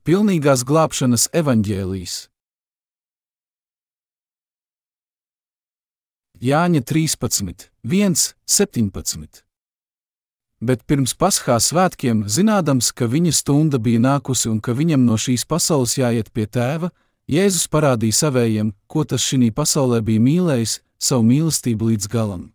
Pilnīgās glābšanas evaņģēlijas. Jāņa 13, 1, 17. Bet pirms paskā svētkiem, zinādams, ka viņa stunda bija nākusi un ka viņam no šīs pasaules jāiet pie tēva, Jēzus parādīja savējiem, ko tas šī pasaulē bija mīlējis, savu mīlestību līdz galam.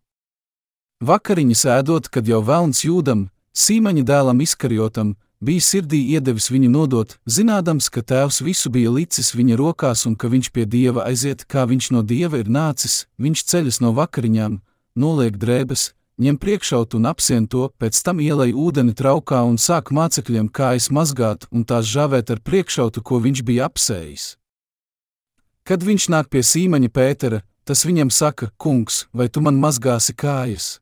Vakariņas ēdot, kad jau vēlns jūdam, Sīmaņa dēlam izkarjotam, bija sirdī iedevis viņu nodot, zinādams, ka tēvs visu bija licis viņa rokās un ka viņš pie dieva aiziet, kā viņš no dieva ir nācis, viņš ceļas no vakariņām, noliek drēbes, ņem priekšaut un apsien to, pēc tam ielai ūdeni traukā un sāk mācekļiem kājas mazgāt un tās žāvēt ar priekšautu, ko viņš bija apsējis. Kad viņš nāk pie sīmaņa Pētera, tas viņam saka: Kungs, vai tu man mazgāsi kājas?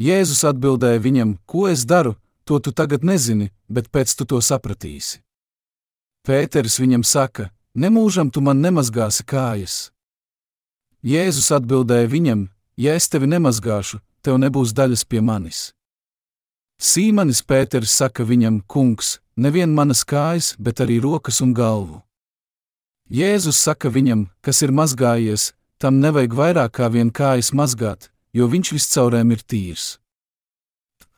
Jēzus atbildēja viņam: Ko es daru, to tu tagad nezini, bet pēc tu to sapratīsi. Pēters viņam saka: Nemūžam tu man nemazgāsi kājas. Jēzus atbildēja viņam: Ja es tevi nemazgāšu, tev nebūs daļas pie manis. Sīmanis Pēters saka viņam: Kungs, nevien manas kājas, bet arī rokas un galvu. Jēzus saka viņam, kas ir mazgājies, tam nevajag vairāk kā vien kājas mazgāt, jo viņš viscaurēm ir tīrs.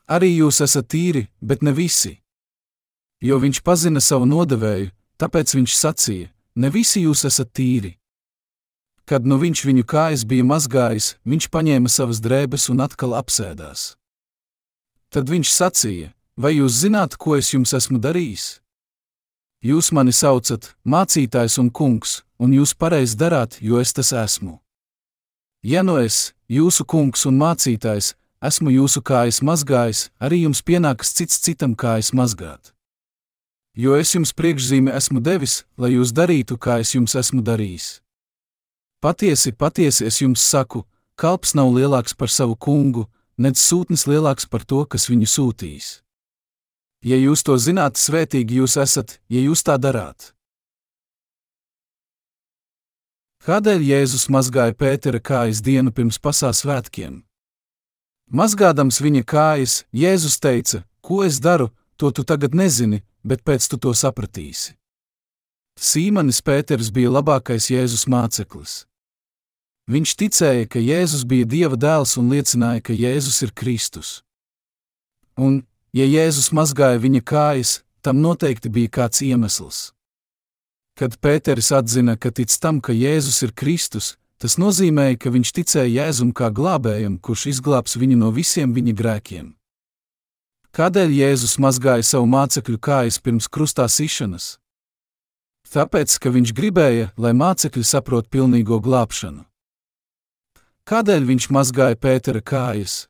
Arī jūs esat tīri, bet ne visi. Jo viņš pazina savu nodevēju, tāpēc viņš sacīja: Ne visi jūs esat tīri. Kad nu viņš viņu kājas bija mazgājis, viņš paņēma savas drēbes un atkal apsēdās. Tad viņš sacīja: Vai jūs zināt, ko es jums esmu darījis? Jūs mani saucat mācītājs un kungs, un jūs pareizi darāt, jo es tas esmu. Ja nu es, jūsu kungs un mācītājs, esmu jūsu kājas mazgājis, arī jums pienākas cits citam kājas mazgāt. Jo es jums priekšzīmi esmu devis, lai jūs darītu, kā es jums esmu darījis. Patiesi, patiesi es jums saku, kalps nav lielāks par savu kungu, nedz sūtnis lielāks par to, kas viņu sūtīs. Ja jūs to zināt, svētīgi jūs esat, ja jūs tā darāt. Kādēļ Jēzus mazgāja Pētera kājas dienu pirms pasāles svētkiem? Mazgādams viņa kājas, Jēzus teica: Ko es daru, to tu tagad nezini, bet pēc tu to sapratīsi. Sīmanis Pēters bija labākais Jēzus māceklis. Viņš ticēja, ka Jēzus bija Dieva dēls un liecināja, ka Jēzus ir Kristus. Un, ja Jēzus mazgāja viņa kājas, tam noteikti bija kāds iemesls. Kad Pēteris atzina, ka tic tam, ka Jēzus ir Kristus, tas nozīmēja, ka viņš ticēja Jēzum kā glābējam, kurš izglābs viņu no visiem viņa grēkiem. Kādēļ Jēzus mazgāja savu mācekļu kājas pirms krustā sišanas? Tāpēc, ka viņš gribēja, lai mācekļi saprot pilnīgo glābšanu. Kādēļ viņš mazgāja Pētera kājas?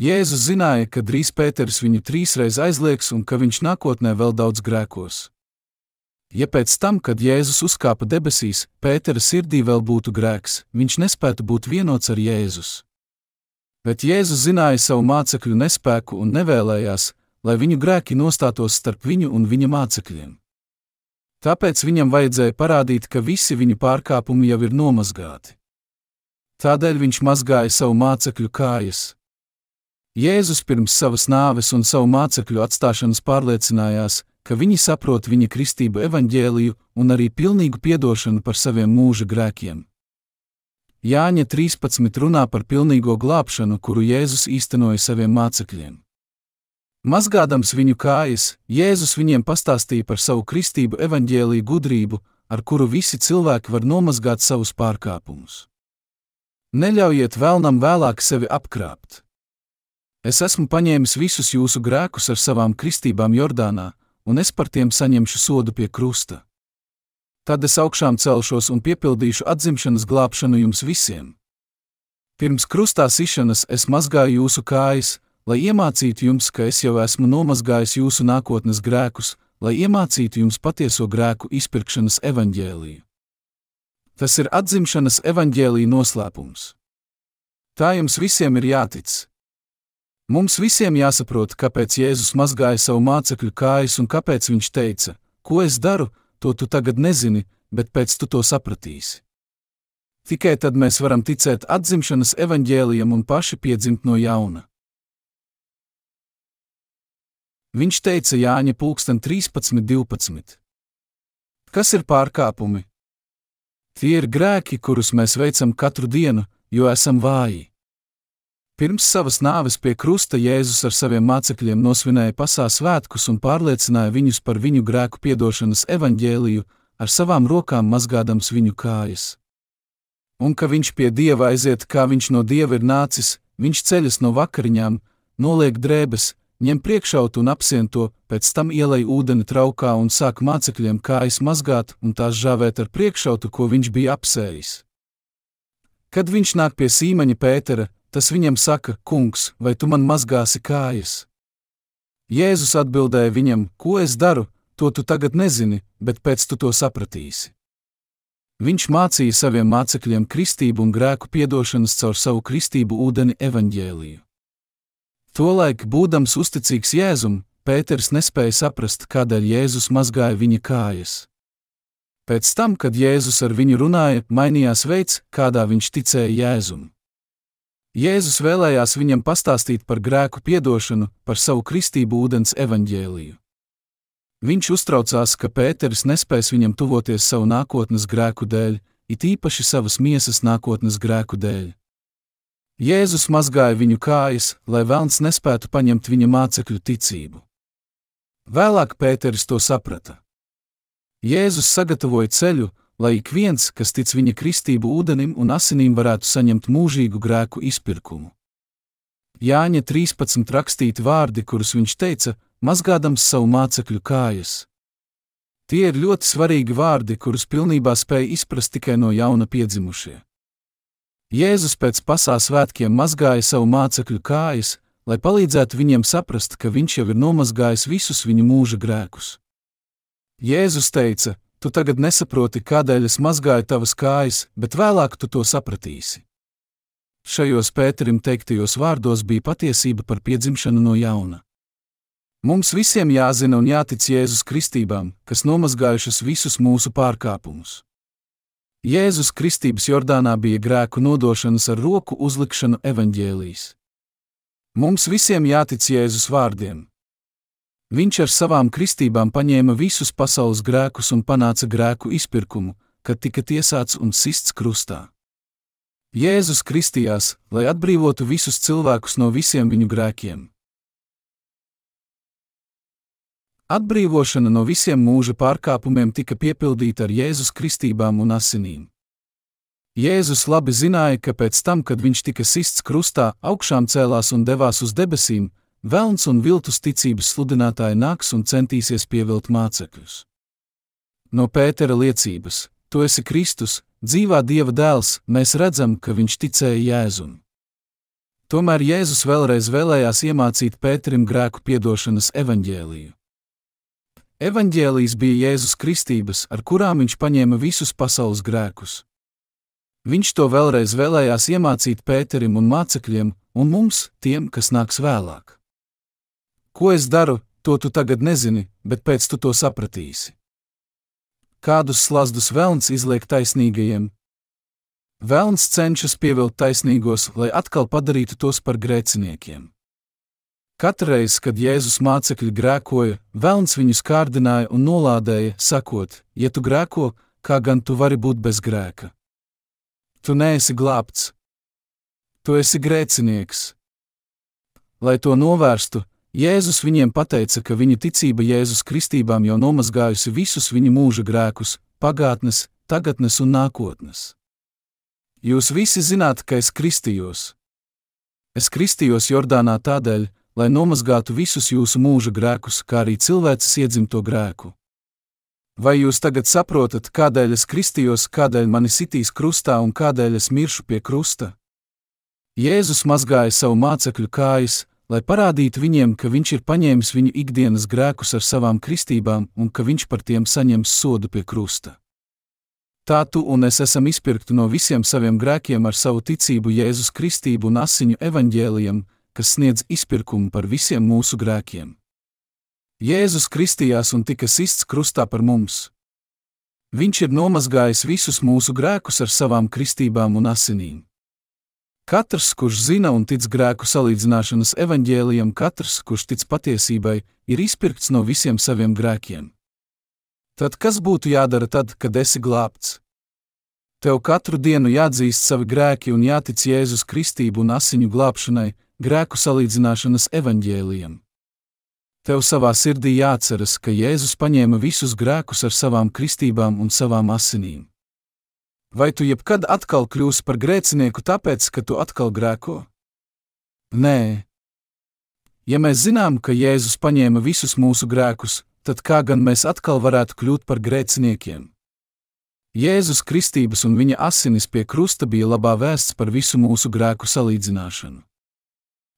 Jēzus zināja, ka drīz Pēters viņu trīsreiz aizliegs un ka viņš nākotnē vēl daudz grēkos. Ja pēc tam, kad Jēzus uzkāpa debesīs, Pētera sirdī vēl būtu grēks, viņš nespētu būt vienots ar Jēzus. Bet Jēzus zināja savu mācekļu nespēku un nevēlējās, lai viņu grēki nostātos starp viņu un viņa mācekļiem. Tāpēc viņam vajadzēja parādīt, ka visi viņa pārkāpumi jau ir nomazgāti. Tādēļ viņš mazgāja savu mācekļu kājas. Jēzus pirms savas nāves un savu mācekļu atstāšanas pārliecinājās, ka viņi saprot viņa kristību evaņģēliju un arī pilnīgu piedošanu par saviem mūža grēkiem. Jāņa 13 runā par pilnīgo glābšanu, kuru Jēzus īstenoja saviem mācekļiem. Mazgādams viņu kājas, Jēzus viņiem pastāstīja par savu kristību evaņģēlīju gudrību, ar kuru visi cilvēki var nomazgāt savus pārkāpumus. Neļaujiet vēlnam vēlāk sevi apkrāpt. Es esmu paņēmis visus jūsu grēkus ar savām kristībām Jordānā, un es par tiem saņemšu sodu pie krusta. Tad es augšām celšos un piepildīšu atzimšanas glābšanu jums visiem. Pirms krustā sišanas es mazgāju jūsu kājas, lai iemācītu jums, ka es jau esmu nomazgājis jūsu nākotnes grēkus, lai iemācītu jums patieso grēku izpirkšanas evaņģēliju. Tas ir atzimšanas evaņģēlīja noslēpums. Tā jums visiem ir jātic, Mums visiem jāsaprot, kāpēc Jēzus mazgāja savu mācekļu kājas un kāpēc viņš teica: Ko es daru, to tu tagad nezini, bet pēc tu to sapratīsi. Tikai tad mēs varam ticēt atzimšanas evaņģēlijam un paši piedzimt no jauna. Viņš teica Jāņa pulksten 13.12. Kas ir pārkāpumi? Tie ir grēki, kurus mēs veicam katru dienu, jo esam vāji. Pirms savas nāves pie krusta Jēzus ar saviem mācekļiem nosvinēja pasākuma svētkus un pārliecināja viņus par viņu grēku piedošanas evaņģēliju, ar savām rokām mazgādams viņu kājas. Un ka viņš pie dieva aiziet, kā viņš no dieva ir nācis, viņš ceļas no vakariņām, noliek drēbes, ņem priekšautu un apsien to, pēc tam ielai ūdeni traukā un sāk mācekļiem kājas mazgāt un tās žāvēt ar priekšautu, ko viņš bija apsējis. Kad viņš nāk pie sīmaņa Pētera, tas viņam saka: Kungs, vai tu man mazgāsi kājas? Jēzus atbildēja viņam: Ko es daru, to tu tagad nezini, bet pēc tu to sapratīsi. Viņš mācīja saviem mācekļiem kristību un grēku piedošanas caur savu kristību ūdeni evaņģēliju. Tolaik, būdams uzticīgs Jēzum, Pēters nespēja saprast, kādēļ Jēzus mazgāja viņa kājas. Pēc tam, kad Jēzus ar viņu runāja, mainījās veids, kādā viņš ticēja Jēzum. Jēzus vēlējās viņam pastāstīt par grēku piedošanu, par savu kristību ūdens evaņģēliju. Viņš uztraucās, ka Pēters nespēs viņam tuvoties savu nākotnes grēku dēļ, it īpaši savas miesas nākotnes grēku dēļ. Jēzus mazgāja viņu kājas, lai vēlns nespētu paņemt viņa mācekļu ticību. Vēlāk Pēteris to saprata. Jēzus sagatavoja ceļu, lai ik viens, kas tic viņa kristību ūdenim un asinīm, varētu saņemt mūžīgu grēku izpirkumu. Jāņa 13 rakstīti vārdi, kurus viņš teica, mazgādams savu mācekļu kājas. Tie ir ļoti svarīgi vārdi, kurus pilnībā spēja izprast tikai no jauna piedzimušie. Jēzus pēc pasākuma svētkiem mazgāja savu mācekļu kājas, lai palīdzētu viņiem saprast, ka viņš jau ir nomazgājis visus viņu mūža grēkus. Jēzus teica: Tu tagad nesaproti, kādēļ es mazgāju tavas kājas, bet vēlāk tu to sapratīsi. Šajos Pēterim teiktajos vārdos bija patiesība par piedzimšanu no jauna. Mums visiem jāzina un jātic Jēzus kristībām, kas nomazgājušas visus mūsu pārkāpumus. Jēzus Kristības Jordānā bija grēku nodošanas ar roku uzlikšanu evaņģēlīs. Mums visiem jātic Jēzus vārdiem. Viņš ar savām kristībām paņēma visus pasaules grēkus un panāca grēku izpirkumu, kad tika tiesāts un sists krustā. Jēzus kristījās, lai atbrīvotu visus cilvēkus no visiem viņu grēkiem. Atbrīvošana no visiem mūža pārkāpumiem tika piepildīta ar Jēzus kristībām un asinīm. Jēzus labi zināja, ka pēc tam, kad viņš tika sists krustā, augšām cēlās un devās uz debesīm, Velns un viltus ticības sludinātāji nāks un centīsies pievilt mācekļus. No Pētera liecības, tu esi Kristus, dzīvā Dieva dēls, mēs redzam, ka viņš ticēja Jēzum. Tomēr Jēzus vēlreiz vēlējās iemācīt Pēterim grēku piedošanas evaņģēliju. Evanģēlijas bija Jēzus kristības, ar kurām viņš paņēma visus pasaules grēkus. Viņš to vēlreiz vēlējās iemācīt Pēterim un mācekļiem, un mums, tiem, kas nāks vēlāk. Ko es daru, to tu tagad nezini, bet pēc tu to sapratīsi. Kādus slazdus vēlns izliek taisnīgajiem? Vēlns cenšas pievilkt taisnīgos, lai atkal padarītu tos par grēciniekiem. Katreiz, kad Jēzus mācekļi grēkoja, Vēlns viņus kārdināja un nolādēja, sakot: Ja tu grēko, kā gan tu vari būt bez grēka? Tu neesi glābts, tu esi grēcinieks. Lai to novērstu, Jēzus viņiem teica, ka viņa ticība Jēzus kristībām jau nomazgājusi visus viņa mūža grēkus, pagātnes, tagadnes un nākotnes. Jūs visi zināt, ka es kristījos. Es kristījos Jordānā tādēļ, lai nomazgātu visus jūsu mūža grēkus, kā arī cilvēces iedzimto grēku. Vai jūs tagad saprotat, kādēļ es kristījos, kādēļ mani sitīs krustā un kādēļ es miršu pie krusta? Jēzus mazgāja savu mācekļu kājas, lai parādītu viņiem, ka viņš ir paņēmis viņu ikdienas grēkus ar savām kristībām un ka viņš par tiem saņems sodu pie krusta. Tā tu un es esam izpirkti no visiem saviem grēkiem ar savu ticību Jēzus Kristību un asiņu evaņģēlijam, kas sniedz izpirkumu par visiem mūsu grēkiem. Jēzus kristījās un tika sists krustā par mums. Viņš ir nomazgājis visus mūsu grēkus ar savām kristībām un asinīm. Katrs, kurš zina un tic grēku salīdzināšanas evaņģēlijam, katrs, kurš tic patiesībai, ir izpirkts no visiem saviem grēkiem. Tad kas būtu jādara tad, kad esi glābts? Tev katru dienu jāatzīst savi grēki un jātic Jēzus kristību un asiņu glābšanai, grēku salīdzināšanas evaņģēlijam. Tev savā sirdī jāatceras, ka Jēzus paņēma visus grēkus ar savām kristībām un savām asinīm. Vai tu jebkad atkal kļūsi par grēcinieku tāpēc, ka tu atkal grēko? Nē. Ja mēs zinām, ka Jēzus paņēma visus mūsu grēkus, tad kā gan mēs atkal varētu kļūt par grēciniekiem? Jēzus kristības un viņa asinis pie krusta bija labā vēsts par visu mūsu grēku salīdzināšanu.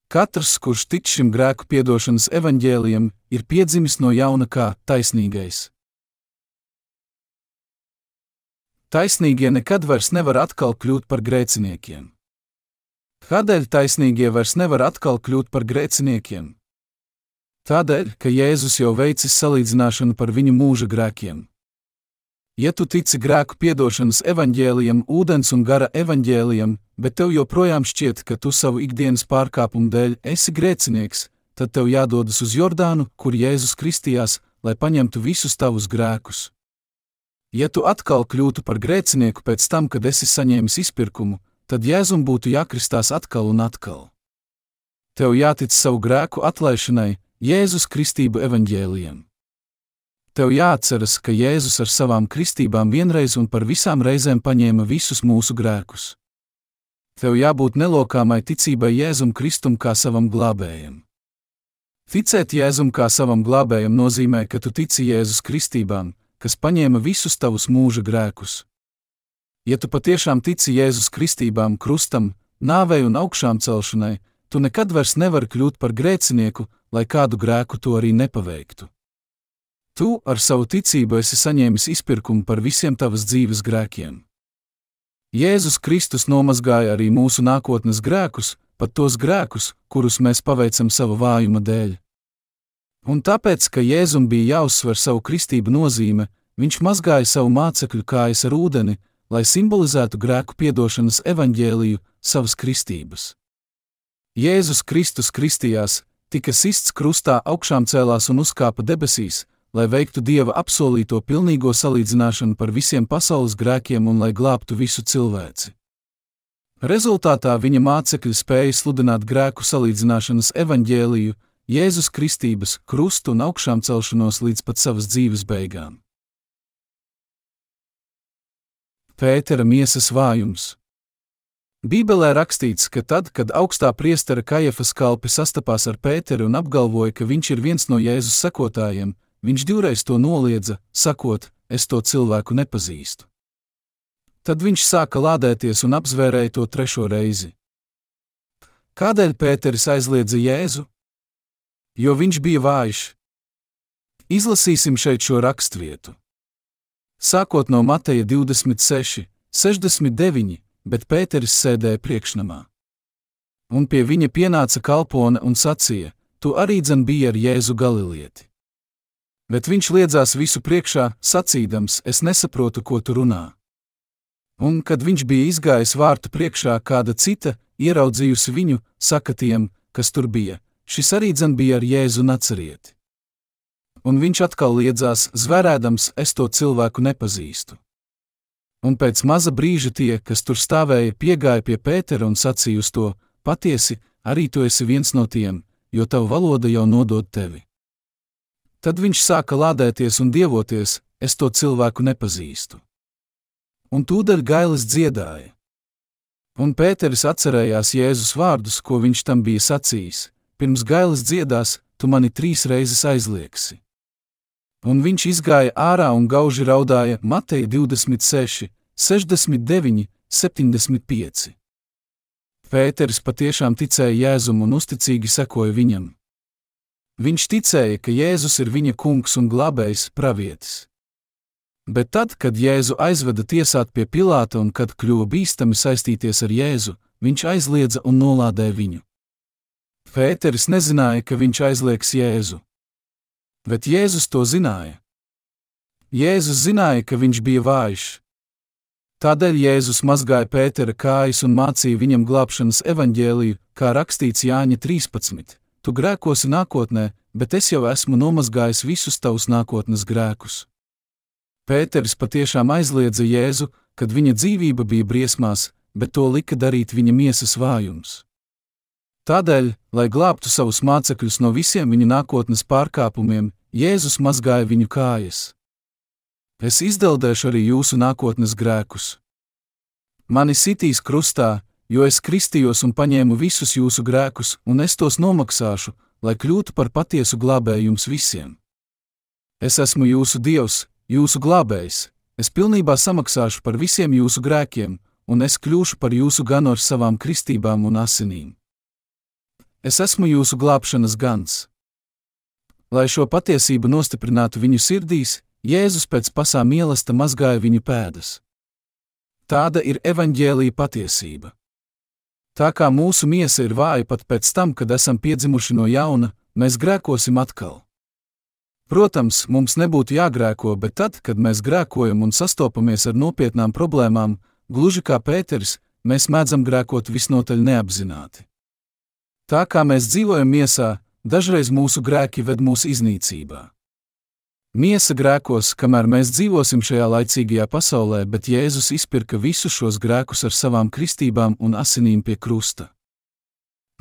Katrs, kurš tic šim grēku piedošanas evaņģēlijam, ir piedzimis no jauna kā taisnīgais. Taisnīgie nekad vairs nevar atkal kļūt par grēciniekiem. Kādēļ taisnīgie vairs nevar atkal kļūt par grēciniekiem? Tādēļ, ka Jēzus jau veicis salīdzināšanu par viņu mūža grēkiem. Ja tu tici grēku piedošanas evaņģēlijam, ūdens un gara evaņģēlijam, bet tev joprojām šķiet, ka tu savu ikdienas pārkāpumu dēļ esi grēcinieks, tad tev jādodas uz Jordānu, kur Jēzus kristījās, lai paņemtu visus tavus grēkus. Ja tu atkal kļūtu par grēcinieku pēc tam, kad esi saņēmis izpirkumu, tad Jēzum būtu jākristās atkal un atkal. Tev jātic savu grēku atlaišanai, Jēzus kristību evaņģēlijam. Tev jāatceras, ka Jēzus ar savām kristībām vienreiz un par visām reizēm paņēma visus mūsu grēkus. Tev jābūt nelokāmai ticībai Jēzum Kristum kā savam glābējam. Ticēt Jēzum kā savam glābējam nozīmē, ka tu tici Jēzus kristībām, kas paņēma visus tavus mūža grēkus. Ja tu patiešām tici Jēzus kristībām, krustam, nāvei un augšām celšanai, tu nekad vairs nevari kļūt par grēcinieku, lai kādu grēku to arī nepaveiktu. Tu ar savu ticību esi saņēmis izpirkumu par visiem tavas dzīves grēkiem. Jēzus Kristus nomazgāja arī mūsu nākotnes grēkus, pat tos grēkus, kurus mēs paveicam sava vājuma dēļ. Un tāpēc, ka Jēzum bija jāuzsver savu kristību nozīme, viņš mazgāja savu mācekļu kājas ar ūdeni, lai simbolizētu grēku piedošanas evaņģēliju savas kristības. Jēzus Kristus kristījās, tika sists krustā, augšām cēlās un uzkāpa debesīs, lai veiktu Dieva apsolīto pilnīgo salīdzināšanu par visiem pasaules grēkiem un lai glābtu visu cilvēci. Rezultātā viņa mācekļi spēja sludināt grēku salīdzināšanas evaņģēliju, Jēzus Kristības, krustu un augšām celšanos līdz pat savas dzīves beigām. Pētera miesas vājums. Bībelē rakstīts, ka tad, kad augstā priestera Kajafas kalpi sastapās ar Pēteru un apgalvoja, ka viņš ir viens no Jēzus sekotājiem, viņš divreiz to noliedza, sakot: Es to cilvēku nepazīstu. Tad viņš sāka lādēties un apzvērēja to trešo reizi. Kādēļ Pēteris aizliedza Jēzu? Jo viņš bija vājš. Izlasīsim šeit šo raksturvietu. Sākot no Mateja 26, 69, bet Pēteris sēdēja priekšnamā. Un pie viņa pienāca kalpone un sacīja: Tu arī dzen biji ar Jēzu Galilieti. Bet viņš liedzās visu priekšā, sacīdams: Es nesaprotu, ko tu runā. Un, kad viņš bija izgājis vārtu priekšā, kāda cita, ieraudzījusi viņu, saka tiem, kas tur bija: Šis arī dzen bija ar Jēzu Nacarieti. Un viņš atkal liedzās, zvērēdams, es to cilvēku nepazīstu. Un pēc maza brīža tie, kas tur stāvēja, piegāja pie Pētera un sacīja uz to: Patiesi, arī tu esi viens no tiem, jo tava valoda jau nodod tevi. Tad viņš sāka lādēties un dievoties: Es to cilvēku nepazīstu. Un tūdaļ gailis dziedāja. Un Pēteris atcerējās Jēzus vārdus, ko viņš tam bija sacījis: pirms gailas dziedās, tu mani trīs reizes aizliegsi. Un viņš izgāja ārā un gauži raudāja Mateja 26, 69, 75. Pēters patiešām ticēja Jēzum un uzticīgi sekoja viņam. Viņš ticēja, ka Jēzus ir viņa kungs un glābējs, pravietis. Bet tad, kad Jēzu aizveda tiesāt pie Pilāta un kad kļuva bīstami saistīties ar Jēzu, viņš aizliedza un nolādēja viņu. Pēteris nezināja, ka viņš aizliegs Jēzu. Bet Jēzus to zināja. Jēzus zināja, ka viņš bija vājš. Tādēļ Jēzus mazgāja Pētera kājas un mācīja viņam glābšanas evaņģēliju, kā rakstīts Jāņa 13. Tu grēkosi nākotnē, bet es jau esmu nomazgājis visus tavus nākotnes grēkus. Pēteris patiešām aizliedza Jēzu, kad viņa dzīvība bija briesmās, bet to lika darīt viņa miesas vājums. Tādēļ, lai glābtu savus mācekļus no visiem viņa nākotnes pārkāpumiem, Jēzus mazgāja viņu kājas. Es izdeldēšu arī jūsu nākotnes grēkus. Mani sitīs krustā, jo es kristījos un paņēmu visus jūsu grēkus, un es tos nomaksāšu, lai kļūtu par patiesu glābēju jums visiem. Es esmu jūsu dievs, jūsu glābējs, es pilnībā samaksāšu par visiem jūsu grēkiem, un es kļūšu par jūsu ganu ar savām kristībām un asinīm. Es esmu jūsu glābšanas gans. Lai šo patiesību nostiprinātu viņu sirdīs, Jēzus pēc pasām mīlesta mazgāja viņu pēdas. Tāda ir evaņģēlīja patiesība. Tā kā mūsu miesa ir vāja pat pēc tam, kad esam piedzimuši no jauna, mēs grēkosim atkal. Protams, mums nebūtu jāgrēko, bet tad, kad mēs grēkojam un sastopamies ar nopietnām problēmām, gluži kā Pēters, mēs mēdzam grēkot visnotaļ neapzināti. Tā kā mēs dzīvojam miesā, dažreiz mūsu grēki ved mūsu iznīcībā. Miesa grēkos, kamēr mēs dzīvosim šajā laicīgajā pasaulē, bet Jēzus izpirka visus šos grēkus ar savām kristībām un asinīm pie krusta.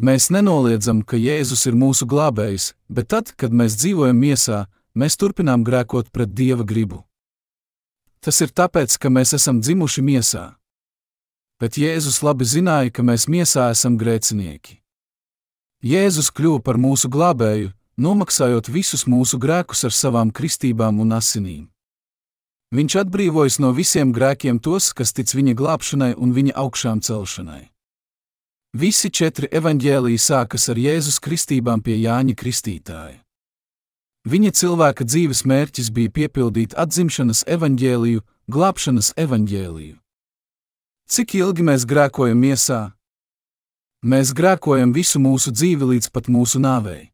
Mēs nenoliedzam, ka Jēzus ir mūsu glābējs, bet tad, kad mēs dzīvojam miesā, mēs turpinām grēkot pret Dieva gribu. Tas ir tāpēc, ka mēs esam dzimuši miesā. Bet Jēzus labi zināja, ka mēs miesā esam grēcinieki. Jēzus kļuva par mūsu glābēju, nomaksājot visus mūsu grēkus ar savām kristībām un asinīm. Viņš atbrīvojas no visiem grēkiem tos, kas tic viņa glābšanai un viņa augšām celšanai. Visi četri evaņģēlīji sākas ar Jēzus kristībām pie Jāņa Kristītāja. Viņa cilvēka dzīves mērķis bija piepildīt atzimšanas evaņģēliju, glābšanas evaņģēliju. Cik ilgi mēs grēkojam miesā? Mēs grēkojam visu mūsu dzīvi līdz pat mūsu nāvei.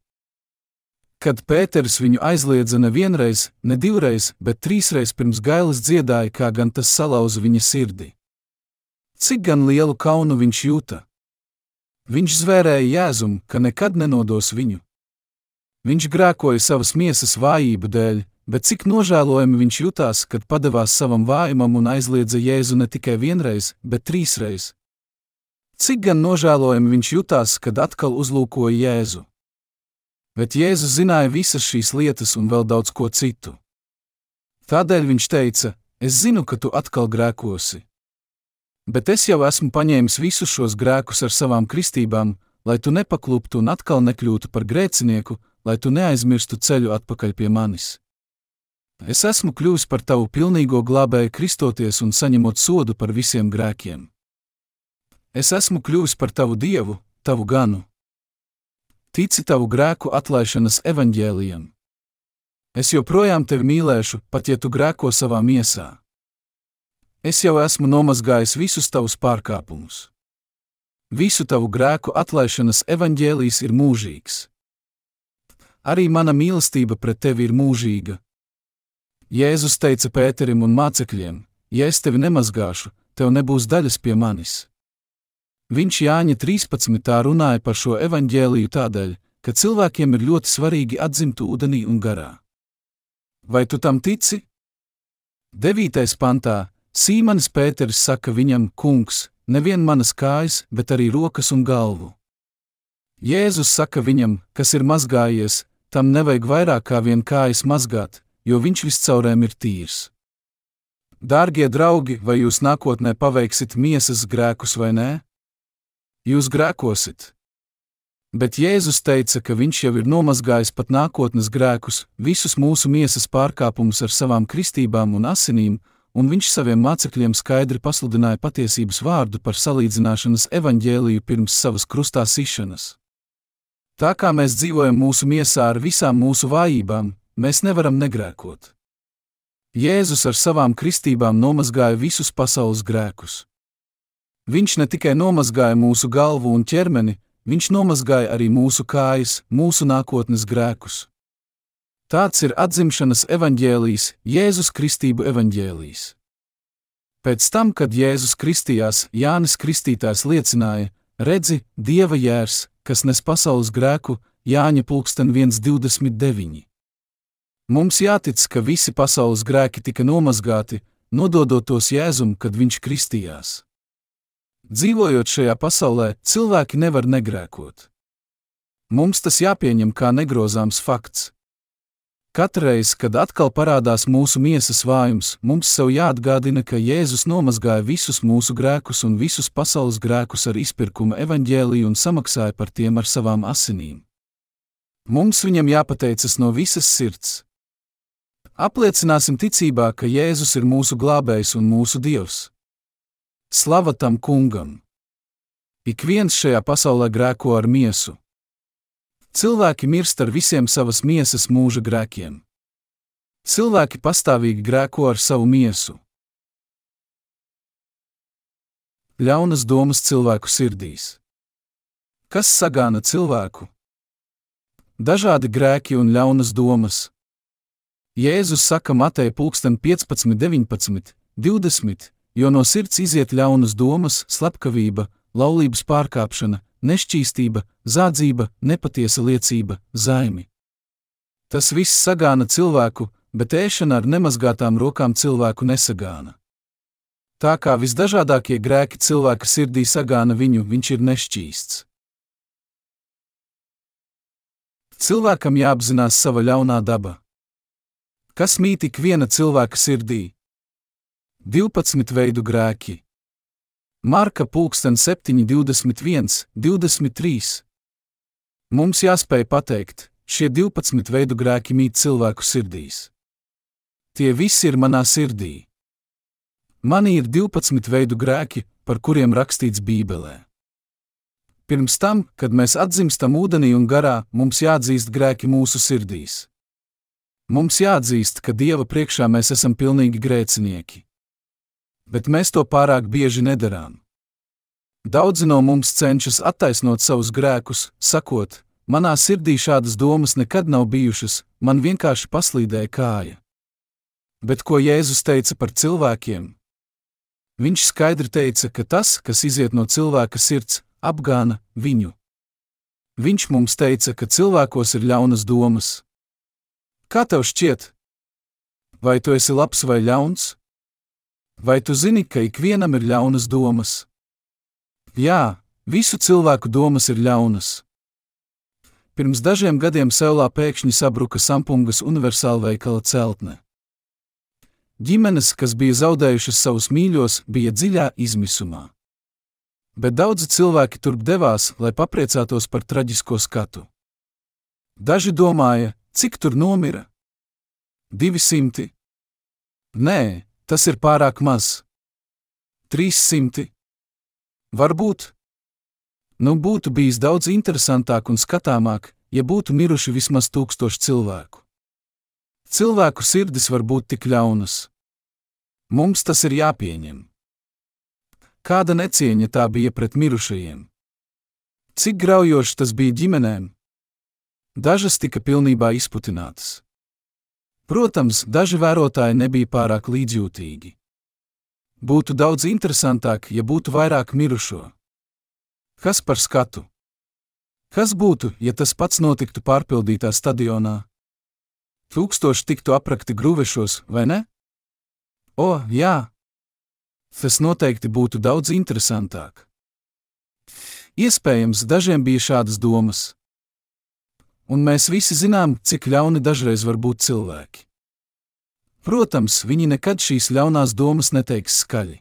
Kad Pēters viņu aizliedza ne vienreiz, ne divreiz, bet trīsreiz pirms gailas dziedāja, kā gan tas salauza viņa sirdi. Cik gan lielu kaunu viņš jūta? Viņš zvērēja jēzumu, ka nekad nenodos viņu. Viņš grēkoja savas miesas vājību dēļ, bet cik nožēlojami viņš jutās, kad padevās savam vājumam un aizliedza Jēzu ne tikai vienreiz, bet trīsreiz. Cik gan nožēlojami viņš jutās, kad atkal uzlūkoja Jēzu. Bet Jēzus zināja visas šīs lietas un vēl daudz ko citu. Tādēļ viņš teica: Es zinu, ka tu atkal grēkosi. Bet es jau esmu paņēmis visus šos grēkus ar savām kristībām, lai tu nepakluptu un atkal nekļūtu par grēcinieku, lai tu neaizmirstu ceļu atpakaļ pie manis. Es esmu kļuvis par tavu pilnīgo glābēju, kristoties un saņemot sodu par visiem grēkiem. Es esmu kļuvis par tavu dievu, tavu ganu tici tavu grēku atlaišanas evaņģēlijam. Es joprojām tevi mīlēšu, pat ja tu grēko savā miesā. Es jau esmu nomazgājis visus tavus pārkāpumus. Visu tavu grēku atlaišanas evaņģēlijs ir mūžīgs. Arī mana mīlestība pret tevi ir mūžīga. Jēzus teica Pēterim un mācekļiem: Ja es tevi nemazgāšu, tev nebūs daļas pie manis. Viņš Jāņa 13. runāja par šo evaņģēliju tādēļ, ka cilvēkiem ir ļoti svarīgi atzimt ūdenī un garā. Vai tu tam tici? 9. pantā Sīmanis Pēters saka viņam: Kungs, nevien manas kājas, bet arī rokas un galvu. Jēzus saka viņam, kas ir mazgājies, tam nevajag vairāk kā vien kājas mazgāt, jo viņš viscaurēm ir tīrs. Dārgie draugi, vai jūs nākotnē paveiksit miesas grēkus vai nē? Jūs grēkosit. Bet Jēzus teica, ka viņš jau ir nomazgājis pat nākotnes grēkus, visus mūsu miesas pārkāpumus ar savām kristībām un asinīm, un viņš saviem mācekļiem skaidri pasludināja patiesības vārdu par salīdzināšanas evaņģēliju pirms savas krustā sišanas. Tā kā mēs dzīvojam mūsu miesā ar visām mūsu vājībām, mēs nevaram negrēkot. Jēzus ar savām kristībām nomazgāja visus pasaules grēkus. Viņš ne tikai nomazgāja mūsu galvu un ķermeni, viņš nomazgāja arī mūsu kājas, mūsu nākotnes grēkus. Tāds ir atzimšanas evaņģēlijs, Jēzus Kristību evaņģēlijs. Pēc tam, kad Jēzus kristījās, Jānis Kristītājs liecināja: Redzi, Dieva jērs, kas nes pasaules grēku, Jāņa pulksten 1,29. Mums jātic, ka visi pasaules grēki tika nomazgāti, nododot tos Jēzum, kad viņš kristījās. Dzīvojot šajā pasaulē, cilvēki nevar negrēkot. Mums tas jāpieņem kā negrozāms fakts. Katreiz, kad atkal parādās mūsu miesas vājums, mums sev jāatgādina, ka Jēzus nomazgāja visus mūsu grēkus un visus pasaules grēkus ar izpirkuma evaņģēliju un samaksāja par tiem ar savām asinīm. Mums viņam jāpateicas no visas sirds. Apliecināsim ticībā, ka Jēzus ir mūsu glābējs un mūsu dievs. Slava tam kungam! Ik viens šajā pasaulē grēko ar miesu. Cilvēki mirst ar visiem savas miesas mūža grēkiem. Cilvēki pastāvīgi grēko ar savu miesu. Ļaunas domas cilvēku sirdīs. Kas sagāna cilvēku? Dažādi grēki un ļaunas domas. Jēzus saka Mateja 15, 19, 20, jo no sirds iziet ļaunas domas, slepkavība, laulības pārkāpšana, nešķīstība, zādzība, nepatiesa liecība, zaimi. Tas viss sagāna cilvēku, bet ēšana ar nemazgātām rokām cilvēku nesagāna. Tā kā visdažādākie grēki cilvēka sirdī sagāna viņu, viņš ir nešķīsts. Cilvēkam jāapzinās sava ļaunā daba. Kas mīt ik viena cilvēka sirdī? 12 veidu grēki. Marka pulksten 7, 21, 23. Mums jāspēj pateikt, šie 12 veidu grēki mīt cilvēku sirdīs. Tie visi ir manā sirdī. Mani ir 12 veidu grēki, par kuriem rakstīts Bībelē. Pirms tam, kad mēs atzimstam ūdenī un garā, mums jāatzīst grēki mūsu sirdīs. Mums jāatzīst, ka Dieva priekšā mēs esam pilnīgi grēcinieki bet mēs to pārāk bieži nedarām. Daudzi no mums cenšas attaisnot savus grēkus, sakot, manā sirdī šādas domas nekad nav bijušas, man vienkārši paslīdēja kāja. Bet ko Jēzus teica par cilvēkiem? Viņš skaidri teica, ka tas, kas iziet no cilvēka sirds, apgāna viņu. Viņš mums teica, ka cilvēkos ir ļaunas domas. Kā tev šķiet? Vai tu esi labs vai ļauns? Vai tu zini, ka ikvienam ir ļaunas domas? Jā, visu cilvēku domas ir ļaunas. Pirms dažiem gadiem Seulā pēkšņi sabruka Sampungas universāla veikala celtne. Ģimenes, kas bija zaudējušas savus mīļos, bija dziļā izmisumā. Bet daudzi cilvēki turp devās, lai papriecātos par traģisko skatu. Daži domāja, cik tur nomira? 200. Nē, Tas ir pārāk maz. 300. Varbūt. Nu, būtu bijis daudz interesantāk un skatāmāk, ja būtu miruši vismaz tūkstoši cilvēku. Cilvēku sirdis var būt tik ļaunas. Mums tas ir jāpieņem. Kāda necieņa tā bija pret mirušajiem? Cik graujoši tas bija ģimenēm? Dažas tika pilnībā izputinātas. Protams, daži vērotāji nebija pārāk līdzjūtīgi. Būtu daudz interesantāk, ja būtu vairāk mirušo. Kas par skatu? Kas būtu, ja tas pats notiktu pārpildītā stadionā? Tūkstoši tiktu aprakti gruvešos, vai ne? O, jā! Tas noteikti būtu daudz interesantāk. Iespējams, dažiem bija šādas domas un mēs visi zinām, cik ļauni dažreiz var būt cilvēki. Protams, viņi nekad šīs ļaunās domas neteiks skaļi.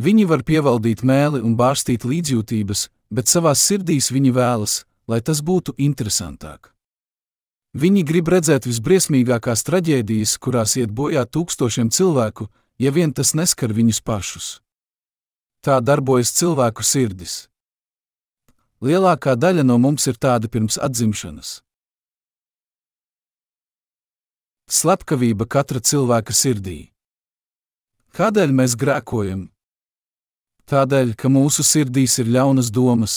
Viņi var pievaldīt mēli un bārstīt līdzjūtības, bet savā sirdīs viņi vēlas, lai tas būtu interesantāk. Viņi grib redzēt visbriesmīgākās traģēdijas, kurās iet bojā tūkstošiem cilvēku, ja vien tas neskar viņus pašus. Tā darbojas cilvēku sirdis. Lielākā daļa no mums ir tāda pirms atzimšanas. Slepkavība katra cilvēka sirdī. Kādēļ mēs grēkojam? Tādēļ, ka mūsu sirdīs ir ļaunas domas.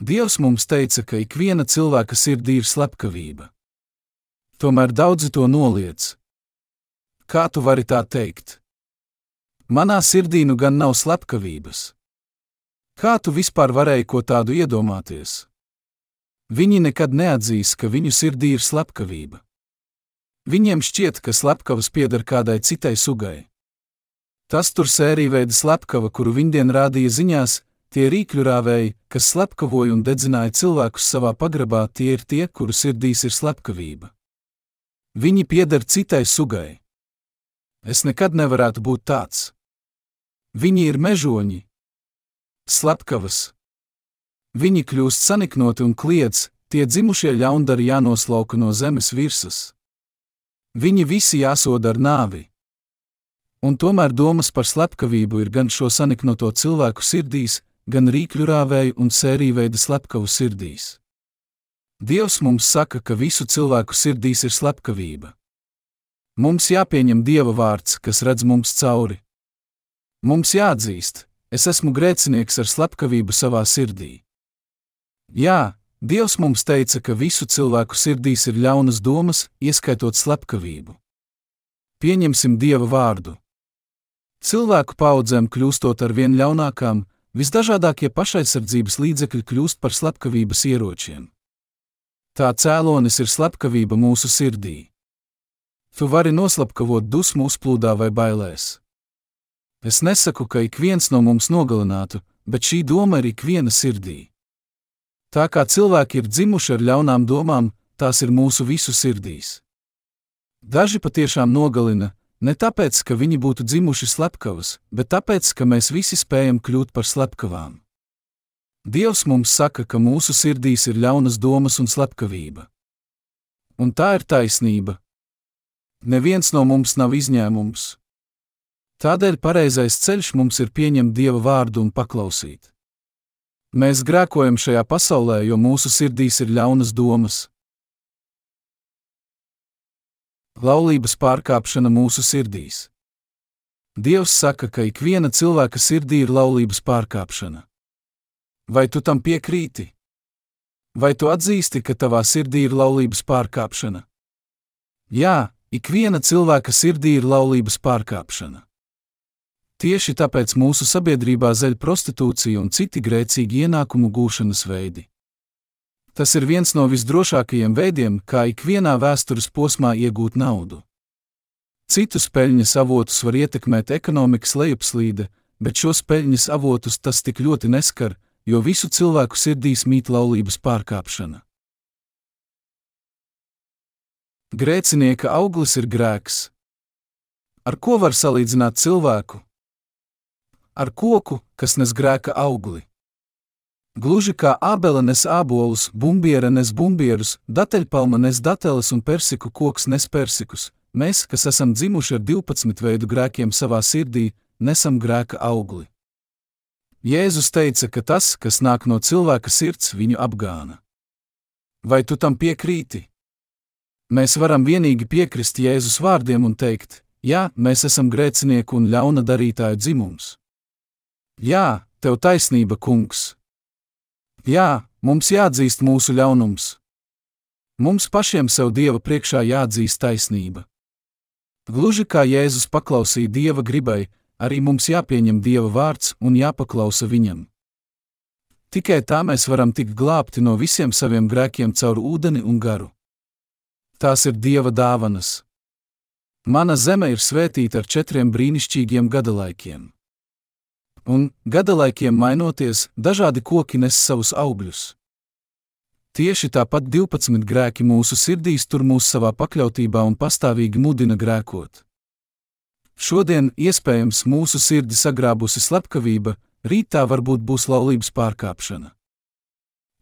Dievs mums teica, ka ikviena cilvēka sirdī ir slepkavība. Tomēr daudzi to noliedz. Kā tu vari tā teikt? Manā sirdī nu gan nav slepkavības. Kā tu vispār varēji ko tādu iedomāties? Viņi nekad neatzīs, ka viņu sirdī ir slepkavība. Viņiem šķiet, ka slepkavas pieder kādai citai sugai. Tas tur sērija veida slepkava, kuru viņdien rādīja ziņās, tie rīkļurāvēji, kas slepkavoja un dedzināja cilvēkus savā pagrabā, tie ir tie, kuru sirdīs ir slepkavība. Viņi pieder citai sugai. Es nekad nevarētu būt tāds. Viņi ir mežoņi, slepkavas. Viņi kļūst saniknoti un kliedz, tie dzimušie ļaundari jānoslauka no zemes virsmas. Viņi visi jāsoda ar nāvi. Un tomēr domas par slepkavību ir gan šo saniknoto cilvēku sirdīs, gan rīkļurāvēju un sērīveida slepkavu sirdīs. Dievs mums saka, ka visu cilvēku sirdīs ir slepkavība. Mums jāpieņem Dieva vārds, kas redz mums cauri. Mums jāatzīst, es esmu grēcinieks ar slepkavību savā sirdī. Jā, Dievs mums teica, ka visu cilvēku sirdīs ir ļaunas domas, ieskaitot slepkavību. Pieņemsim Dieva vārdu. Cilvēku paudzēm kļūstot ar vien ļaunākām, visdažādākie pašaizsardzības līdzekļi kļūst par slepkavības ieročiem. Tā cēlonis ir slepkavība mūsu sirdī. Tu vari noslapkavot dusmu uzplūdā vai bailēs. Es nesaku, ka ik viens no mums nogalinātu, bet šī doma ir ikviena sirdī. Tā kā cilvēki ir dzimuši ar ļaunām domām, tās ir mūsu visu sirdīs. Daži patiešām nogalina, ne tāpēc, ka viņi būtu dzimuši slepkavas, bet tāpēc, ka mēs visi spējam kļūt par slepkavām. Dievs mums saka, ka mūsu sirdīs ir ļaunas domas un slepkavība. Un tā ir taisnība. Neviens no mums nav izņēmums. Tādēļ pareizais ceļš mums ir pieņemt Dieva vārdu un paklausīt. Mēs grēkojam šajā pasaulē, jo mūsu sirdīs ir ļaunas domas. Laulības pārkāpšana mūsu sirdīs. Dievs saka, ka ikviena cilvēka sirdī ir laulības pārkāpšana. Vai tu tam piekrīti? Vai tu atzīsti, ka tavā sirdī ir laulības pārkāpšana? Jā, ikviena cilvēka sirdī ir laulības pārkāpšana. Tieši tāpēc mūsu sabiedrībā zeļ prostitūcija un citi grēcīgi ienākumu gūšanas veidi. Tas ir viens no visdrošākajiem veidiem, kā ikvienā vēstures posmā iegūt naudu. Citus peļņas avotus var ietekmēt ekonomikas lejupslīde, bet šos peļņas avotus tas tik ļoti neskar, jo visu cilvēku sirdīs mīt laulības pārkāpšana. Grēcinieka auglis ir grēks. Ar ko var salīdzināt cilvēku? Ar koku, kas nes grēka augli. Gluži kā abele nes ābolus, bumbiera nes bumbierus, datelpalma nes dateles un persiku koks nes persikus, mēs, kas esam dzimuši ar 12 veidu grēkiem savā sirdī, nesam grēka augli. Jēzus teica, ka tas, kas nāk no cilvēka sirds, viņu apgāna. Vai tu tam piekrīti? Mēs varam vienīgi piekrist Jēzus vārdiem un teikt: Jā, mēs esam grēcinieku un ļauna darītāju dzimums. Jā, tev taisnība, kungs. Jā, mums jāatzīst mūsu ļaunums. Mums pašiem sev Dieva priekšā jāatzīst taisnība. Gluži kā Jēzus paklausīja Dieva gribai, arī mums jāpieņem Dieva vārds un jāpaklausa Viņam. Tikai tā mēs varam tikt glābti no visiem saviem grēkiem caur ūdeni un garu. Tās ir Dieva dāvanas. Mana zeme ir svētīta ar četriem brīnišķīgiem gadalaikiem un, gada laikiem mainoties, dažādi koki nes savus augļus. Tieši tāpat 12 grēki mūsu sirdīs tur mūs savā pakļautībā un pastāvīgi mudina grēkot. Šodien, iespējams, mūsu sirdi sagrābusi slepkavība, rītā varbūt būs laulības pārkāpšana.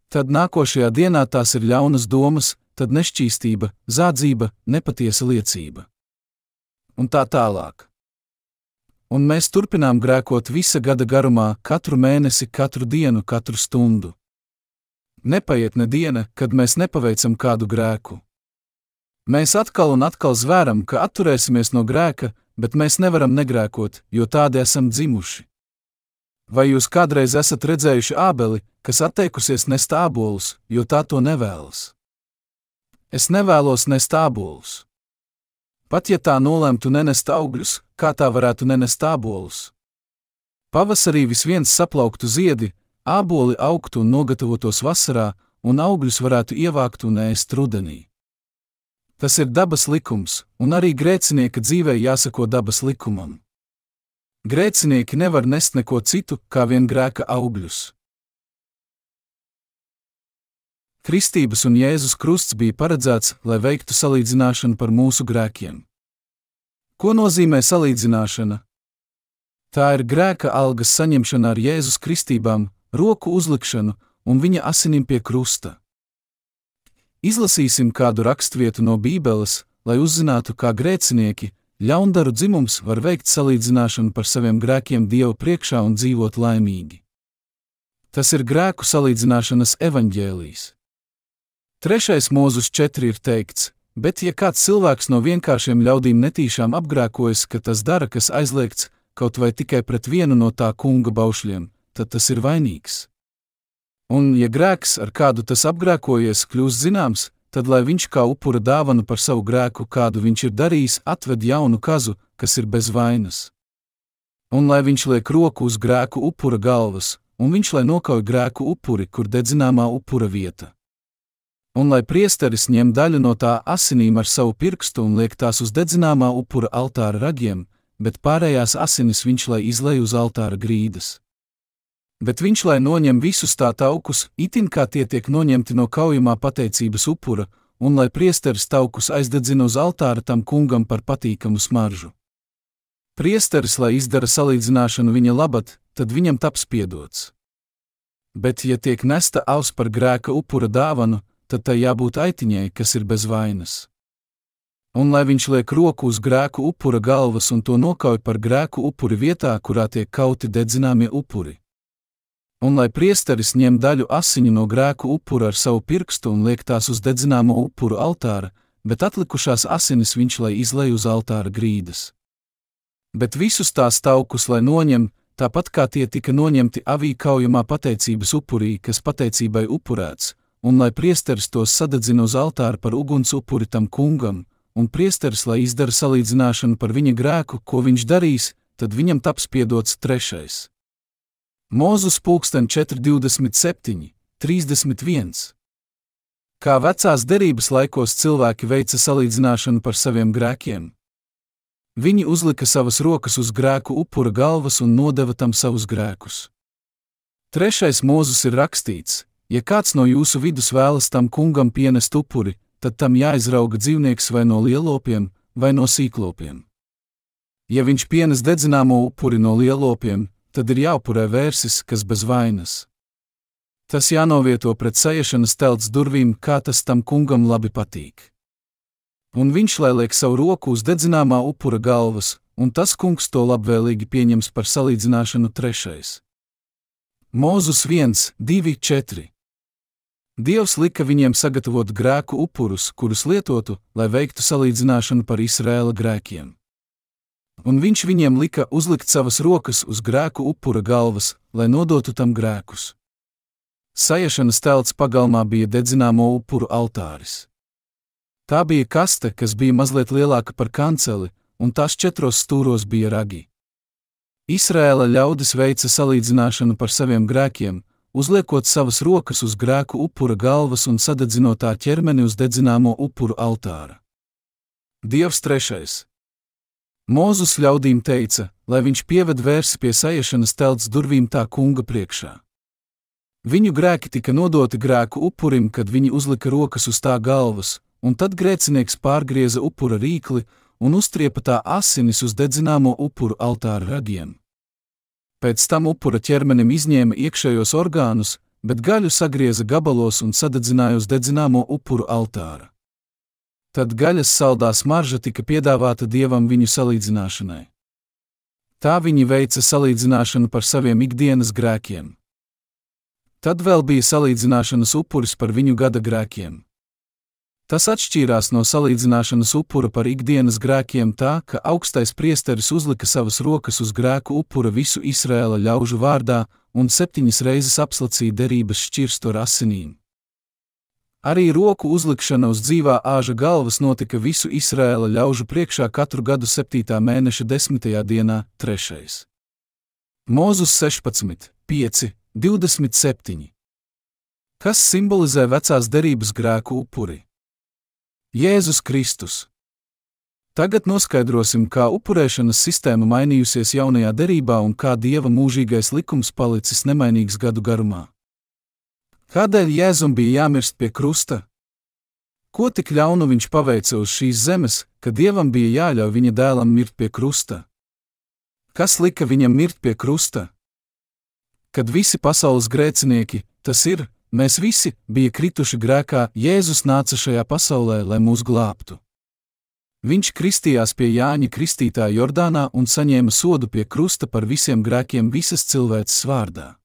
Tad nākošajā dienā tās ir ļaunas domas, tad nešķīstība, zādzība, nepatiesa liecība. Un tā tālāk un mēs turpinām grēkot visa gada garumā, katru mēnesi, katru dienu, katru stundu. Nepaiet ne diena, kad mēs nepaveicam kādu grēku. Mēs atkal un atkal zvēram, ka atturēsimies no grēka, bet mēs nevaram negrēkot, jo tādi esam dzimuši. Vai jūs kādreiz esat redzējuši ābeli, kas atteikusies nest ābolus, jo tā to nevēlas? Es nevēlos nest ābolus. Pat ja tā nolemtu nenest augļus, kā tā varētu nenest ābolus? Pavasarī vis viens saplauktu ziedi, āboli augtu un nogatavotos vasarā, un augļus varētu ievākt un ēst rudenī. Tas ir dabas likums, un arī grēcinieka dzīvē jāsako dabas likumam. Grēcinieki nevar nest neko citu, kā vien grēka augļus. Kristības un Jēzus krusts bija paredzēts, lai veiktu salīdzināšanu par mūsu grēkiem. Ko nozīmē salīdzināšana? Tā ir grēka algas saņemšana ar Jēzus kristībām, roku uzlikšanu un viņa asinīm pie krusta. Izlasīsim kādu raksturvietu no Bībeles, lai uzzinātu, kā grēcinieki, ļaundaru dzimums var veikt salīdzināšanu par saviem grēkiem Dieva priekšā un dzīvot laimīgi. Tas ir grēku salīdzināšanas evaņģēlijs. Trešais mūzus četri ir teikts, bet ja kāds cilvēks no vienkāršiem ļaudīm netīšām apgrēkojas, ka tas dara, kas aizliegts, kaut vai tikai pret vienu no tā kunga baušļiem, tad tas ir vainīgs. Un, ja grēks, ar kādu tas apgrēkojies, kļūst zināms, tad lai viņš kā upura dāvanu par savu grēku, kādu viņš ir darījis, atved jaunu kazu, kas ir bez vainas. Un lai viņš liek roku uz grēku upura galvas, un viņš lai nokauj grēku upuri, kur dedzināmā upura vieta un lai priesteris ņem daļu no tā asinīm ar savu pirkstu un liek tās uz dedzināmā upura altāra ragiem, bet pārējās asinis viņš lai izlej uz altāra grīdas. Bet viņš lai noņem visus tā taukus, itin kā tie tiek noņemti no kaujamā pateicības upura, un lai priesteris taukus aizdedzina uz altāra tam kungam par patīkamu smaržu. Priesteris, lai izdara salīdzināšanu viņa labad, tad viņam taps piedots. Bet, ja tiek nesta aus par grēka upura dāvanu, tad tai jābūt aitiņai, kas ir bez vainas. Un lai viņš liek roku uz grēku upura galvas un to nokauj par grēku upuri vietā, kurā tiek kauti dedzināmie upuri. Un lai priesteris ņem daļu asiņu no grēku upura ar savu pirkstu un liek tās uz dedzināmo upuru altāra, bet atlikušās asinis viņš lai izlej uz altāra grīdas. Bet visus tās taukus lai noņem, tāpat kā tie tika noņemti avī kaujamā pateicības upurī, kas pateicībai upurēts, un lai priesteris tos sadedzina uz altāra par uguns upuri tam kungam, un priesteris, lai izdara salīdzināšanu par viņa grēku, ko viņš darīs, tad viņam taps piedots trešais. Mūzus pulksten 427, 31. Kā vecās derības laikos cilvēki veica salīdzināšanu par saviem grēkiem. Viņi uzlika savas rokas uz grēku upura galvas un nodeva tam savus grēkus. Trešais mūzus ir rakstīts: Ja kāds no jūsu vidus vēlas tam kungam pienest upuri, tad tam jāizrauga dzīvnieks vai no lielopiem, vai no sīklopiem. Ja viņš pienes dedzināmo upuri no lielopiem, tad ir jāupurē vērsis, kas bez vainas. Tas jānovieto pret sajiešanas telts durvīm, kā tas tam kungam labi patīk. Un viņš lai liek savu roku uz dedzināmā upura galvas, un tas kungs to labvēlīgi pieņems par salīdzināšanu trešais. Mūzus 1, 2, 4. Dievs lika viņiem sagatavot grēku upurus, kurus lietotu, lai veiktu salīdzināšanu par Izraēla grēkiem. Un viņš viņiem lika uzlikt savas rokas uz grēku upura galvas, lai nodotu tam grēkus. Saiešanas telts pagalmā bija dedzināmo upuru altāris. Tā bija kaste, kas bija mazliet lielāka par kanceli, un tās četros stūros bija ragi. Izraēla ļaudis veica salīdzināšanu par saviem grēkiem, uzliekot savas rokas uz grēku upura galvas un sadedzinot tā ķermeni uz dedzināmo upuru altāra. Dievs trešais. Mūzus ļaudīm teica, lai viņš pieved vērsi pie sajiešanas telts durvīm tā kunga priekšā. Viņu grēki tika nodoti grēku upurim, kad viņi uzlika rokas uz tā galvas, un tad grēcinieks pārgrieza upura rīkli un uztriepa tā asinis uz dedzināmo upuru altāra ragiem. Pēc tam upura ķermenim izņēma iekšējos orgānus, bet gaļu sagrieza gabalos un sadedzināja uz dedzināmo upuru altāra. Tad gaļas saldā smarža tika piedāvāta dievam viņu salīdzināšanai. Tā viņi veica salīdzināšanu par saviem ikdienas grēkiem. Tad vēl bija salīdzināšanas upuris par viņu gada grēkiem. Tas atšķīrās no salīdzināšanas upura par ikdienas grēkiem tā, ka augstais priesteris uzlika savas rokas uz grēku upura visu Izraēla ļaužu vārdā un septiņas reizes apslacīja derības šķirstu ar asinīm. Arī roku uzlikšana uz dzīvā āža galvas notika visu Izraēla ļaužu priekšā katru gadu 7. mēneša 10. dienā, 3. Mūzus 16, 5, 27. Kas simbolizē vecās derības grēku upuri? Jēzus Kristus. Tagad noskaidrosim, kā upurēšanas sistēma mainījusies jaunajā derībā un kā dieva mūžīgais likums palicis nemainīgs gadu garumā. Kādēļ Jēzum bija jāmirst pie krusta? Ko tik ļaunu viņš paveica uz šīs zemes, ka dievam bija jāļauj viņa dēlam mirt pie krusta? Kas lika viņam mirt pie krusta? Kad visi pasaules grēcinieki, tas ir, mēs visi, bija krituši grēkā, Jēzus nāca šajā pasaulē, lai mūs glābtu. Viņš kristījās pie Jāņa Kristītāja Jordānā un saņēma sodu pie krusta par visiem grēkiem visas cilvēces vārdā.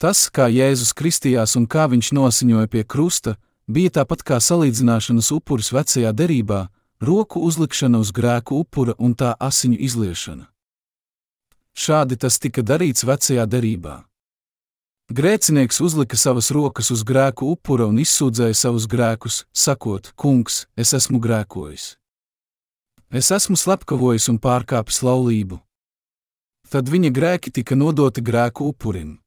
Tas, kā Jēzus kristījās un kā viņš nosiņoja pie krusta, bija tāpat kā salīdzināšanas upuris vecajā derībā, roku uzlikšana uz grēku upura un tā asiņu izliešana. Šādi tas tika darīts vecajā derībā. Grēcinieks uzlika savas rokas uz grēku upura un izsūdzēja savus grēkus, sakot: Kungs, es esmu grēkojis es esmu slepkavojis un pārkāpis laulību. Tad viņa grēki tika nodoti grēku upurim.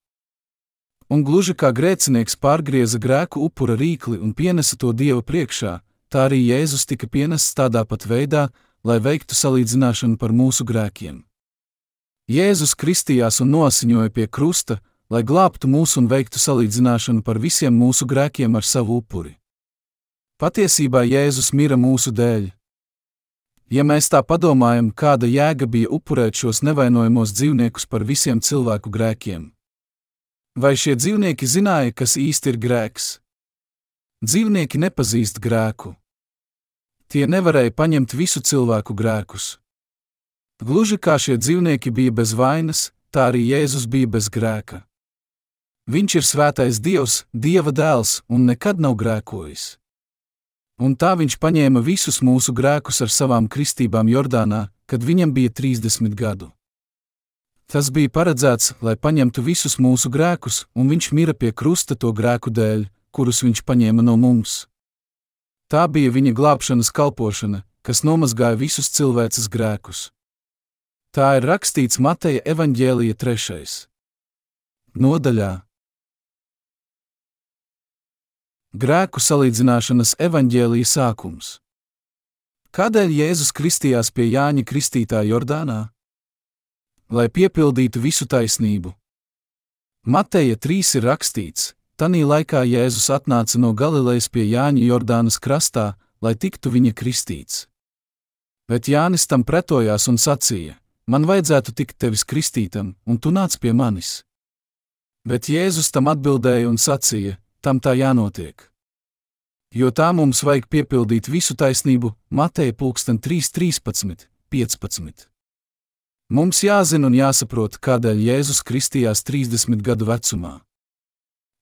Un gluži kā grēcinieks pārgrieza grēku upura rīkli un pienesa to dieva priekšā, tā arī Jēzus tika pienests tādā pat veidā, lai veiktu salīdzināšanu par mūsu grēkiem. Jēzus kristījās un nosiņoja pie krusta, lai glābtu mūs un veiktu salīdzināšanu par visiem mūsu grēkiem ar savu upuri. Patiesībā Jēzus mira mūsu dēļ, Ja mēs tā padomājam, kāda jēga bija upurēt šos nevainojamos dzīvniekus par visiem cilvēku grēkiem? Vai šie dzīvnieki zināja, kas īsti ir grēks? Dzīvnieki nepazīst grēku. Tie nevarēja paņemt visu cilvēku grēkus. Gluži kā šie dzīvnieki bija bez vainas, tā arī Jēzus bija bez grēka. Viņš ir svētais Dievs, Dieva dēls un nekad nav grēkojis un tā viņš paņēma visus mūsu grēkus ar savām kristībām Jordānā, kad viņam bija 30 gadu. Tas bija paredzēts, lai paņemtu visus mūsu grēkus, un viņš mira pie krusta to grēku dēļ, kurus viņš paņēma no mums. Tā bija viņa glābšanas kalpošana, kas nomazgāja visus cilvēces grēkus. Tā ir rakstīts Mateja evaņģēlija trešais. Nodaļā Grēku salīdzināšanas evaņģēlīja sākums. Kādēļ Jēzus kristījās pie Jāņa Kristītā Jordānā? Lai piepildītu visu taisnību. Mateja 3 ir rakstīts, tanī laikā Jēzus atnāca no Galilejas pie Jāņa Jordānas krastā, lai tiktu viņa kristīts. Bet Jānis tam pretojās un sacīja: Man vajadzētu tikt tevis kristītam, un tu nāc pie manis. Bet Jēzus tam atbildēja un sacīja: tam tā jānotiek. Jo tā mums vajag piepildīt visu taisnību, Mateja 3.13, 15. Mums jāzina un jāsaprot, kādēļ Jēzus kristījās 30 gadu vecumā.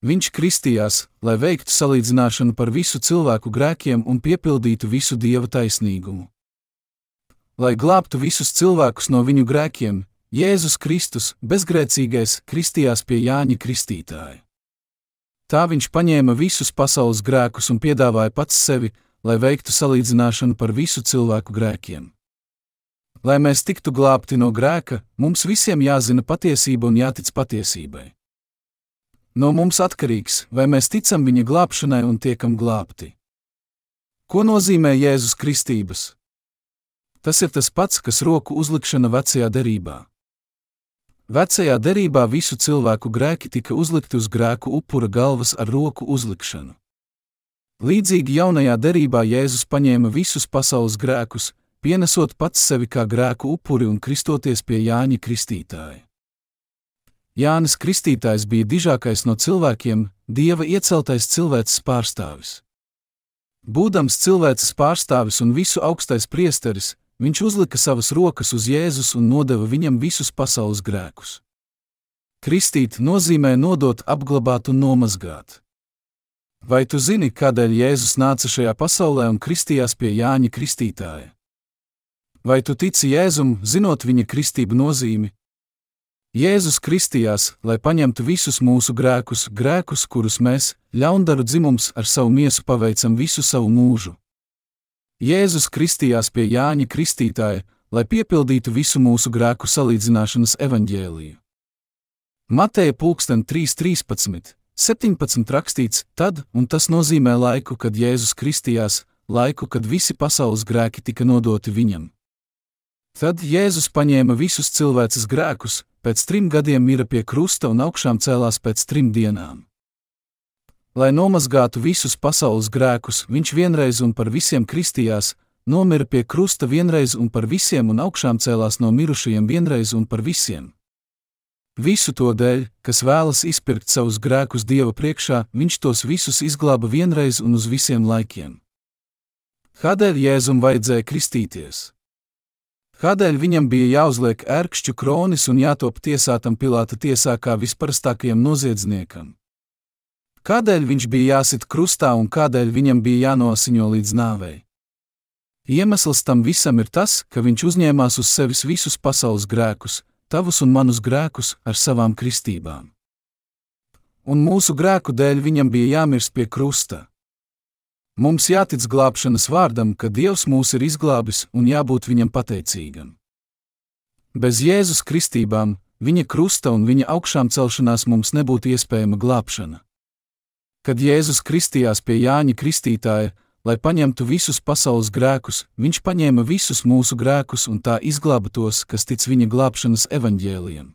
Viņš kristījās, lai veiktu salīdzināšanu par visu cilvēku grēkiem un piepildītu visu dieva taisnīgumu. Lai glābtu visus cilvēkus no viņu grēkiem, Jēzus Kristus, bezgrēcīgais, kristījās pie Jāņa Kristītāja. Tā viņš paņēma visus pasaules grēkus un piedāvāja pats sevi, lai veiktu salīdzināšanu par visu cilvēku grēkiem. Lai mēs tiktu glābti no grēka, mums visiem jāzina patiesība un jātic patiesībai. No mums atkarīgs, vai mēs ticam viņa glābšanai un tiekam glābti. Ko nozīmē Jēzus Kristības? Tas ir tas pats, kas roku uzlikšana vecajā derībā. Vecajā derībā visu cilvēku grēki tika uzlikti uz grēku upura galvas ar roku uzlikšanu. Līdzīgi jaunajā derībā Jēzus paņēma visus pasaules grēkus, pienesot pats sevi kā grēku upuri un kristoties pie Jāņa Kristītāja. Jānis Kristītājs bija dižākais no cilvēkiem, dieva ieceltais cilvēks pārstāvis. Būdams cilvēks pārstāvis un visu augstais priesteris, Viņš uzlika savas rokas uz Jēzus un nodeva viņam visus pasaules grēkus. Kristīt nozīmē nodot, apglabāt un nomazgāt. Vai tu zini, kādēļ Jēzus nāca šajā pasaulē un kristījās pie Jāņa Kristītāja? Vai tu tici Jēzum, zinot viņa kristību nozīmi? Jēzus kristījās, lai paņemtu visus mūsu grēkus, grēkus, kurus mēs, ļaundaru dzimums, ar savu miesu paveicam visu savu mūžu. Jēzus kristījās pie Jāņa Kristītāja, lai piepildītu visu mūsu grēku salīdzināšanas evaņģēliju. Mateja pulksten 3.13, 17 rakstīts, tad, un tas nozīmē laiku, kad Jēzus kristījās, laiku, kad visi pasaules grēki tika nodoti viņam. Tad Jēzus paņēma visus cilvēces grēkus, pēc trim gadiem mira pie krusta un augšām cēlās pēc trim dienām. Lai nomazgātu visus pasaules grēkus, viņš vienreiz un par visiem kristījās, nomira pie krusta vienreiz un par visiem un augšām cēlās no mirušajiem vienreiz un par visiem. Visu to dēļ, kas vēlas izpirkt savus grēkus Dieva priekšā, viņš tos visus izglāba vienreiz un uz visiem laikiem. Kādēļ Jēzum vajadzēja kristīties? Kādēļ viņam bija jāuzliek ērkšķu kronis un jātop tiesātam Pilāta tiesā kā visparastākajam noziedzniekam? Kādēļ viņš bija jāsit krustā un kādēļ viņam bija jānosiņo līdz nāvei? Iemesls tam visam ir tas, ka viņš uzņēmās uz sevis visus pasaules grēkus, tavus un manus grēkus ar savām kristībām. Un mūsu grēku dēļ viņam bija jāmirst pie krusta. Mums jātic glābšanas vārdam, ka Dievs mūs ir izglābis un jābūt viņam pateicīgam. Bez Jēzus kristībām, viņa krusta un viņa augšām celšanās mums nebūtu iespējama glābšana. Kad Jēzus kristījās pie Jāņa Kristītāja, lai paņemtu visus pasaules grēkus, viņš paņēma visus mūsu grēkus un tā izglāba tos, kas tic viņa glābšanas evaņģēliem.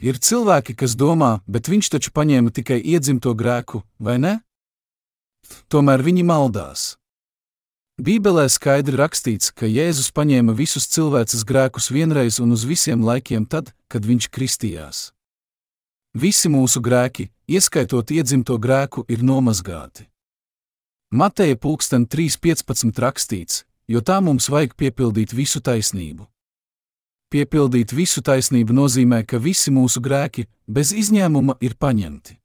Ir cilvēki, kas domā, bet viņš taču paņēma tikai iedzimto grēku, vai ne? tomēr viņi maldās. Bībelē skaidri rakstīts, ka Jēzus paņēma visus cilvēces grēkus vienreiz un uz visiem laikiem tad, kad viņš kristījās. Visi mūsu grēki, ieskaitot iedzimto grēku, ir nomazgāti. Mateja pulksten 3.15 rakstīts, jo tā mums vajag piepildīt visu taisnību. Piepildīt visu taisnību nozīmē, ka visi mūsu grēki, bez izņēmuma, ir paņemti.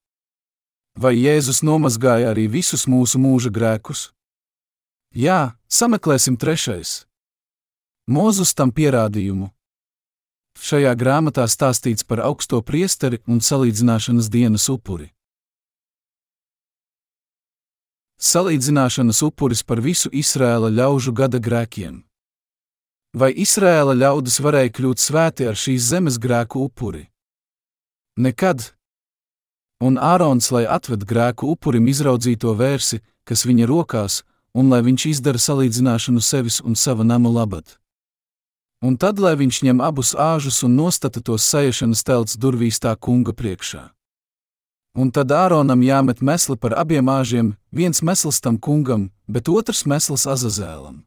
Vai Jēzus nomazgāja arī visus mūsu mūža grēkus? Jā, sameklēsim trešais. Mūzus tam pierādījumu. Šajā grāmatā stāstīts par augsto priesteri un salīdzināšanas dienas upuri. Salīdzināšanas upuris par visu Izrēla ļaužu gada grēkiem. Vai Izrēla ļaudis varēja kļūt svēti ar šīs zemes grēku upuri? Nekad, un Ārons, lai atved grēku upurim izraudzīto vērsi, kas viņa rokās, un lai viņš izdara salīdzināšanu sevis un sava nama labad. Un tad, lai viņš ņem abus āžus un nostata tos saiešanas telts durvīs tā kunga priekšā. Un tad Āronam jāmet mesli par abiem āžiem, viens mesls tam kungam, bet otrs mesls azazēlam.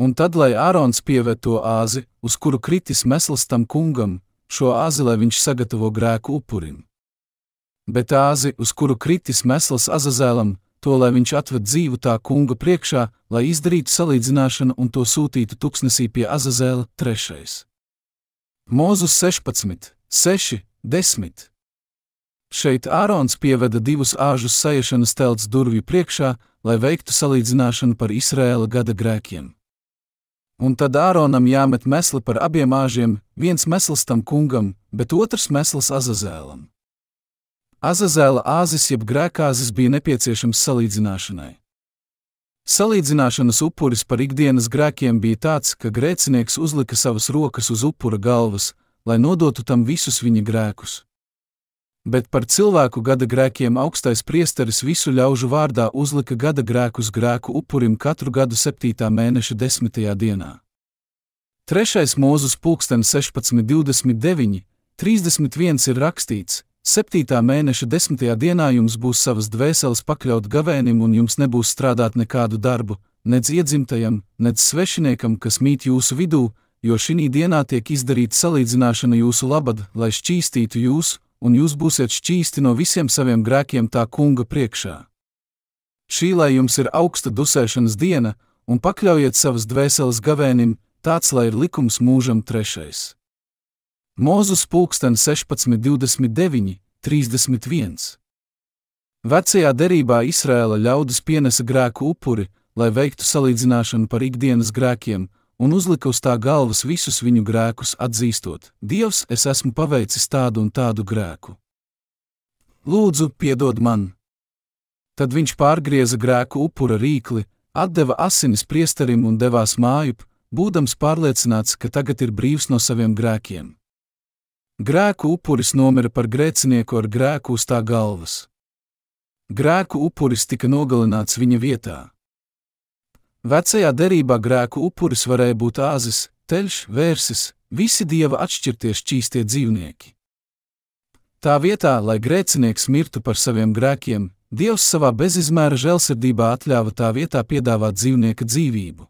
Un tad, lai Ārons pieved to āzi, uz kuru kritis mesls tam kungam, šo āzi, lai viņš sagatavo grēku upurim bet āzi, uz kuru kritis mesls Azazēlam, to lai viņš atved dzīvu tā kunga priekšā, lai izdarītu salīdzināšanu un to sūtītu tuksnesī pie Azazēla trešais. Mūzus 16, 6, 10. Šeit Ārons pieveda divus āžus saiešanas telts durvju priekšā, lai veiktu salīdzināšanu par Izraēla gada grēkiem. Un tad Āronam jāmet mesli par abiem āžiem, viens mesls tam kungam, bet otrs mesls Azazēlam. Azazēla āzis jeb grēkāzis bija nepieciešams salīdzināšanai. Salīdzināšanas upuris par ikdienas grēkiem bija tāds, ka grēcinieks uzlika savas rokas uz upura galvas, lai nodotu tam visus viņa grēkus. Bet par cilvēku gada grēkiem augstais priesteris visu ļaužu vārdā uzlika gada grēkus grēku upurim katru gadu 7. mēneša 10. dienā. Trešais mūzus pulksten 16.29, 31 ir rakstīts, Septītā mēneša desmitajā dienā jums būs savas dvēseles pakļaut gavēnim, un jums nebūs strādāt nekādu darbu, nedz iedzimtajam, nedz svešiniekam, kas mīt jūsu vidū, jo šī dienā tiek izdarīta salīdzināšana jūsu labad, lai šķīstītu jūs, un jūs būsiet šķīsti no visiem saviem grēkiem tā kunga priekšā. Šī lai jums ir augsta dusēšanas diena, un pakļaujiet savas dvēseles gavēnim, tāds lai ir likums mūžam trešais. Mūzus pulksten 16, 29, 31. Vecajā derībā Izrēla ļaudis pienesa grēku upuri, lai veiktu salīdzināšanu par ikdienas grēkiem, un uzlika uz tā galvas visus viņu grēkus, atzīstot: Dievs, es esmu paveicis tādu un tādu grēku. Lūdzu, piedod man! Tad viņš pārgrieza grēku upura rīkli, atdeva asinis priesterim un devās mājup, būdams pārliecināts, ka tagad ir brīvs no saviem grēkiem. Grēku upuris nomira par grēcinieku ar grēku uz tā galvas. Grēku upuris tika nogalināts viņa vietā. Vecajā derībā grēku upuris varēja būt āzis, teļš, vērsis, visi dieva atšķirtie šķīstie dzīvnieki. Tā vietā, lai grēcinieks mirtu par saviem grēkiem, Dievs savā bezizmēra žēlsirdībā atļāva tā vietā piedāvāt dzīvnieka dzīvību.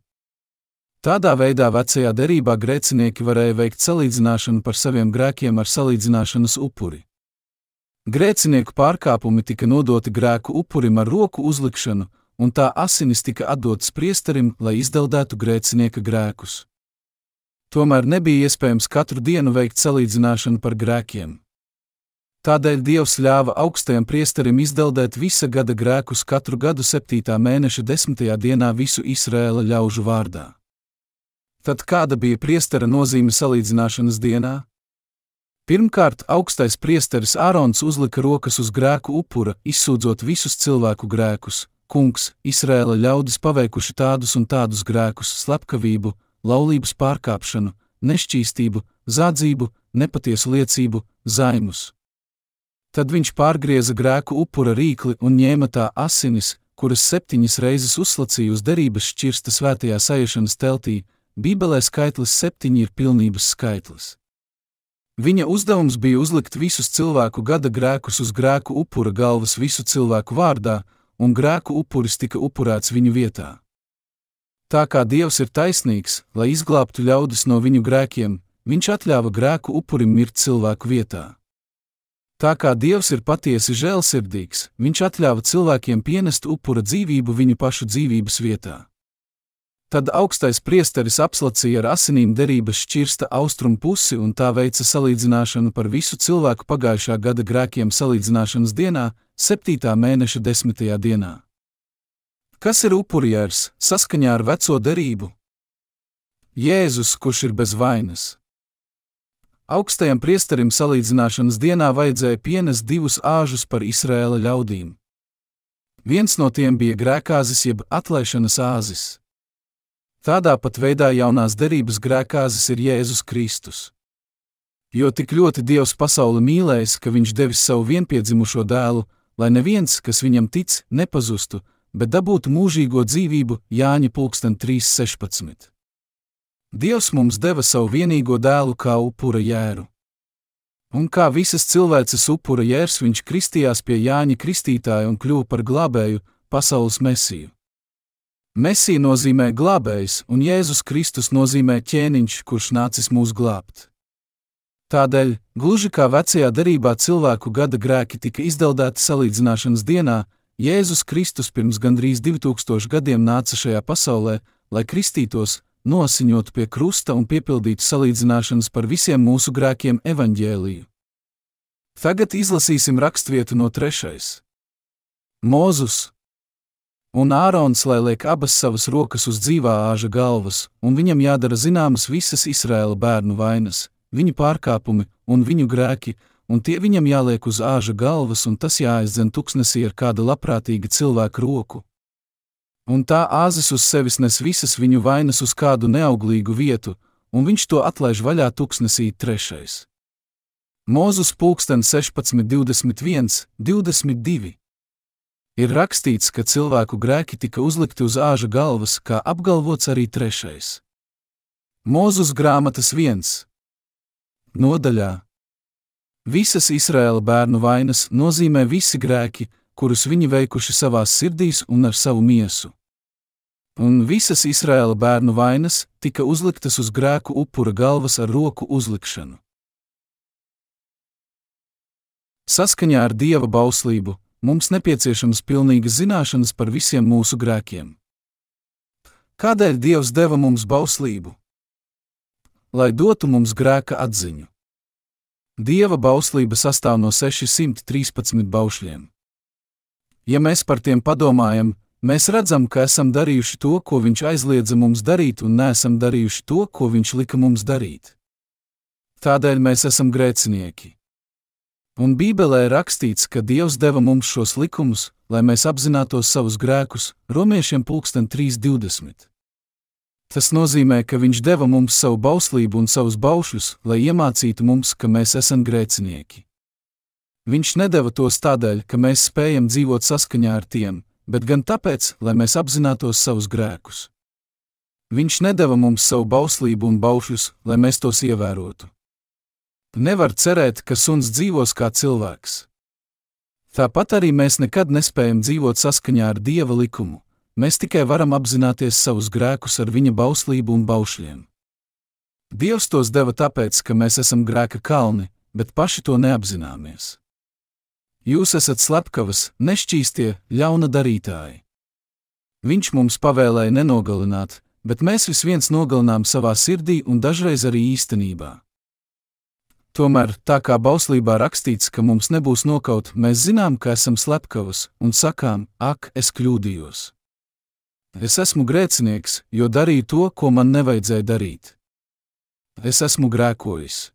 Tādā veidā vecajā derībā grēcinieki varēja veikt salīdzināšanu par saviem grēkiem ar salīdzināšanas upuri. Grēcinieku pārkāpumi tika nodoti grēku upurim ar roku uzlikšanu, un tā asinis tika atdotas priesterim, lai izdeldētu grēcinieka grēkus. Tomēr nebija iespējams katru dienu veikt salīdzināšanu par grēkiem. Tādēļ Dievs ļāva augstajam priesterim izdeldēt visa gada grēkus katru gadu 7. mēneša 10. dienā visu Izrēla ļaužu vārdā. Tad kāda bija priestera nozīme salīdzināšanas dienā? Pirmkārt, augstais priesteris Ārons uzlika rokas uz grēku upura, izsūdzot visus cilvēku grēkus. Kungs, Izrēla ļaudis paveikuši tādus un tādus grēkus - slepkavību, laulības pārkāpšanu, nešķīstību, zādzību, nepatiesu liecību, zaimus. Tad viņš pārgrieza grēku upura rīkli un ņēma tā asinis, kuras septiņas reizes uzslacīja uz derības šķirsta svētajā saiešanas teltī. Bībelē skaitlis septiņi ir pilnības skaitlis. Viņa uzdevums bija uzlikt visus cilvēku gada grēkus uz grēku upura galvas visu cilvēku vārdā, un grēku upuris tika upurēts viņu vietā. Tā kā Dievs ir taisnīgs, lai izglābtu ļaudis no viņu grēkiem, viņš atļāva grēku upurim mirt cilvēku vietā. Tā kā Dievs ir patiesi žēlsirdīgs, Viņš atļāva cilvēkiem pienest upura dzīvību viņu pašu dzīvības vietā. Tad augstais priesteris apslacīja ar asinīm derības šķirsta austrumu pusi un tā veica salīdzināšanu par visu cilvēku pagājušā gada grēkiem salīdzināšanas dienā, 7. mēneša 10. dienā. Kas ir upurjērs saskaņā ar veco derību? Jēzus, kurš ir bez vainas. Augstajam priesterim salīdzināšanas dienā vajadzēja pienest divus āžus par Izraēla ļaudīm. Viens no tiem bija grēkāzis jeb atlaišanas āzis. Tādā pat veidā jaunās derības grēkāzis ir Jēzus Kristus. Jo tik ļoti Dievs pasauli mīlējis, ka Viņš devis savu vienpiedzimušo dēlu, lai neviens, kas viņam tic, nepazustu, bet dabūtu mūžīgo dzīvību Jāņa 3.16. Dievs mums deva savu vienīgo dēlu kā upura jēru. Un kā visas cilvēces upura jērs, viņš kristījās pie Jāņa Kristītāja un kļuva par glābēju, pasaules mesiju. Mesija nozīmē glābējs, un Jēzus Kristus nozīmē ķēniņš, kurš nācis mūs glābt. Tādēļ, gluži kā vecajā derībā cilvēku gada grēki tika izdeldēti salīdzināšanas dienā, Jēzus Kristus pirms gandrīz 2000 gadiem nāca šajā pasaulē, lai kristītos, nosiņot pie krusta un piepildīt salīdzināšanas par visiem mūsu grēkiem evaņģēliju. Tagad izlasīsim raksturvietu no trešais. Mūzus un Ārons, lai liek abas savas rokas uz dzīvā āža galvas, un viņam jādara zināmas visas Izraēla bērnu vainas, viņu pārkāpumi un viņu grēki, un tie viņam jāliek uz āža galvas, un tas jāaizdzen tuksnesī ar kāda labprātīga cilvēka roku un tā āzis uz sevis nes visas viņu vainas uz kādu neauglīgu vietu, un viņš to atlaiž vaļā tuksnesī trešais. Mūzus pulksten 16, 21, 22. Ir rakstīts, ka cilvēku grēki tika uzlikti uz āža galvas, kā apgalvots arī trešais. Mūzus grāmatas viens. Nodaļā Visas Izraēla bērnu vainas nozīmē visi grēki, kurus viņi veikuši savās sirdīs un ar savu miesu. Un visas Izraēla bērnu vainas tika uzliktas uz grēku upura galvas ar roku uzlikšanu. Saskaņā ar dieva bauslību mums nepieciešams pilnīgas zināšanas par visiem mūsu grēkiem. Kādēļ Dievs deva mums bauslību? Lai dotu mums grēka atziņu. Dieva bauslība sastāv no 613 baušļiem. Ja mēs par tiem padomājam, mēs redzam, ka esam darījuši to, ko viņš aizliedza mums darīt, un neesam darījuši to, ko viņš lika mums darīt. Tādēļ mēs esam grēcinieki. Un Bībelē rakstīts, ka Dievs deva mums šos likumus, lai mēs apzinātos savus grēkus, Romiešiem 3.20. Tas nozīmē, ka Viņš deva mums savu bauslību un savus baušļus, lai iemācītu mums, ka mēs esam grēcinieki. Viņš nedeva tos tādēļ, ka mēs spējam dzīvot saskaņā ar tiem, bet gan tāpēc, lai mēs apzinātos savus grēkus. Viņš nedeva mums savu bauslību un baušļus, lai mēs tos ievērotu. Nevar cerēt, ka suns dzīvos kā cilvēks. Tāpat arī mēs nekad nespējam dzīvot saskaņā ar dieva likumu, mēs tikai varam apzināties savus grēkus ar viņa bauslību un baušļiem. Dievs tos deva tāpēc, ka mēs esam grēka kalni, bet paši to neapzināmies. Jūs esat slepkavas, nešķīstie, ļauna darītāji. Viņš mums pavēlēja nenogalināt, bet mēs vis viens nogalinām savā sirdī un dažreiz arī īstenībā. Tomēr, tā kā bauslībā rakstīts, ka mums nebūs nokaut, mēs zinām, ka esam slepkavas un sakām, ak, es kļūdījos. Es esmu grēcinieks, jo darīju to, ko man nevajadzēja darīt. Es esmu grēkojis.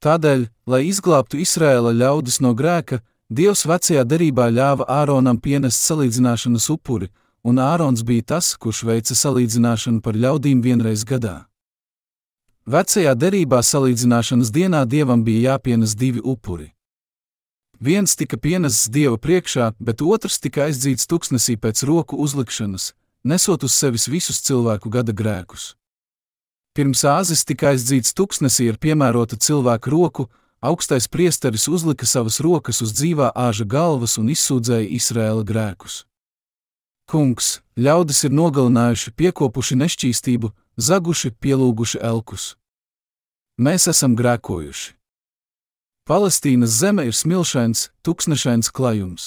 Tādēļ, lai izglābtu Izraēla ļaudis no grēka, Dievs vecajā derībā ļāva Āronam pienest salīdzināšanas upuri, un Ārons bija tas, kurš veica salīdzināšanu par ļaudīm vienreiz gadā. Vecajā derībā salīdzināšanas dienā dievam bija jāpienes divi upuri. Viens tika pienests dieva priekšā, bet otrs tika aizdzīts tuksnesī pēc roku uzlikšanas, nesot uz sevis visus cilvēku gada grēkus. Pirms āzis tika aizdzīts tuksnesī ar piemērotu cilvēku roku, augstais priesteris uzlika savas rokas uz dzīvā āža galvas un izsūdzēja Izraēla grēkus. Kungs, ļaudis ir nogalinājuši, piekopuši nešķīstību, zaguši, pielūguši elkus. Mēs esam grēkojuši. Palestīnas zeme ir smilšains, tuksnešains klajums.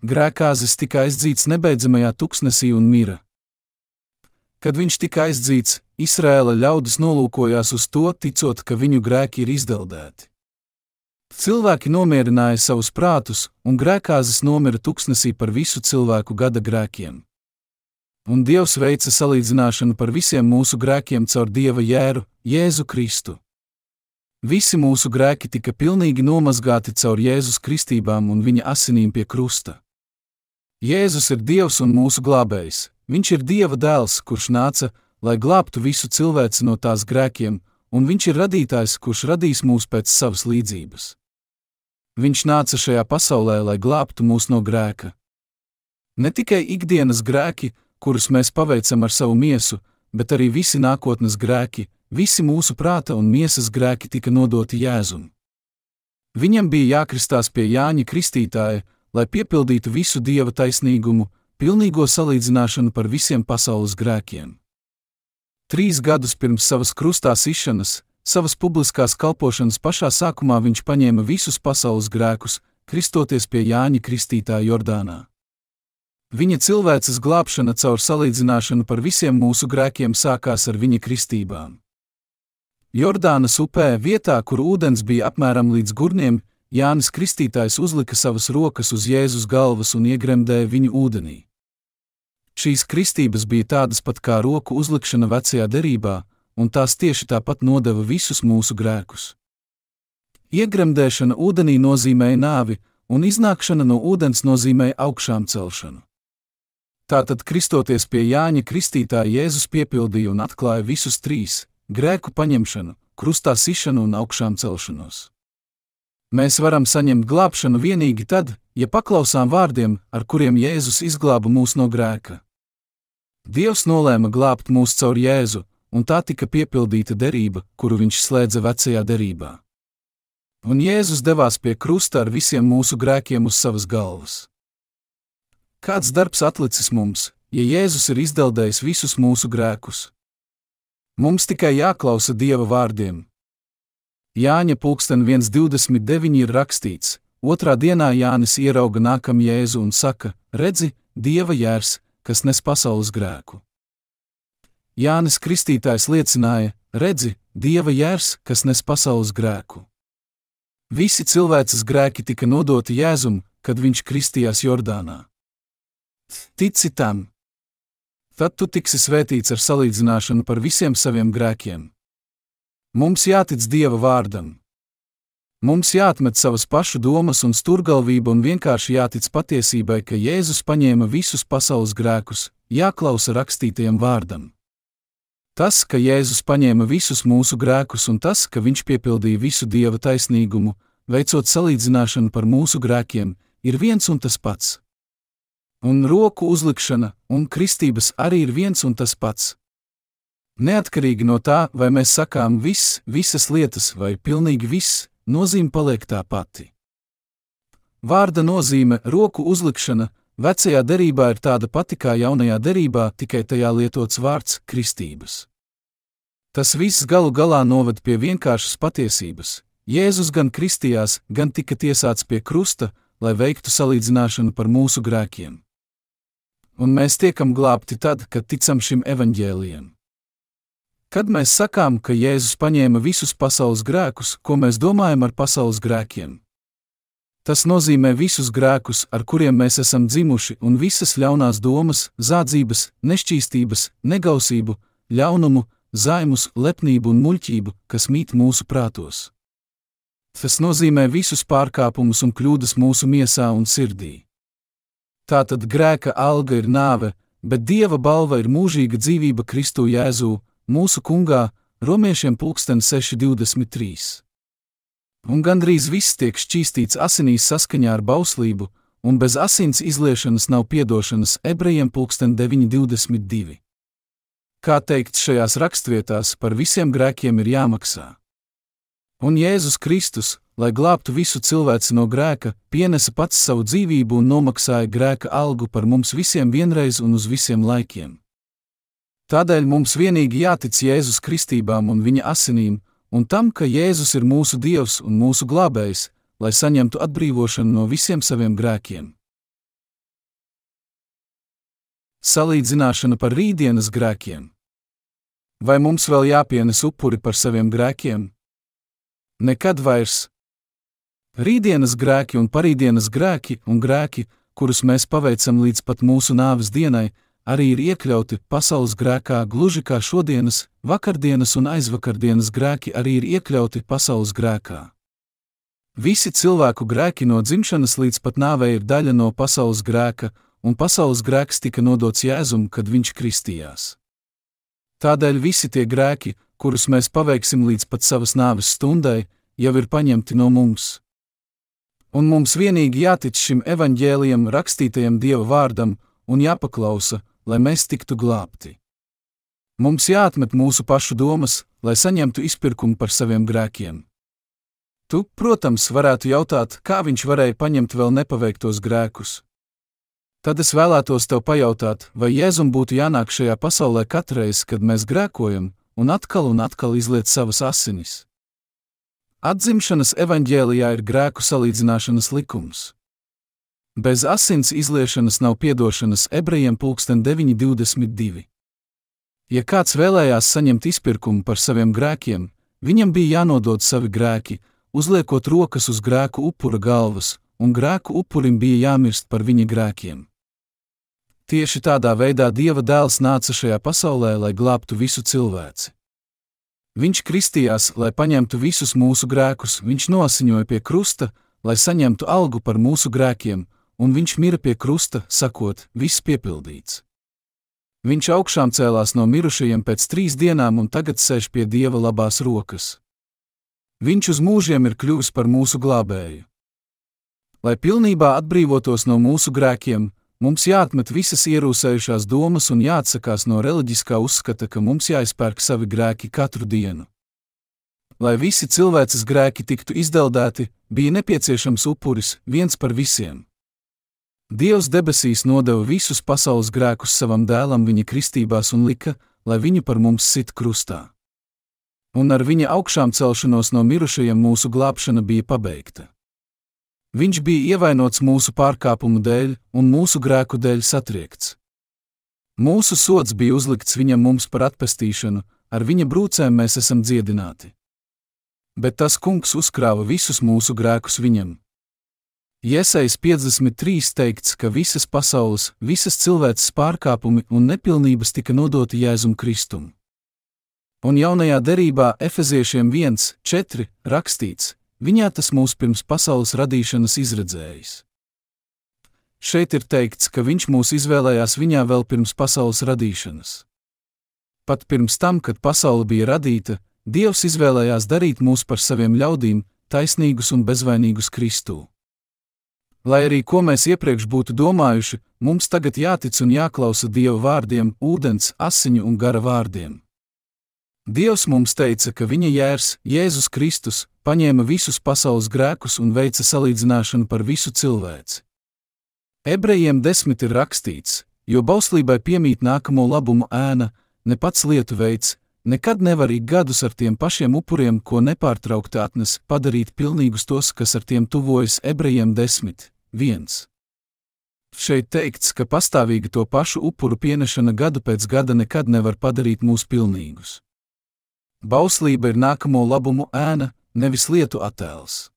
Grēkāzis tika aizdzīts nebeidzamajā tuksnesī un mira. Kad viņš tika aizdzīts, Izraēla ļaudis nolūkojās uz to, ticot, ka viņu grēki ir izdeldēti. Cilvēki nomierināja savus prātus, un grēkāzis nomira tuksnesī par visu cilvēku gada grēkiem un Dievs veica salīdzināšanu par visiem mūsu grēkiem caur Dieva jēru, Jēzu Kristu. Visi mūsu grēki tika pilnīgi nomazgāti caur Jēzus kristībām un viņa asinīm pie krusta. Jēzus ir Dievs un mūsu glābējs, Viņš ir Dieva dēls, kurš nāca, lai glābtu visu cilvēci no tās grēkiem, un Viņš ir radītājs, kurš radīs mūs pēc savas līdzības. Viņš nāca šajā pasaulē, lai glābtu mūs no grēka. Ne tikai ikdienas grēki, kurus mēs paveicam ar savu miesu, bet arī visi nākotnes grēki, visi mūsu prāta un miesas grēki tika nodoti Jēzum. Viņam bija jākristās pie Jāņa Kristītāja, lai piepildītu visu dieva taisnīgumu, pilnīgo salīdzināšanu par visiem pasaules grēkiem. Trīs gadus pirms savas krustā sišanas, savas publiskās kalpošanas pašā sākumā viņš paņēma visus pasaules grēkus, kristoties pie Jāņa Kristītāja Jordānā. Viņa cilvēces glābšana caur salīdzināšanu par visiem mūsu grēkiem sākās ar viņa kristībām. Jordānas upē, vietā, kur ūdens bija apmēram līdz gurniem, Jānis Kristītājs uzlika savas rokas uz Jēzus galvas un iegremdēja viņu ūdenī. Šīs kristības bija tādas pat kā roku uzlikšana vecajā derībā, un tās tieši tāpat nodeva visus mūsu grēkus. Iegremdēšana ūdenī nozīmēja nāvi, un iznākšana no ūdens nozīmēja augšām celšanu. Tātad, kristoties pie Jāņa Kristītāja, Jēzus piepildīja un atklāja visus trīs - grēku paņemšanu, krustā sišanu un augšām celšanos. Mēs varam saņemt glābšanu tikai tad, ja paklausām vārdiem, ar kuriem Jēzus izglāba mūs no grēka. Dievs nolēma glābt mūs caur Jēzu, un tā tika piepildīta derība, kuru viņš slēdza vecajā derībā. Un Jēzus devās pie krusta ar visiem mūsu grēkiem uz savas galvas. Kāds darbs atlicis mums, ja Jēzus ir izdeldējis visus mūsu grēkus? Mums tikai jāklausa Dieva vārdiem. Jāņa pulksten 1.29 ir rakstīts, otrā dienā Jānis ierauga nākam Jēzu un saka: Redzi, Dieva jērs, kas nes pasaules grēku. Jānis Kristītājs liecināja: Redzi, Dieva jērs, kas nes pasaules grēku. Visi cilvēces grēki tika nodoti Jēzum, kad viņš kristījās Jordānā. Tici tam! Tad tu tiksi svētīts ar salīdzināšanu par visiem saviem grēkiem. Mums jātic Dieva vārdam. Mums jāatmet savas pašu domas un stūrgalvība un vienkārši jātic patiesībai, ka Jēzus paņēma visus pasaules grēkus, jāklausa rakstītajam vārdam. Tas, ka Jēzus paņēma visus mūsu grēkus un tas, ka Viņš piepildīja visu Dieva taisnīgumu, veicot salīdzināšanu par mūsu grēkiem, ir viens un tas pats. Un roku uzlikšana un kristības arī ir viens un tas pats. Neatkarīgi no tā, vai mēs sakām viss, visas lietas vai pilnīgi viss, nozīme paliek tā pati. Vārda nozīme roku uzlikšana vecajā derībā ir tāda pati kā jaunajā derībā, tikai tajā lietots vārds kristības. Tas viss galu galā noved pie vienkāršas patiesības. Jēzus gan kristījās, gan tika tiesāts pie krusta, lai veiktu salīdzināšanu par mūsu grēkiem. Un mēs tiekam glābti tad, kad ticam šim evaņģēlijam. Kad mēs sakām, ka Jēzus paņēma visus pasaules grēkus, ko mēs domājam ar pasaules grēkiem? Tas nozīmē visus grēkus, ar kuriem mēs esam dzimuši, un visas ļaunās domas, zādzības, nešķīstības, negausību, ļaunumu, zaimus, lepnību un muļķību, kas mīt mūsu prātos. Tas nozīmē visus pārkāpumus un kļūdas mūsu miesā un sirdī. Tātad grēka alga ir nāve, bet dieva balva ir mūžīga dzīvība Kristu Jēzū, mūsu kungā, romiešiem 623. Un gandrīz viss tiek šķīstīts asinīs saskaņā ar bauslību, un bez asins izliešanas nav piedošanas ebrejiem 922. Kā teikts šajās rakstvietās, par visiem grēkiem ir jāmaksā. Un Jēzus Kristus, lai glābtu visu cilvēci no grēka, pienesa pats savu dzīvību un nomaksāja grēka algu par mums visiem vienreiz un uz visiem laikiem. Tādēļ mums vienīgi jātic Jēzus kristībām un viņa asinīm, un tam, ka Jēzus ir mūsu Dievs un mūsu glābējs, lai saņemtu atbrīvošanu no visiem saviem grēkiem. Salīdzināšana par rītdienas grēkiem. Vai mums vēl jāpienes upuri par saviem grēkiem? Nekad vairs. Rītdienas grēki un parītdienas grēki un grēki, kurus mēs paveicam līdz pat mūsu nāves dienai, arī ir iekļauti pasaules grēkā, gluži kā šodienas, vakardienas un aizvakardienas grēki arī ir iekļauti pasaules grēkā. Visi cilvēku grēki no dzimšanas līdz pat nāvei ir daļa no pasaules grēka, un pasaules grēks tika nodots Jēzum, kad viņš kristījās. Tādēļ visi tie grēki, kurus mēs paveiksim līdz pat savas nāves stundai, jau ir paņemti no mums. Un mums vienīgi jātic šim evaņģēlijam, rakstītajam Dieva vārdam, un jāpaklausa, lai mēs tiktu glābti. Mums jāatmet mūsu pašu domas, lai saņemtu izpirkumu par saviem grēkiem. Tu, protams, varētu jautāt, kā viņš varēja paņemt vēl nepaveiktos grēkus. Tad es vēlētos tev pajautāt, vai Jēzum būtu jānāk šajā pasaulē katreiz, kad mēs grēkojam, un atkal un atkal izliet savas asinis. Atzimšanas evaņģēlijā ir grēku salīdzināšanas likums. Bez asins izliešanas nav piedošanas ebrejiem 922. Ja kāds vēlējās saņemt izpirkumu par saviem grēkiem, viņam bija jānodod savi grēki, uzliekot rokas uz grēku upura galvas, un grēku upurim bija jāmirst par viņa grēkiem. Tieši tādā veidā Dieva dēls nāca šajā pasaulē, lai glābtu visu cilvēci. Viņš kristījās, lai paņemtu visus mūsu grēkus, viņš nosiņoja pie krusta, lai saņemtu algu par mūsu grēkiem, un viņš mira pie krusta, sakot, viss piepildīts. Viņš augšām cēlās no mirušajiem pēc trīs dienām un tagad sēž pie Dieva labās rokas. Viņš uz mūžiem ir kļuvis par mūsu glābēju. Lai pilnībā atbrīvotos no mūsu grēkiem, Mums jāatmet visas ierūsējušās domas un jāatsakās no reliģiskā uzskata, ka mums jāizpērk savi grēki katru dienu. Lai visi cilvēces grēki tiktu izdeldēti, bija nepieciešams upuris viens par visiem. Dievs debesīs nodeva visus pasaules grēkus savam dēlam viņa kristībās un lika, lai viņu par mums sit krustā. Un ar viņa augšām celšanos no mirušajiem mūsu glābšana bija pabeigta. Viņš bija ievainots mūsu pārkāpumu dēļ un mūsu grēku dēļ satriekts. Mūsu sots bija uzlikts viņam mums par atpestīšanu, ar viņa brūcēm mēs esam dziedināti. Bet tas kungs uzkrāva visus mūsu grēkus viņam. Iesaist 53 teikts, ka visas pasaules, visas cilvēces pārkāpumi un nepilnības tika nodoti Jēzum Kristum. Un jaunajā derībā Efeziešiem 1,4 rakstīts: Viņā tas mūs pirms pasaules radīšanas izredzējis. Šeit ir teikts, ka viņš mūs izvēlējās viņā vēl pirms pasaules radīšanas. Pat pirms tam, kad pasaule bija radīta, Dievs izvēlējās darīt mūs par saviem ļaudīm, taisnīgus un bezvainīgus Kristū. Lai arī ko mēs iepriekš būtu domājuši, mums tagad jātic un jāklausa Dieva vārdiem, ūdens, asiņu un gara vārdiem. Dievs mums teica, ka viņa jērs, Jēzus Kristus, paņēma visus pasaules grēkus un veica salīdzināšanu par visu cilvēci. Ebrejiem desmit ir rakstīts, jo bauslībai piemīt nākamo labumu ēna, ne pats lietu veids, nekad nevar ik gadus ar tiem pašiem upuriem, ko nepārtraukti atnes, padarīt pilnīgus tos, kas ar tiem tuvojas ebrejiem desmit. 1. Šeit teikts, ka pastāvīga to pašu upuru pienešana gadu pēc gada nekad nevar padarīt mūs pilnīgus. Bauslība ir nākamo labumu ēna, nevis lietu attēls.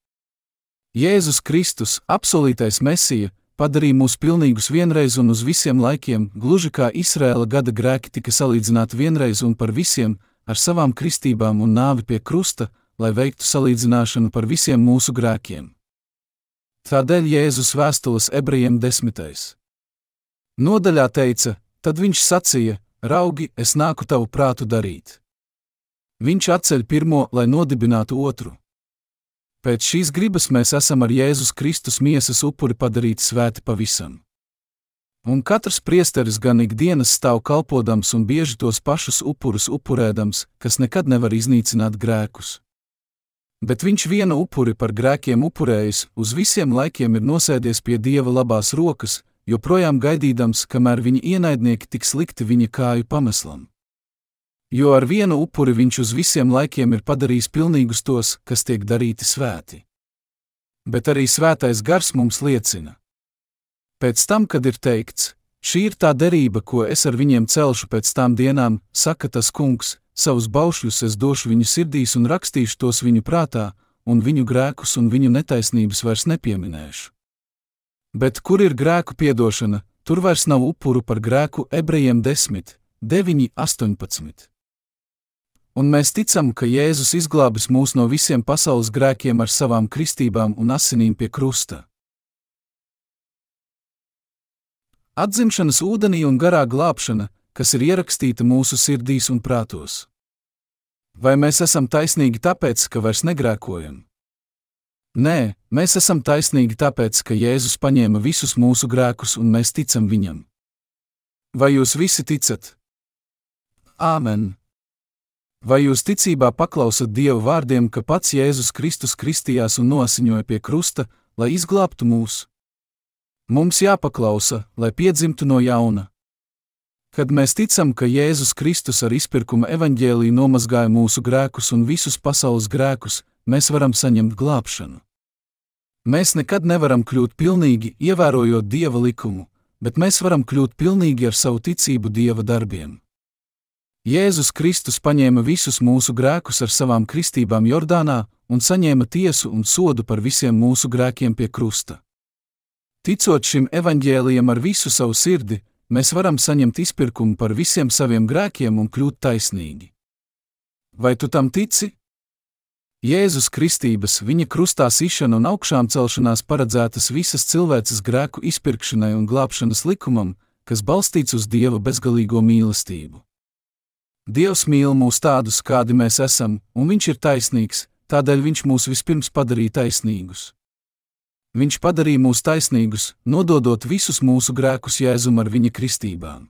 Jēzus Kristus, apsolītais Mesija, padarīja mūs pilnīgus vienreiz un uz visiem laikiem, gluži kā Izraēla gada grēki tika salīdzināti vienreiz un par visiem, ar savām kristībām un nāvi pie krusta, lai veiktu salīdzināšanu par visiem mūsu grēkiem. Tādēļ Jēzus vēstules ebrejiem desmitais. Nodaļā teica, tad viņš sacīja: Raugi, es nāku tavu prātu darīt. Viņš atceļ pirmo, lai nodibinātu otru. Pēc šīs gribas mēs esam ar Jēzus Kristus miesas upuri padarīti svēti pavisam. Un katrs priesteris gan ikdienas stāv kalpodams un bieži tos pašus upurus upurēdams, kas nekad nevar iznīcināt grēkus bet viņš vienu upuri par grēkiem upurējis, uz visiem laikiem ir nosēdies pie dieva labās rokas, joprojām gaidīdams, kamēr viņa ienaidnieki tiks likti viņa kāju pameslam. Jo ar vienu upuri viņš uz visiem laikiem ir padarījis pilnīgus tos, kas tiek darīti svēti. Bet arī svētais gars mums liecina. Pēc tam, kad ir teikts, šī ir tā derība, ko es ar viņiem celšu pēc tām dienām, saka tas kungs, savus baušļus es došu viņu sirdīs un rakstīšu tos viņu prātā, un viņu grēkus un viņu netaisnības vairs nepieminēšu. Bet kur ir grēku piedošana, tur vairs nav upuru par grēku ebrejiem 10, 9, 18. Un mēs ticam, ka Jēzus izglābis mūs no visiem pasaules grēkiem ar savām kristībām un asinīm pie krusta. Atzimšanas ūdenī un garā glābšana, kas ir ierakstīta mūsu sirdīs un prātos. Vai mēs esam taisnīgi tāpēc, ka vairs negrēkojam? Nē, mēs esam taisnīgi tāpēc, ka Jēzus paņēma visus mūsu grēkus un mēs ticam viņam. Vai jūs visi ticat? Āmen! Vai jūs ticībā paklausat Dieva vārdiem, ka pats Jēzus Kristus kristījās un nosiņoja pie krusta, lai izglābtu mūs? Mums jāpaklausa, lai piedzimtu no jauna. Kad mēs ticam, ka Jēzus Kristus ar izpirkuma evaņģēlīju nomazgāja mūsu grēkus un visus pasaules grēkus, mēs varam saņemt glābšanu. Mēs nekad nevaram kļūt pilnīgi, ievērojot Dieva likumu, bet mēs varam kļūt pilnīgi ar savu ticību Dieva darbiem. Jēzus Kristus paņēma visus mūsu grēkus ar savām kristībām Jordānā un saņēma tiesu un sodu par visiem mūsu grēkiem pie krusta. Ticot šim evaņģēlijam ar visu savu sirdi, mēs varam saņemt izpirkumu par visiem saviem grēkiem un kļūt taisnīgi. Vai tu tam tici? Jēzus Kristības, viņa krustā sišana un augšām celšanās paredzētas visas cilvēces grēku izpirkšanai un glābšanas likumam, kas balstīts uz Dieva bezgalīgo mīlestību. Dievs mīl mūs tādus, kādi mēs esam, un Viņš ir taisnīgs, tādēļ Viņš mūs vispirms padarīja taisnīgus. Viņš padarīja mūs taisnīgus, nododot visus mūsu grēkus Jēzum ar viņa kristībām.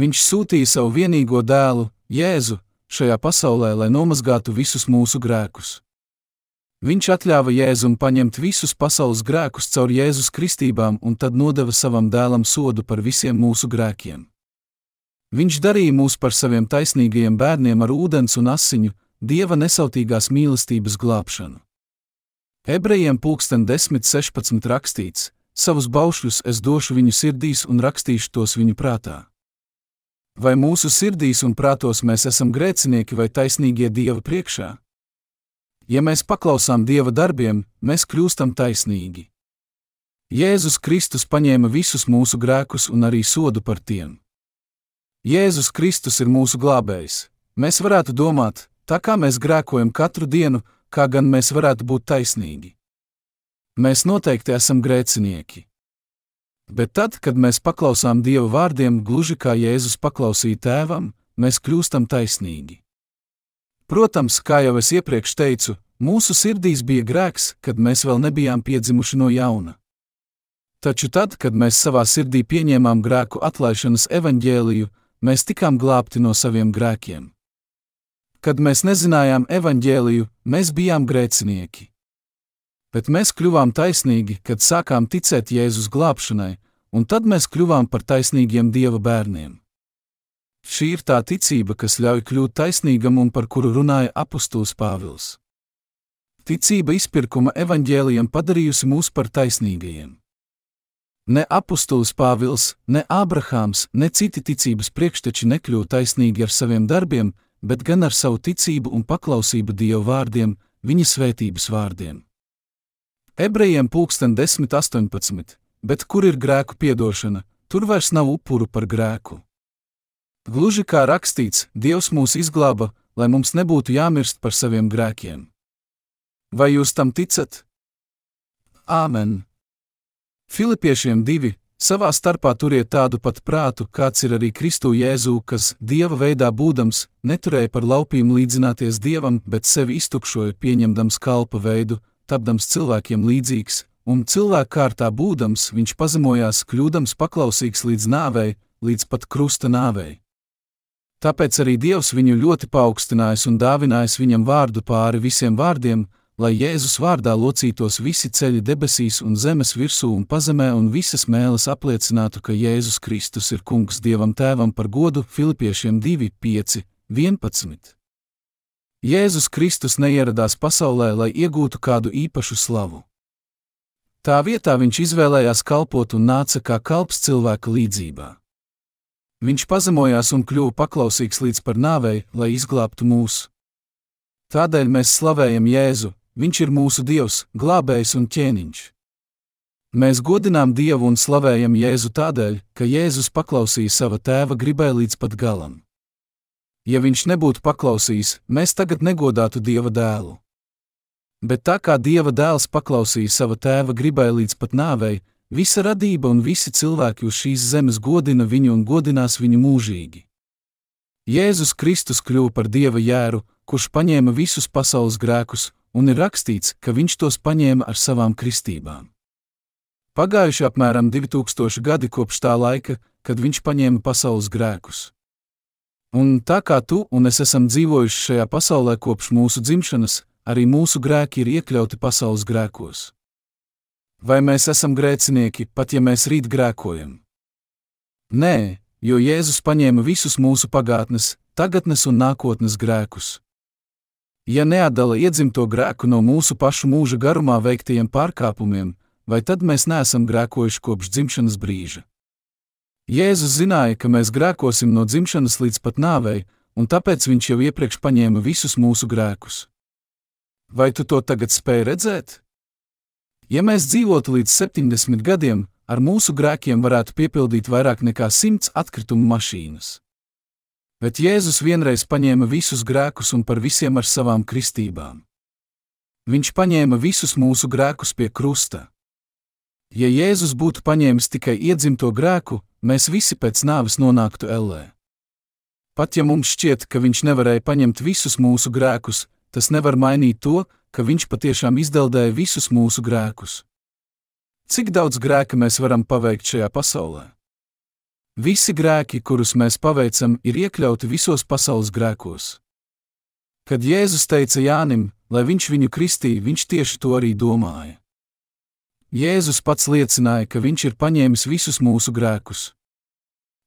Viņš sūtīja savu vienīgo dēlu, Jēzu, šajā pasaulē, lai nomazgātu visus mūsu grēkus. Viņš atļāva Jēzum paņemt visus pasaules grēkus caur Jēzus kristībām un tad nodeva savam dēlam sodu par visiem mūsu grēkiem. Viņš darīja mūs par saviem taisnīgajiem bērniem ar ūdens un asiņu, dieva nesautīgās mīlestības glābšanu. Ebrejiem pulksten 10.16 rakstīts: Savus baušļus es došu viņu sirdīs un rakstīšu tos viņu prātā. Vai mūsu sirdīs un prātos mēs esam grēcinieki vai taisnīgie Dieva priekšā? Ja mēs paklausām Dieva darbiem, mēs kļūstam taisnīgi. Jēzus Kristus paņēma visus mūsu grēkus un arī sodu par tiem. Jēzus Kristus ir mūsu glābējs. Mēs varētu domāt, tā kā mēs grēkojam katru dienu, kā gan mēs varētu būt taisnīgi. Mēs noteikti esam grēcinieki. Bet tad, kad mēs paklausām Dieva vārdiem, gluži kā Jēzus paklausīja tēvam, mēs kļūstam taisnīgi. Protams, kā jau es iepriekš teicu, mūsu sirdīs bija grēks, kad mēs vēl nebijām piedzimuši no jauna. Taču tad, kad mēs savā sirdī pieņēmām grēku atlaišanas evaņģēliju, mēs tikām glābti no saviem grēkiem. Kad mēs nezinājām evaņģēliju, mēs bijām grēcinieki. Bet mēs kļuvām taisnīgi, kad sākām ticēt Jēzus glābšanai, un tad mēs kļuvām par taisnīgiem Dieva bērniem. Šī ir tā ticība, kas ļauj kļūt taisnīgam un par kuru runāja apustulis Pāvils. Ticība izpirkuma evaņģēlijam padarījusi mūs par taisnīgajiem. Ne apustulis Pāvils, ne Ābrahāms, ne citi ticības priekšteči nekļūst taisnīgi ar saviem darbiem, bet gan ar savu ticību un paklausību Dieva vārdiem, viņa svētības vārdiem. Ebrejiem pulksten 10.18, bet kur ir grēku piedošana, tur vairs nav upuru par grēku. Gluži kā rakstīts, Dievs mūs izglāba, lai mums nebūtu jāmirst par saviem grēkiem. Vai jūs tam ticat? Āmen! Filipiešiem divi savā starpā turiet tādu pat prātu, kāds ir arī Kristu Jēzu, kas, dieva veidā būdams, neturēja par laupīm līdzināties dievam, bet sevi iztukšoja, pieņemdams kalpa veidu, tapdams cilvēkiem līdzīgs, un cilvēka kārtā būdams, viņš pazemojās, kļūdams paklausīgs līdz nāvei, līdz pat krusta nāvei. Tāpēc arī Dievs viņu ļoti paaugstinājis un dāvinājis viņam vārdu pāri visiem vārdiem, lai Jēzus vārdā locītos visi ceļi debesīs un zemes virsū un pazemē, un visas mēlis apliecinātu, ka Jēzus Kristus ir Kungs Dievam Tēvam par godu Filipiešiem 2, 5, 11. Jēzus Kristus neieradās pasaulē, lai iegūtu kādu īpašu slavu. Tā vietā viņš izvēlējās kalpot un nāca kā kalps cilvēka līdzībā. Viņš pazemojās un kļuva paklausīgs līdz par nāvei, lai izglābtu mūsu. Tādēļ mēs slavējam Jēzu, Viņš ir mūsu Dievs, glābējs un ķēniņš. Mēs godinām Dievu un slavējam Jēzu tādēļ, ka Jēzus paklausīja sava tēva gribai līdz pat galam. Ja viņš nebūtu paklausījis, mēs tagad negodātu Dieva dēlu. Bet tā kā Dieva dēls paklausīja sava tēva gribai līdz pat nāvei, visa radība un visi cilvēki uz šīs zemes godina viņu un godinās viņu mūžīgi. Jēzus Kristus kļuva par Dieva jēru, kurš paņēma visus pasaules grēkus, un ir rakstīts, ka viņš tos paņēma ar savām kristībām. Pagājuši apmēram 2000 gadi kopš tā laika, kad viņš paņēma pasaules grēkus. Un tā kā tu un es esam dzīvojuši šajā pasaulē kopš mūsu dzimšanas, arī mūsu grēki ir iekļauti pasaules grēkos. Vai mēs esam grēcinieki, pat ja mēs rīt grēkojam? Nē, jo Jēzus paņēma visus mūsu pagātnes, tagadnes un nākotnes grēkus. Ja neatdala iedzimto grēku no mūsu pašu mūža garumā veiktajiem pārkāpumiem, vai tad mēs neesam grēkojuši kopš dzimšanas brīža? Jēzus zināja, ka mēs grēkosim no dzimšanas līdz pat nāvei, un tāpēc viņš jau iepriekš paņēma visus mūsu grēkus. Vai tu to tagad spēj redzēt? Ja mēs dzīvotu līdz 70 gadiem, ar mūsu grēkiem varētu piepildīt vairāk nekā 100 atkritumu mašīnas. Bet Jēzus vienreiz paņēma visus grēkus un par visiem ar savām kristībām. Viņš paņēma visus mūsu grēkus pie krusta. Ja Jēzus būtu paņēmis tikai iedzimto grēku, mēs visi pēc nāves nonāktu ellē. Pat ja mums šķiet, ka viņš nevarēja paņemt visus mūsu grēkus, tas nevar mainīt to, ka viņš patiešām izdeldēja visus mūsu grēkus. Cik daudz grēka mēs varam paveikt šajā pasaulē? Visi grēki, kurus mēs paveicam, ir iekļauti visos pasaules grēkos. Kad Jēzus teica Jānim, lai viņš viņu kristīja, viņš tieši to arī domāja. Jēzus pats liecināja, ka viņš ir paņēmis visus mūsu grēkus.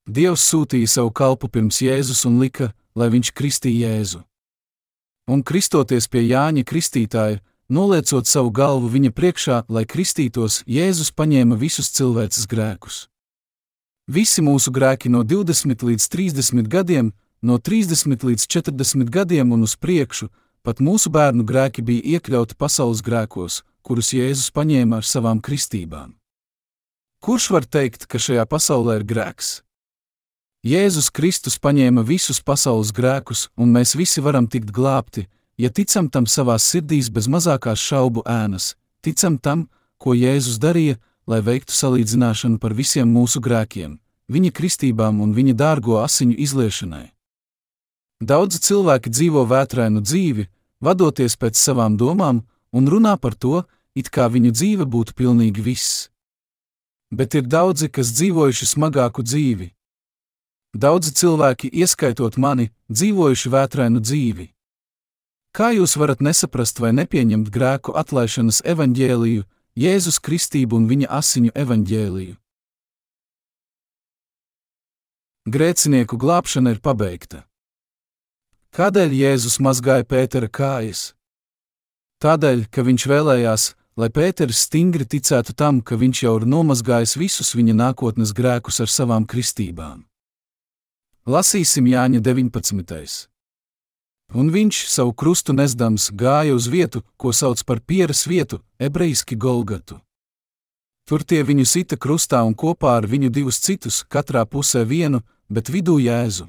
Dievs sūtīja savu kalpu pirms Jēzus un lika, lai viņš kristīja Jēzu. Un kristoties pie Jāņa Kristītāja, noliecot savu galvu viņa priekšā, lai kristītos, Jēzus paņēma visus cilvēces grēkus. Visi mūsu grēki no 20 līdz 30 gadiem, no 30 līdz 40 gadiem un uz priekšu, pat mūsu bērnu grēki bija iekļauti pasaules grēkos, kurus Jēzus paņēma ar savām kristībām. Kurš var teikt, ka šajā pasaulē ir grēks? Jēzus Kristus paņēma visus pasaules grēkus, un mēs visi varam tikt glābti, ja ticam tam savās sirdīs bez mazākās šaubu ēnas, ticam tam, ko Jēzus darīja, lai veiktu salīdzināšanu par visiem mūsu grēkiem, viņa kristībām un viņa dārgo asiņu izliešanai. Daudzi cilvēki dzīvo vētrainu dzīvi, vadoties pēc savām domām, un runā par to, it kā viņu dzīve būtu pilnīgi viss. Bet ir daudzi, kas dzīvojuši smagāku dzīvi. Daudzi cilvēki, ieskaitot mani, dzīvojuši vētrainu dzīvi. Kā jūs varat nesaprast vai nepieņemt grēku atlaišanas evaņģēliju, Jēzus Kristību un viņa asiņu evaņģēliju? Grēcinieku glābšana ir pabeigta. Kādēļ Jēzus mazgāja Pētera kājas? Tādēļ, ka viņš vēlējās, lai Pēters stingri ticētu tam, ka viņš jau ir nomazgājis visus viņa nākotnes grēkus ar savām kristībām. Lasīsim Jāņa 19 un viņš savu krustu nesdams gāja uz vietu, ko sauc par pieras vietu, ebrejiski Golgatu. Tur tie viņu sita krustā un kopā ar viņu divus citus, katrā pusē vienu, bet vidū jēzu.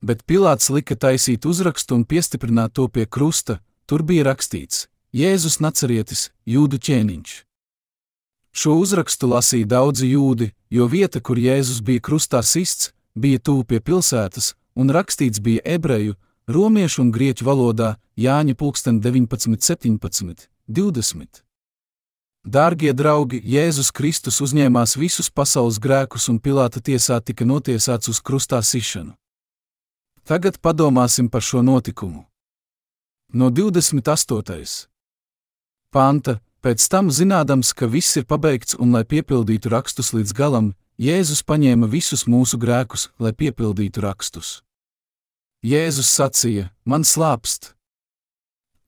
Bet Pilārs lika taisīt uzrakstu un piestiprināt to pie krusta, tur bija rakstīts: Jēzus Nacerietis, Jūdu ķēniņš. Šo uzrakstu lasīja daudzi jūdi, jo vieta, kur Jēzus bija krustā sists, bija tuvu pie pilsētas, un rakstīts bija ebreju, romiešu un grieķu valodā Jāņa 19, 17, 20. Dārgie draugi, Jēzus Kristus uzņēmās visus pasaules grēkus un Pilāta tiesā tika notiesāts uz krustā sišanu. Tagad padomāsim par šo notikumu. No 28. panta, pēc tam zinādams, ka viss ir pabeigts un lai piepildītu rakstus līdz galam, Jēzus paņēma visus mūsu grēkus, lai piepildītu rakstus. Jēzus sacīja: Man slāpst!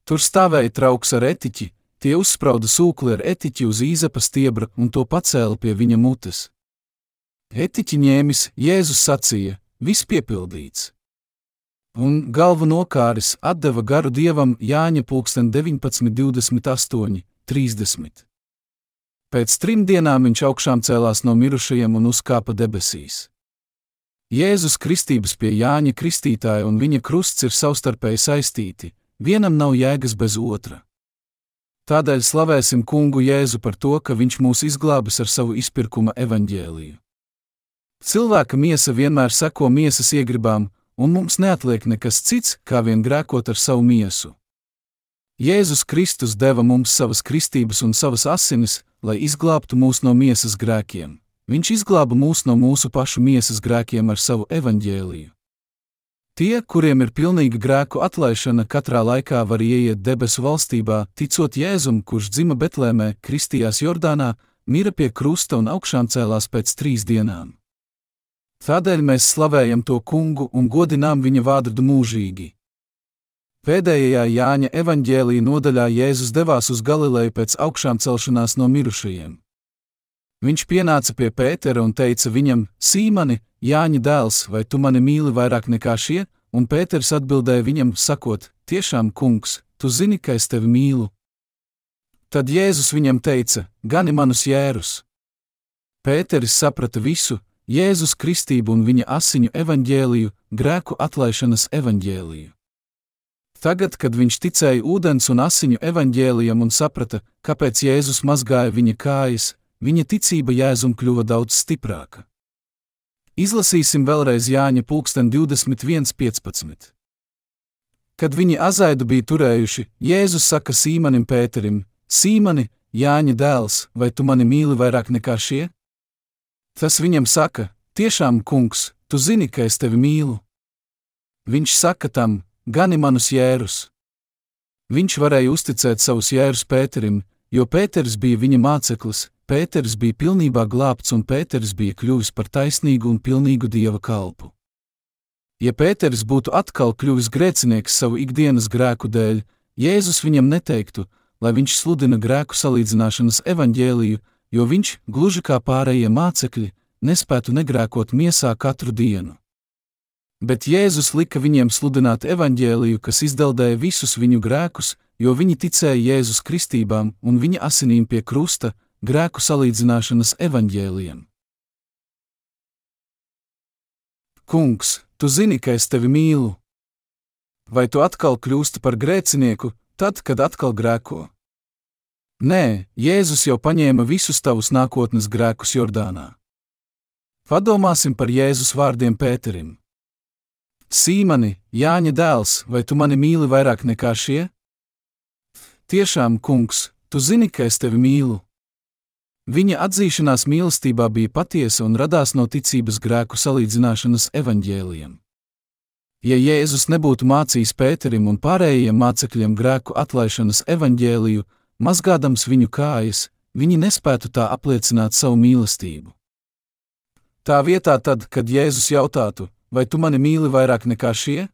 Tur stāvēja trauks ar etiķi, tie uzsprauda sūkli ar etiķi uz īzapa stiebra un to pacēla pie viņa mutes. Etiķi ņēmis, Jēzus sacīja: Viss piepildīts! Un galvu nokāris atdeva garu dievam Jāņa 19, 28, 30. Pēc trim dienām viņš augšām cēlās no mirušajiem un uzkāpa debesīs. Jēzus Kristības pie Jāņa Kristītāja un viņa krusts ir savstarpēji saistīti, vienam nav jēgas bez otra. Tādēļ slavēsim kungu Jēzu par to, ka viņš mūs izglābis ar savu izpirkuma evaņģēliju. Cilvēka miesa vienmēr seko miesas iegribām, un mums neatliek nekas cits, kā vien grēkot ar savu miesu. Jēzus Kristus deva mums savas kristības un savas asinis, lai izglābtu mūs no miesas grēkiem. Viņš izglāba mūs no mūsu pašu miesas grēkiem ar savu evaņģēliju. Tie, kuriem ir pilnīga grēku atlaišana, katrā laikā var ieiet debesu valstībā, ticot Jēzum, kurš dzima Betlēmē, kristījās Jordānā, mira pie krusta un augšām cēlās pēc trīs dienām. Tādēļ mēs slavējam to kungu un godinām viņa vārdu mūžīgi. Pēdējā Jāņa evaņģēlīja nodaļā Jēzus devās uz Galileju pēc augšām celšanās no mirušajiem. Viņš pienāca pie Pētera un teica viņam: Sīmani, Jāņa dēls, vai tu mani mīli vairāk nekā šie? Un Pēters atbildēja viņam, sakot: Tiešām, kungs, tu zini, ka es tevi mīlu. Tad Jēzus viņam teica: Gani manus jērus. Pēteris saprata visu, Jēzus kristību un viņa asiņu evaņģēliju, grēku atlaišanas evaņģēliju. Tagad, kad viņš ticēja ūdens un asiņu evaņģēlijam un saprata, kāpēc Jēzus mazgāja viņa kājas, viņa ticība Jēzum kļuva daudz stiprāka. Izlasīsim vēlreiz Jāņa 21.15. Kad viņi azaidu bija turējuši, Jēzus saka Sīmanim Pēterim: Sīmani, Jāņa dēls, vai tu mani mīli vairāk nekā šie? Tas viņam saka: Tiešām, kungs, tu zini, ka es tevi mīlu. Viņš saka tam: Gani manus jērus. Viņš varēja uzticēt savus jērus Pēterim, jo Pēters bija viņa māceklis, Pēters bija pilnībā glābts un Pēters bija kļuvis par taisnīgu un pilnīgu dieva kalpu. Ja Pēters būtu atkal kļuvis grēcinieks savu ikdienas grēku dēļ, Jēzus viņam neteiktu, lai viņš sludina grēku salīdzināšanas evaņģēliju, jo viņš, gluži kā pārējie mācekļi, nespētu negrēkot miesā katru dienu. Bet Jēzus lika viņiem sludināt evaņģēliju, kas izdeldēja visus viņu grēkus, jo viņi ticēja Jēzus kristībām un viņa asinīm pie krusta, grēku salīdzināšanas evaņģēliem. Kungs, tu zini, ka es tevi mīlu. Vai tu atkal kļūsti par grēcinieku, tad, kad atkal grēko? Nē, Jēzus jau paņēma visus tavus nākotnes grēkus Jordānā. Padomāsim par Jēzus vārdiem Pēterim. Sīmani, Jāņa dēls, vai tu mani mīli vairāk nekā šie? Tiešām, kungs, tu zini, ka es tevi mīlu. Viņa atzīšanās mīlestībā bija patiesa un radās no ticības grēku salīdzināšanas evaņģēliem. Ja Jēzus nebūtu mācījis Pēterim un pārējiem mācekļiem grēku atlaišanas evaņģēliju, mazgādams viņu kājas, viņi nespētu tā apliecināt savu mīlestību. Tā vietā, tad, kad Jēzus jautātu, vai tu mani mīli vairāk nekā šie?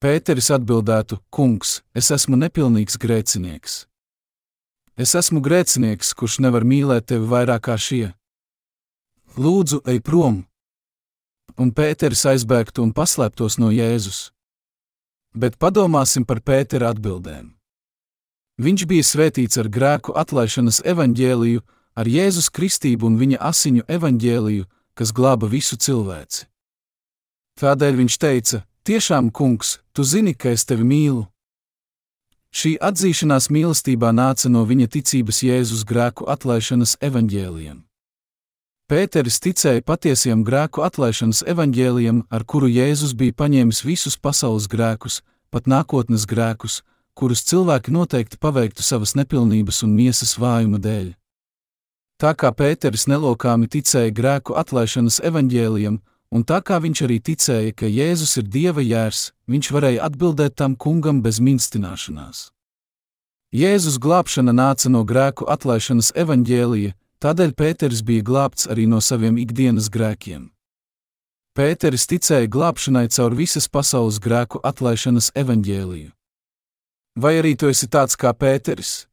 Pēteris atbildētu: Kungs, es esmu nepilnīgs grēcinieks. Es esmu grēcinieks, kurš nevar mīlēt tevi vairāk kā šie. Lūdzu, ej prom! Un Pēteris aizbēgtu un paslēptos no Jēzus. Bet padomāsim par Pētera atbildēm. Viņš bija svētīts ar grēku atlaišanas evaņģēliju, ar Jēzus kristību un viņa asiņu evaņģēliju, kas glāba visu cilvēci. Tādēļ viņš teica: Tiešām, kungs, tu zini, ka es tevi mīlu. Šī atzīšanās mīlestībā nāca no viņa ticības Jēzus grēku atlaišanas evaņģēliem. Pēteris ticēja patiesiem grēku atlaišanas evaņģēliem, ar kuru Jēzus bija paņēmis visus pasaules grēkus, pat nākotnes grēkus, kurus cilvēki noteikti paveiktu savas nepilnības un miesas vājuma dēļ. Tā kā Pēteris nelokāmi ticēja grēku atlaišanas evaņģēliem, un tā kā viņš arī ticēja, ka Jēzus ir Dieva jērs, viņš varēja atbildēt tam kungam bez minstināšanās. Jēzus glābšana nāca no grēku atlaišanas evaņģēlija, tādēļ Pēters bija glābts arī no saviem ikdienas grēkiem. Pēteris ticēja glābšanai caur visas pasaules grēku atlaišanas evaņģēliju. Vai arī tu esi tāds kā Pēteris?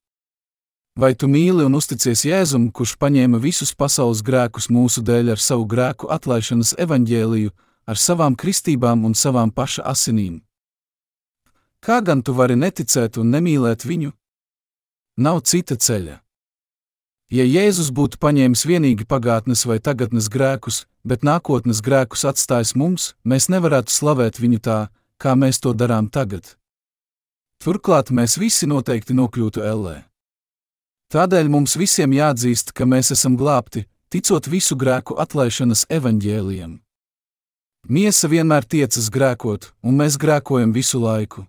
Vai tu mīli un uzticies Jēzum, kurš paņēma visus pasaules grēkus mūsu dēļ ar savu grēku atlaišanas evaņģēliju, ar savām kristībām un savām paša asinīm? Kā gan tu vari neticēt un nemīlēt viņu? Nav cita ceļa. Ja Jēzus būtu paņēmis vienīgi pagātnes vai tagadnes grēkus, bet nākotnes grēkus atstājis mums, mēs nevarētu slavēt viņu tā, kā mēs to darām tagad. Turklāt mēs visi noteikti nokļūtu ellē. Tādēļ mums visiem jāatzīst, ka mēs esam glābti, ticot visu grēku atlaišanas evaņģēliem. Miesa vienmēr tiecas grēkot, un mēs grēkojam visu laiku.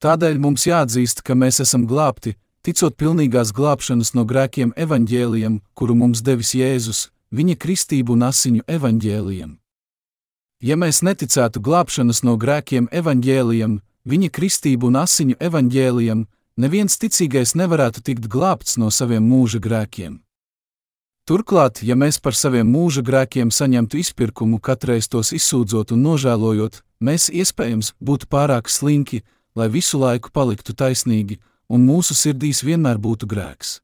Tādēļ mums jāatzīst, ka mēs esam glābti, ticot pilnīgās glābšanas no grēkiem evaņģēliem, kuru mums devis Jēzus, viņa kristību un asiņu evaņģēliem. Ja mēs neticētu glābšanas no grēkiem evaņģēliem, viņa kristību un asiņu evaņģēliem, neviens ticīgais nevarētu tikt glābts no saviem mūža grēkiem. Turklāt, ja mēs par saviem mūža grēkiem saņemtu izpirkumu, katreiz tos izsūdzot un nožēlojot, mēs iespējams būtu pārāk slinki, lai visu laiku paliktu taisnīgi, un mūsu sirdīs vienmēr būtu grēks.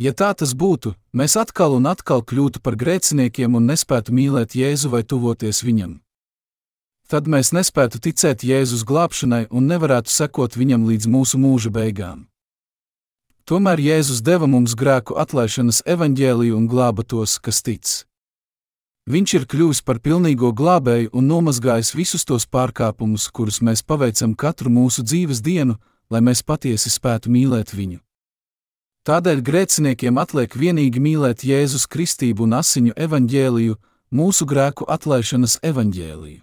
Ja tā tas būtu, mēs atkal un atkal kļūtu par grēciniekiem un nespētu mīlēt Jēzu vai tuvoties viņam tad mēs nespētu ticēt Jēzus glābšanai un nevarētu sekot viņam līdz mūsu mūža beigām. Tomēr Jēzus deva mums grēku atlaišanas evaņģēliju un glāba tos, kas tic. Viņš ir kļuvis par pilnīgo glābēju un nomazgājis visus tos pārkāpumus, kurus mēs paveicam katru mūsu dzīves dienu, lai mēs patiesi spētu mīlēt viņu. Tādēļ grēciniekiem atliek vienīgi mīlēt Jēzus Kristību un asiņu evaņģēliju, mūsu grēku atlaišanas evaņģēliju.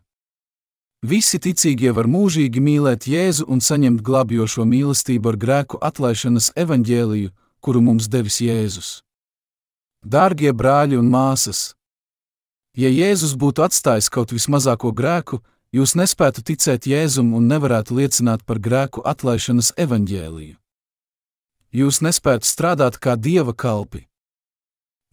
Visi ticīgie var mūžīgi mīlēt Jēzu un saņemt glābjošo mīlestību ar grēku atlaišanas evaņģēliju, kuru mums devis Jēzus. Dārgie brāļi un māsas! Ja Jēzus būtu atstājis kaut vismazāko grēku, jūs nespētu ticēt Jēzum un nevarētu liecināt par grēku atlaišanas evaņģēliju. Jūs nespētu strādāt kā dieva kalpi.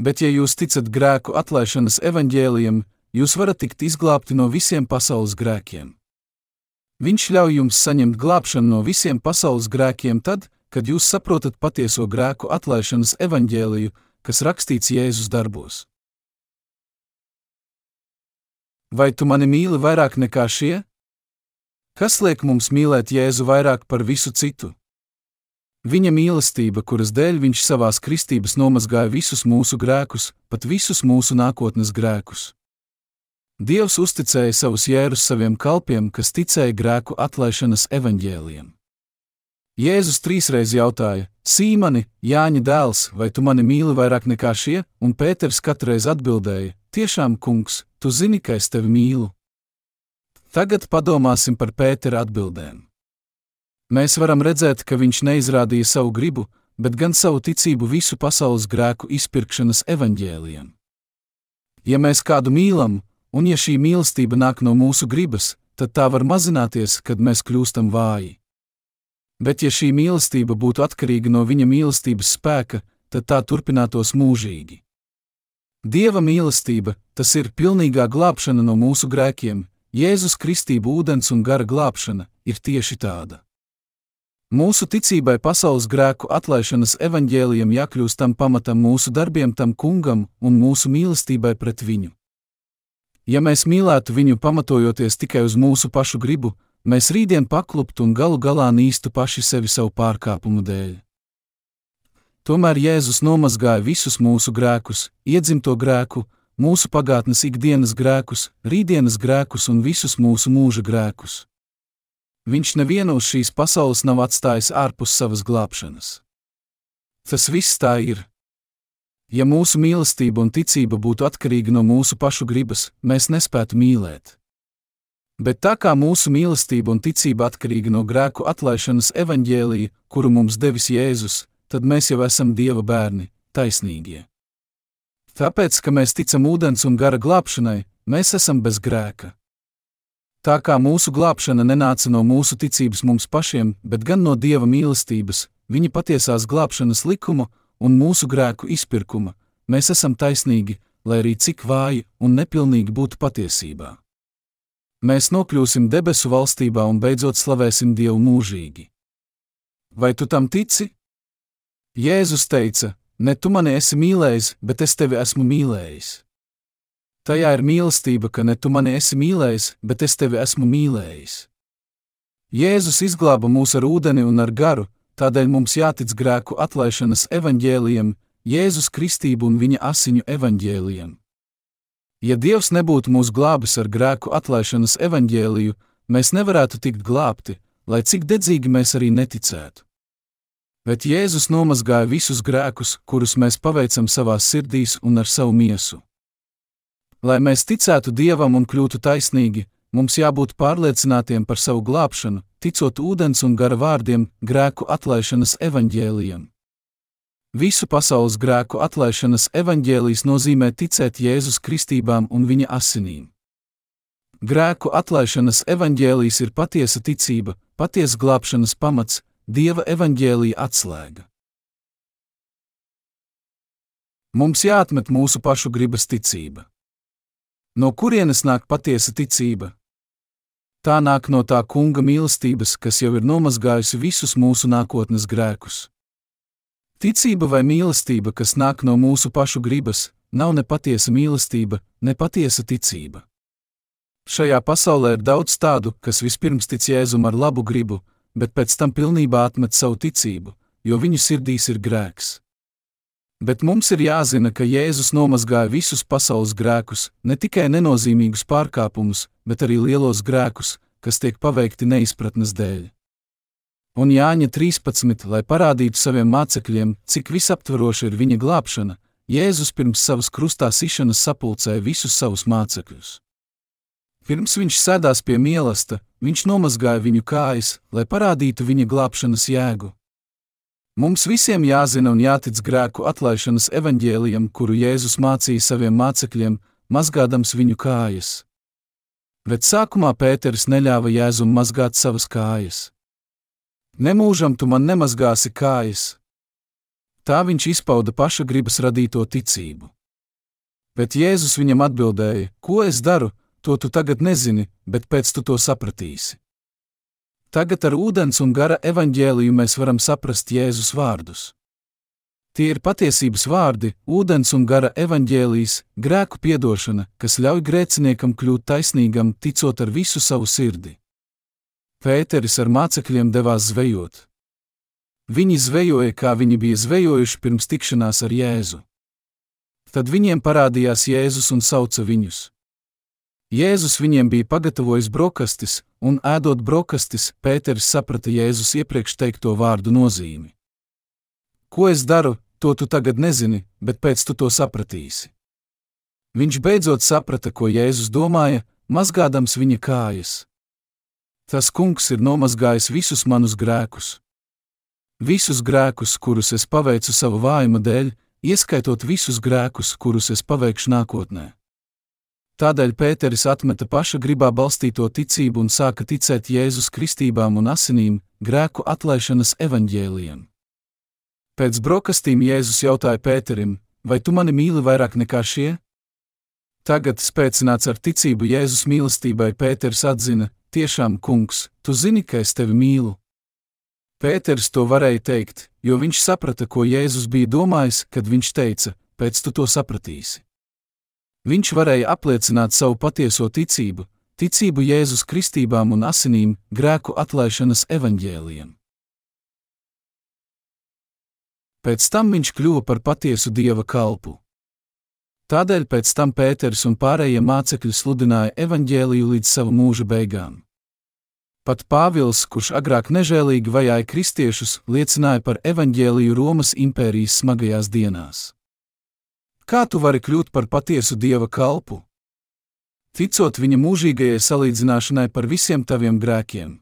Bet, ja jūs ticat grēku atlaišanas evaņģēlijam, jūs varat tikt izglābti no visiem pasaules grēkiem. Viņš ļauj jums saņemt glābšanu no visiem pasaules grēkiem tad, kad jūs saprotat patieso grēku atlaišanas evaņģēliju, kas rakstīts Jēzus darbos. Vai tu mani mīli vairāk nekā šie? Kas liek mums mīlēt Jēzu vairāk par visu citu? Viņa mīlestība, kuras dēļ viņš savās kristības nomazgāja visus mūsu grēkus, pat visus mūsu nākotnes grēkus. Dievs uzticēja savus jērus saviem kalpiem, kas ticēja grēku atlaišanas evaņģēliem. Jēzus trīsreiz jautāja: Sīmani, Jāņa dēls, vai tu mani mīli vairāk nekā šie? Un Pēters katreiz atbildēja: Tiešām, kungs, tu zini, ka es tevi mīlu. Tagad padomāsim par Pētera atbildēm. Mēs varam redzēt, ka viņš neizrādīja savu gribu, bet gan savu ticību visu pasaules grēku izpirkšanas evaņģēliem. Ja mēs kādu mīlam, un ja šī mīlestība nāk no mūsu gribas, tad tā var mazināties, kad mēs kļūstam vāji. Bet ja šī mīlestība būtu atkarīga no viņa mīlestības spēka, tad tā turpinātos mūžīgi. Dieva mīlestība, tas ir pilnīgā glābšana no mūsu grēkiem, Jēzus Kristība, ūdens un gara glābšana, ir tieši tāda. Mūsu ticībai pasaules grēku atlaišanas evaņģēlijam jākļūst tam pamatam mūsu darbiem, tam kungam un mūsu mīlestībai pret viņu. Ja mēs mīlētu viņu pamatojoties tikai uz mūsu pašu gribu, mēs rītdien pakluptu un galu galā nīstu paši sevi savu pārkāpumu dēļ. Tomēr Jēzus nomazgāja visus mūsu grēkus, iedzimto grēku, mūsu pagātnes ikdienas grēkus, rītdienas grēkus un visus mūsu mūža grēkus. Viņš nevienu uz šīs pasaules nav atstājis ārpus savas glābšanas. Tas viss tā ir. Ja mūsu mīlestība un ticība būtu atkarīga no mūsu pašu gribas, mēs nespētu mīlēt. Bet tā kā mūsu mīlestība un ticība atkarīga no grēku atlaišanas evaņģēlīja, kuru mums devis Jēzus, tad mēs jau esam Dieva bērni, taisnīgie. Tāpēc, ka mēs ticam ūdens un gara glābšanai, mēs esam bez grēka. Tā kā mūsu glābšana nenāca no mūsu ticības mums pašiem, bet gan no Dieva mīlestības, viņa patiesās glābšanas likuma un mūsu grēku izpirkuma, mēs esam taisnīgi, lai arī cik vāji un nepilnīgi būtu patiesībā. Mēs nokļūsim debesu valstībā un beidzot slavēsim Dievu mūžīgi. Vai tu tam tici? Jēzus teica: Ne tu mani esi mīlējis, bet es tevi esmu mīlējis. Tajā ir mīlestība, ka ne tu mani esi mīlējis, bet es tevi esmu mīlējis. Jēzus izglāba mūs ar ūdeni un ar garu, tādēļ mums jātic grēku atlaišanas evaņģēliem, Jēzus kristību un viņa asiņu evaņģēliem. Ja Dievs nebūtu mūs glābis ar grēku atlaišanas evaņģēliju, mēs nevarētu tikt glābti, lai cik dedzīgi mēs arī neticētu. Bet Jēzus nomazgāja visus grēkus, kurus mēs paveicam savā sirdīs un ar savu miesu. Lai mēs ticētu Dievam un kļūtu taisnīgi, mums jābūt pārliecinātiem par savu glābšanu, ticot ūdens un gara vārdiem, grēku atlaišanas evaņģēlijam. Visu pasaules grēku atlaišanas evaņģēlijs nozīmē ticēt Jēzus kristībām un viņa asinīm. Grēku atlaišanas evaņģēlijs ir patiesa ticība, patiesa glābšanas pamats, Dieva evaņģēlīja atslēga. Mums jāatmet mūsu pašu gribas ticība. No kurienes nāk patiesa ticība? Tā nāk no tā kunga mīlestības, kas jau ir nomazgājusi visus mūsu nākotnes grēkus. Ticība vai mīlestība, kas nāk no mūsu pašu gribas, nav ne patiesa mīlestība, ne patiesa ticība. Šajā pasaulē ir daudz tādu, kas vispirms tic Jēzum ar labu gribu, bet pēc tam pilnībā atmet savu ticību, jo viņu sirdīs ir grēks. Bet mums ir jāzina, ka Jēzus nomazgāja visus pasaules grēkus, ne tikai nenozīmīgus pārkāpumus, bet arī lielos grēkus, kas tiek paveikti neizpratnes dēļ. Un Jāņa 13, lai parādītu saviem mācekļiem, cik visaptveroša ir viņa glābšana, Jēzus pirms savas krustā sišanas sapulcēja visus savus mācekļus. Pirms viņš sēdās pie mīlestības, viņš nomazgāja viņu kājas, lai parādītu viņa glābšanas jēgu. Mums visiem jāzina un jātic grēku atlaišanas evaņģēlijam, kuru Jēzus mācīja saviem mācekļiem, mazgādams viņu kājas. Bet sākumā Pēters neļāva Jēzum mazgāt savas kājas. Nemūžam tu man nemazgāsi kājas. Tā viņš izpauda paša gribas radīto ticību. Bet Jēzus viņam atbildēja: Ko es daru, to tu tagad nezini, bet pēc tu to sapratīsi. Tagad ar ūdens un gara evaņģēliju mēs varam saprast Jēzus vārdus. Tie ir patiesības vārdi, ūdens un gara evaņģēlijas, grēku piedošana, kas ļauj grēciniekam kļūt taisnīgam, ticot ar visu savu sirdi. Pēteris ar mācekļiem devās zvejot. Viņi zvejoja, kā viņi bija zvejojuši pirms tikšanās ar Jēzu. Tad viņiem parādījās Jēzus un sauca viņus. Jēzus viņiem bija pagatavojis brokastis, un ēdot brokastis, Pēters saprata Jēzus iepriekš teikto vārdu nozīmi. Ko es daru, to tu tagad nezini, bet pēc tu to sapratīsi. Viņš beidzot saprata, ko Jēzus domāja, mazgādams viņa kājas. Tas kungs ir nomazgājis visus manus grēkus. Visus grēkus, kurus es paveicu savu vājuma dēļ, ieskaitot visus grēkus, kurus es paveikšu nākotnē. Tādēļ Pēteris atmeta paša gribā balstīto ticību un sāka ticēt Jēzus kristībām un asinīm, grēku atlaišanas evaņģēliem. Pēc brokastīm Jēzus jautāja Pēterim: Vai tu mani mīli vairāk nekā šie? Tagad, spēcināts ar ticību Jēzus mīlestībai, Pēters atzina: Tiešām, kungs, tu zini, ka es tevi mīlu. Pēters to varēja teikt, jo viņš saprata, ko Jēzus bija domājis, kad viņš teica: Pēc tu to sapratīsi. Viņš varēja apliecināt savu patieso ticību, ticību Jēzus kristībām un asinīm, grēku atlaišanas evaņģēliem. Pēc tam viņš kļuva par patiesu dieva kalpu. Tādēļ pēc tam Pēters un pārējie mācekļi sludināja evaņģēliju līdz savu mūža beigām. Pat Pāvils, kurš agrāk nežēlīgi vajāja kristiešus, liecināja par evaņģēliju Romas impērijas smagajās dienās. Kā tu vari kļūt par patiesu dieva kalpu? Ticot viņa mūžīgajai salīdzināšanai par visiem taviem grēkiem.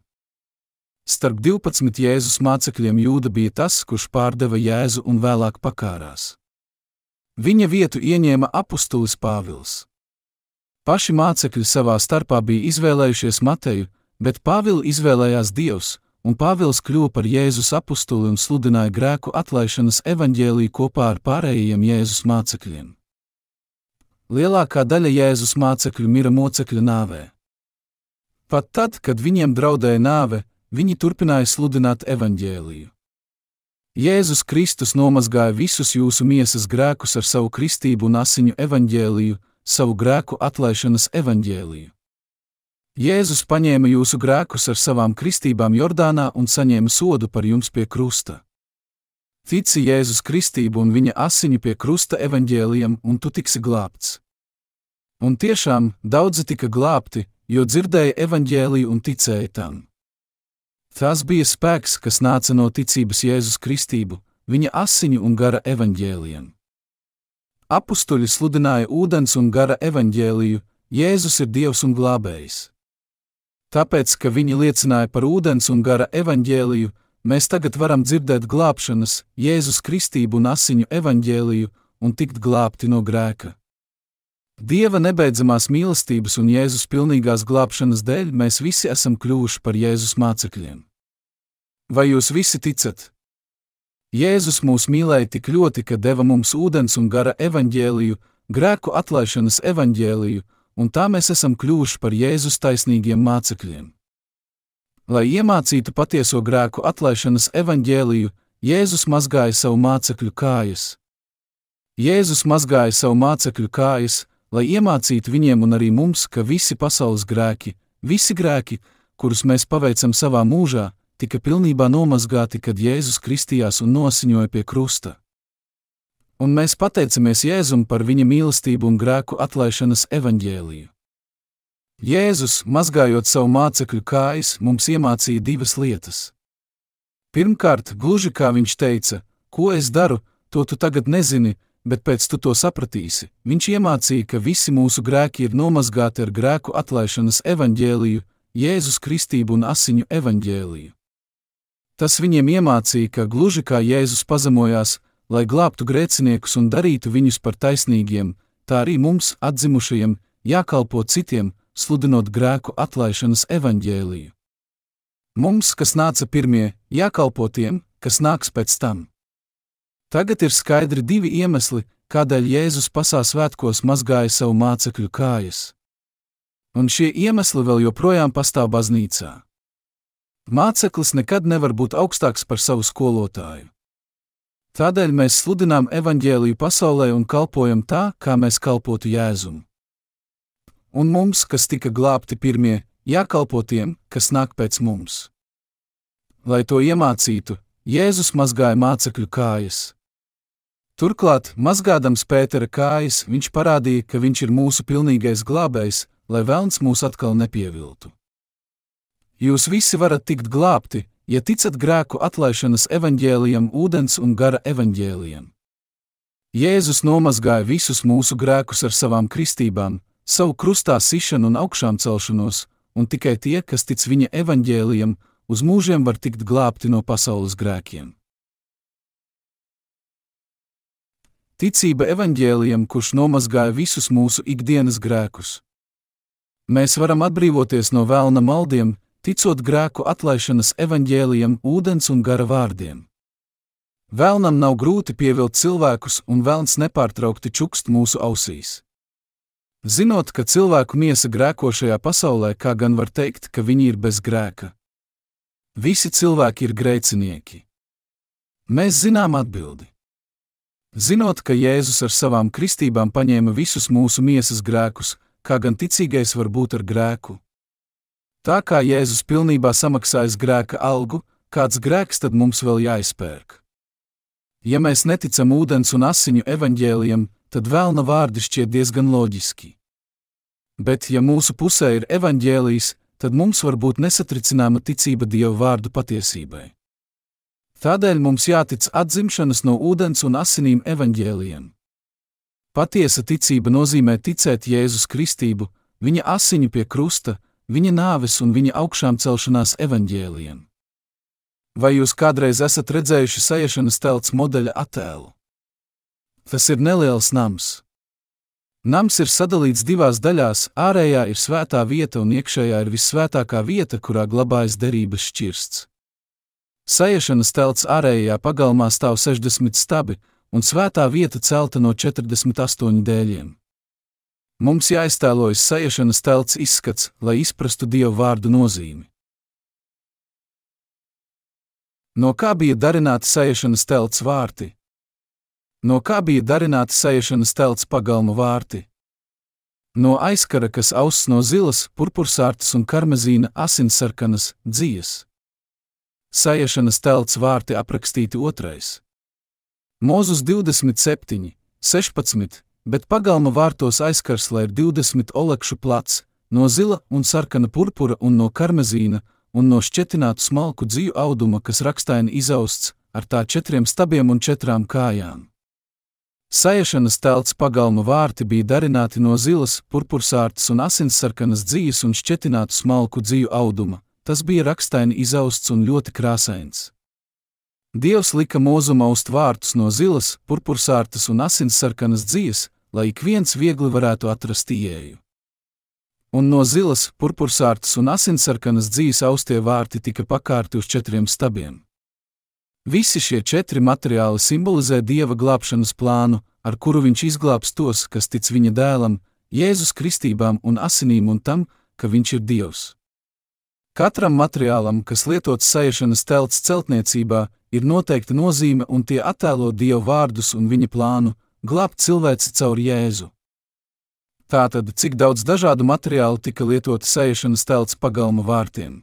Starp 12 Jēzus mācekļiem Jūda bija tas, kurš pārdeva Jēzu un vēlāk pakārās. Viņa vietu ieņēma apustulis Pāvils. Paši mācekļi savā starpā bija izvēlējušies Mateju, bet Pāvilu izvēlējās Dievs, un Pāvils kļuva par Jēzus apustuli un sludināja grēku atlaišanas evaņģēlīju kopā ar pārējiem Jēzus mācekļiem. Lielākā daļa Jēzus mācekļu mira mocekļa nāvē. Pat tad, kad viņiem draudēja nāve, viņi turpināja sludināt evaņģēliju. Jēzus Kristus nomazgāja visus jūsu miesas grēkus ar savu kristību un asiņu evaņģēliju, savu grēku atlaišanas evaņģēliju. Jēzus paņēma jūsu grēkus ar savām kristībām Jordānā un saņēma sodu par jums pie krusta. Tici Jēzus kristību un viņa asiņu pie krusta evaņģēlijam, un tu tiksi glābts. Un tiešām daudzi tika glābti, jo dzirdēja evaņģēliju un ticēja tam. Tas bija spēks, kas nāca no ticības Jēzus Kristību, viņa asiņu un gara evaņģēliem. Apustuļi sludināja ūdens un gara evaņģēliju, Jēzus ir Dievs un glābējs. Tāpēc, ka viņi liecināja par ūdens un gara evaņģēliju, mēs tagad varam dzirdēt glābšanas, Jēzus Kristību un asiņu evaņģēliju un tikt glābti no grēka. Dieva nebeidzamās mīlestības un Jēzus pilnīgās glābšanas dēļ mēs visi esam kļuvuši par Jēzus mācekļiem. Vai jūs visi ticat? Jēzus mūs mīlēja tik ļoti, ka deva mums ūdens un gara evaņģēliju, grēku atlaišanas evaņģēliju, un tā mēs esam kļuvuši par Jēzus taisnīgiem mācekļiem. Lai iemācītu patieso grēku atlaišanas evaņģēliju, Jēzus mazgāja savu mācekļu kājas. Jēzus mazgāja savu mācekļu kājas, lai iemācītu viņiem un arī mums, ka visi pasaules grēki, visi grēki, kurus mēs paveicam savā mūžā, tika pilnībā nomazgāti, kad Jēzus kristījās un nosiņoja pie krusta. Un mēs pateicamies Jēzum par viņa mīlestību un grēku atlaišanas evaņģēliju. Jēzus, mazgājot savu mācekļu kājas, mums iemācīja divas lietas. Pirmkārt, gluži kā viņš teica, ko es daru, to tu tagad nezini, bet pēc tu to sapratīsi. Viņš iemācīja, ka visi mūsu grēki ir nomazgāti ar grēku atlaišanas evaņģēliju, Jēzus Kristību un asiņu evaņģēliju. Tas viņiem iemācīja, ka gluži kā Jēzus pazemojās, lai glābtu grēciniekus un darītu viņus par taisnīgiem, tā arī mums, atzimušajiem, jākalpo citiem, sludinot grēku atlaišanas evaņģēliju. Mums, kas nāca pirmie, jākalpo tiem, kas nāks pēc tam. Tagad ir skaidri divi iemesli, kādēļ Jēzus pasā svētkos mazgāja savu mācekļu kājas. Un šie iemesli vēl joprojām pastāv baznīcā. Māceklis nekad nevar būt augstāks par savu skolotāju. Tādēļ mēs sludinām evaņģēliju pasaulē un kalpojam tā, kā mēs kalpotu Jēzum. Un mums, kas tika glābti pirmie, jākalpo tiem, kas nāk pēc mums. Lai to iemācītu, Jēzus mazgāja mācekļu kājas. Turklāt, mazgādams Pētera kājas, viņš parādīja, ka viņš ir mūsu pilnīgais glābējs, lai velns mūs atkal nepieviltu. Jūs visi varat tikt glābti, ja ticat grēku atlaišanas evaņģēlijam, ūdens un gara evaņģēlijam. Jēzus nomazgāja visus mūsu grēkus ar savām kristībām, savu krustā sišanu un augšām celšanos, un tikai tie, kas tic viņa evaņģēlijam, uz mūžiem var tikt glābti no pasaules grēkiem. Ticība evaņģēlijam, kurš nomazgāja visus mūsu ikdienas grēkus. Mēs varam atbrīvoties no vēlna maldiem, ticot grēku atlaišanas evaņģēlijam, ūdens un gara vārdiem. Vēlnam nav grūti pievilkt cilvēkus, un vēlns nepārtraukti čukst mūsu ausīs. Zinot, ka cilvēku miesa grēko šajā pasaulē, kā gan var teikt, ka viņi ir bez grēka. Visi cilvēki ir grēcinieki. Mēs zinām atbildi. Zinot, ka Jēzus ar savām kristībām paņēma visus mūsu miesas grēkus, kā gan ticīgais var būt ar grēku. Tā kā Jēzus pilnībā samaksājas grēka algu, kāds grēks tad mums vēl jāizpērk? Ja mēs neticam ūdens un asiņu evaņģēlijam, tad vēlna vārdi šķiet diezgan loģiski. Bet, ja mūsu pusē ir evaņģēlijs, tad mums var būt nesatricināma ticība Dieva vārdu patiesībai. Tādēļ mums jātic atzimšanas no ūdens un asinīm evaņģēlijiem. Patiesa ticība nozīmē ticēt Jēzus Kristību, viņa asiņu pie krusta, viņa nāves un viņa augšām celšanās evaņģēlijiem. Vai jūs kādreiz esat redzējuši sajiešanas telts modeļa attēlu? Tas ir neliels nams. Nams ir sadalīts divās daļās, ārējā ir svētā vieta un iekšējā ir visvētākā vieta, kurā glabājas derības šķirsts. Sajiešanas telts ārējā pagalmā stāv 60 stabi, un svētā vieta celta no 48 dēļiem. Mums jāiztēlojas sajiešanas telts izskats, lai izprastu Dieva vārdu nozīmi. No kā bija darināti sajiešanas telts vārti? No kā bija darināti sajiešanas telts pagalma vārti? No aizkara, kas auss no zilas, purpursārtas un karmezīna asinsarkanas dzijas. Sajiešanas telts vārti aprakstīti otrais. Mūzus 27, 16, bet pagalma vārtos aizkars, lai ir 20 olekšu plats, no zila un sarkana purpura un no karmezīna, un no šķetinātu smalku dzīvu auduma, kas rakstaini izausts, ar tā četriem stabiem un četrām kājām. Sajiešanas telts pagalma vārti bija darināti no zilas, purpursārtas un asinsarkanas dzīves un šķetinātu smalku dzīvu auduma, Tas bija rakstaini izausts un ļoti krāsains. Dievs lika mūzumā uz vārtus no zilas, purpursārtas un asinsarkanas dzīves, lai ik viens viegli varētu atrast ieeju. Un no zilas, purpursārtas un asinsarkanas dzīves austie vārti tika pakārti uz četriem stabiem. Visi šie četri materiāli simbolizē Dieva glābšanas plānu, ar kuru viņš izglābs tos, kas tic viņa dēlam, Jēzus kristībām un asinīm un tam, ka viņš ir Dievs. Katram materiālam, kas lietots sajiešanas telts celtniecībā, ir noteikta nozīme un tie attēlo Dieva vārdus un viņa plānu glābt cilvēci caur Jēzu. Tātad, cik daudz dažādu materiālu tika lietoti sajiešanas telts pagalma vārtiem?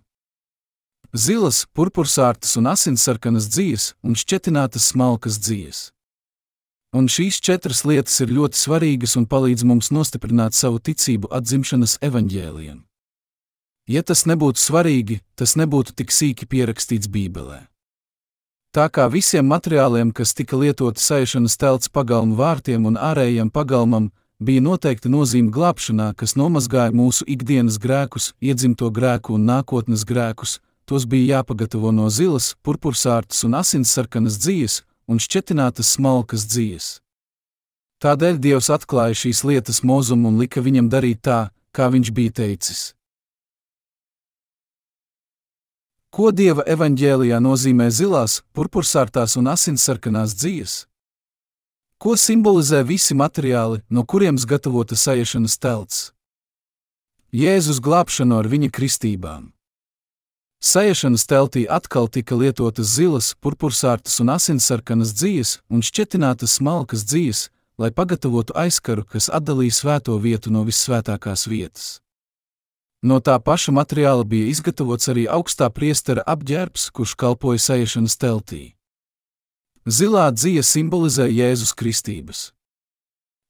Zilas, purpursārtas un asinsarkanas dzīves un šķetinātas smalkas dzīves. Un šīs četras lietas ir ļoti svarīgas un palīdz mums nostiprināt savu ticību atzimšanas evaņģēlijam. Ja tas nebūtu svarīgi, tas nebūtu tik sīki pierakstīts Bībelē. Tā kā visiem materiāliem, kas tika lietoti saišanas telts pagalmu vārtiem un ārējiem pagalmam, bija noteikta nozīme glābšanā, kas nomazgāja mūsu ikdienas grēkus, iedzimto grēku un nākotnes grēkus, tos bija jāpagatavo no zilas, purpursārtas un asinsarkanas dzīves un šķetinātas smalkas dzīves. Tādēļ Dievs atklāja šīs lietas mūzumu un lika viņam darīt tā, kā viņš bija teicis. Ko Dieva evaņģēlijā nozīmē zilās, purpursārtās un asinsarkanās dzīves? Ko simbolizē visi materiāli, no kuriem gatavota sajiešanas telts? Jēzus glābšanu ar viņa kristībām. Sajiešanas teltī atkal tika lietotas zilas, purpursārtas un asinsarkanas dzīves un šķetinātas smalkas dzīves, lai pagatavotu aizkaru, kas atdalīja svēto vietu no visvētākās vietas. No tā paša materiāla bija izgatavots arī augstā priestera apģērbs, kurš kalpoja sēšanas teltī. Zilā dzija simbolizē Jēzus kristības.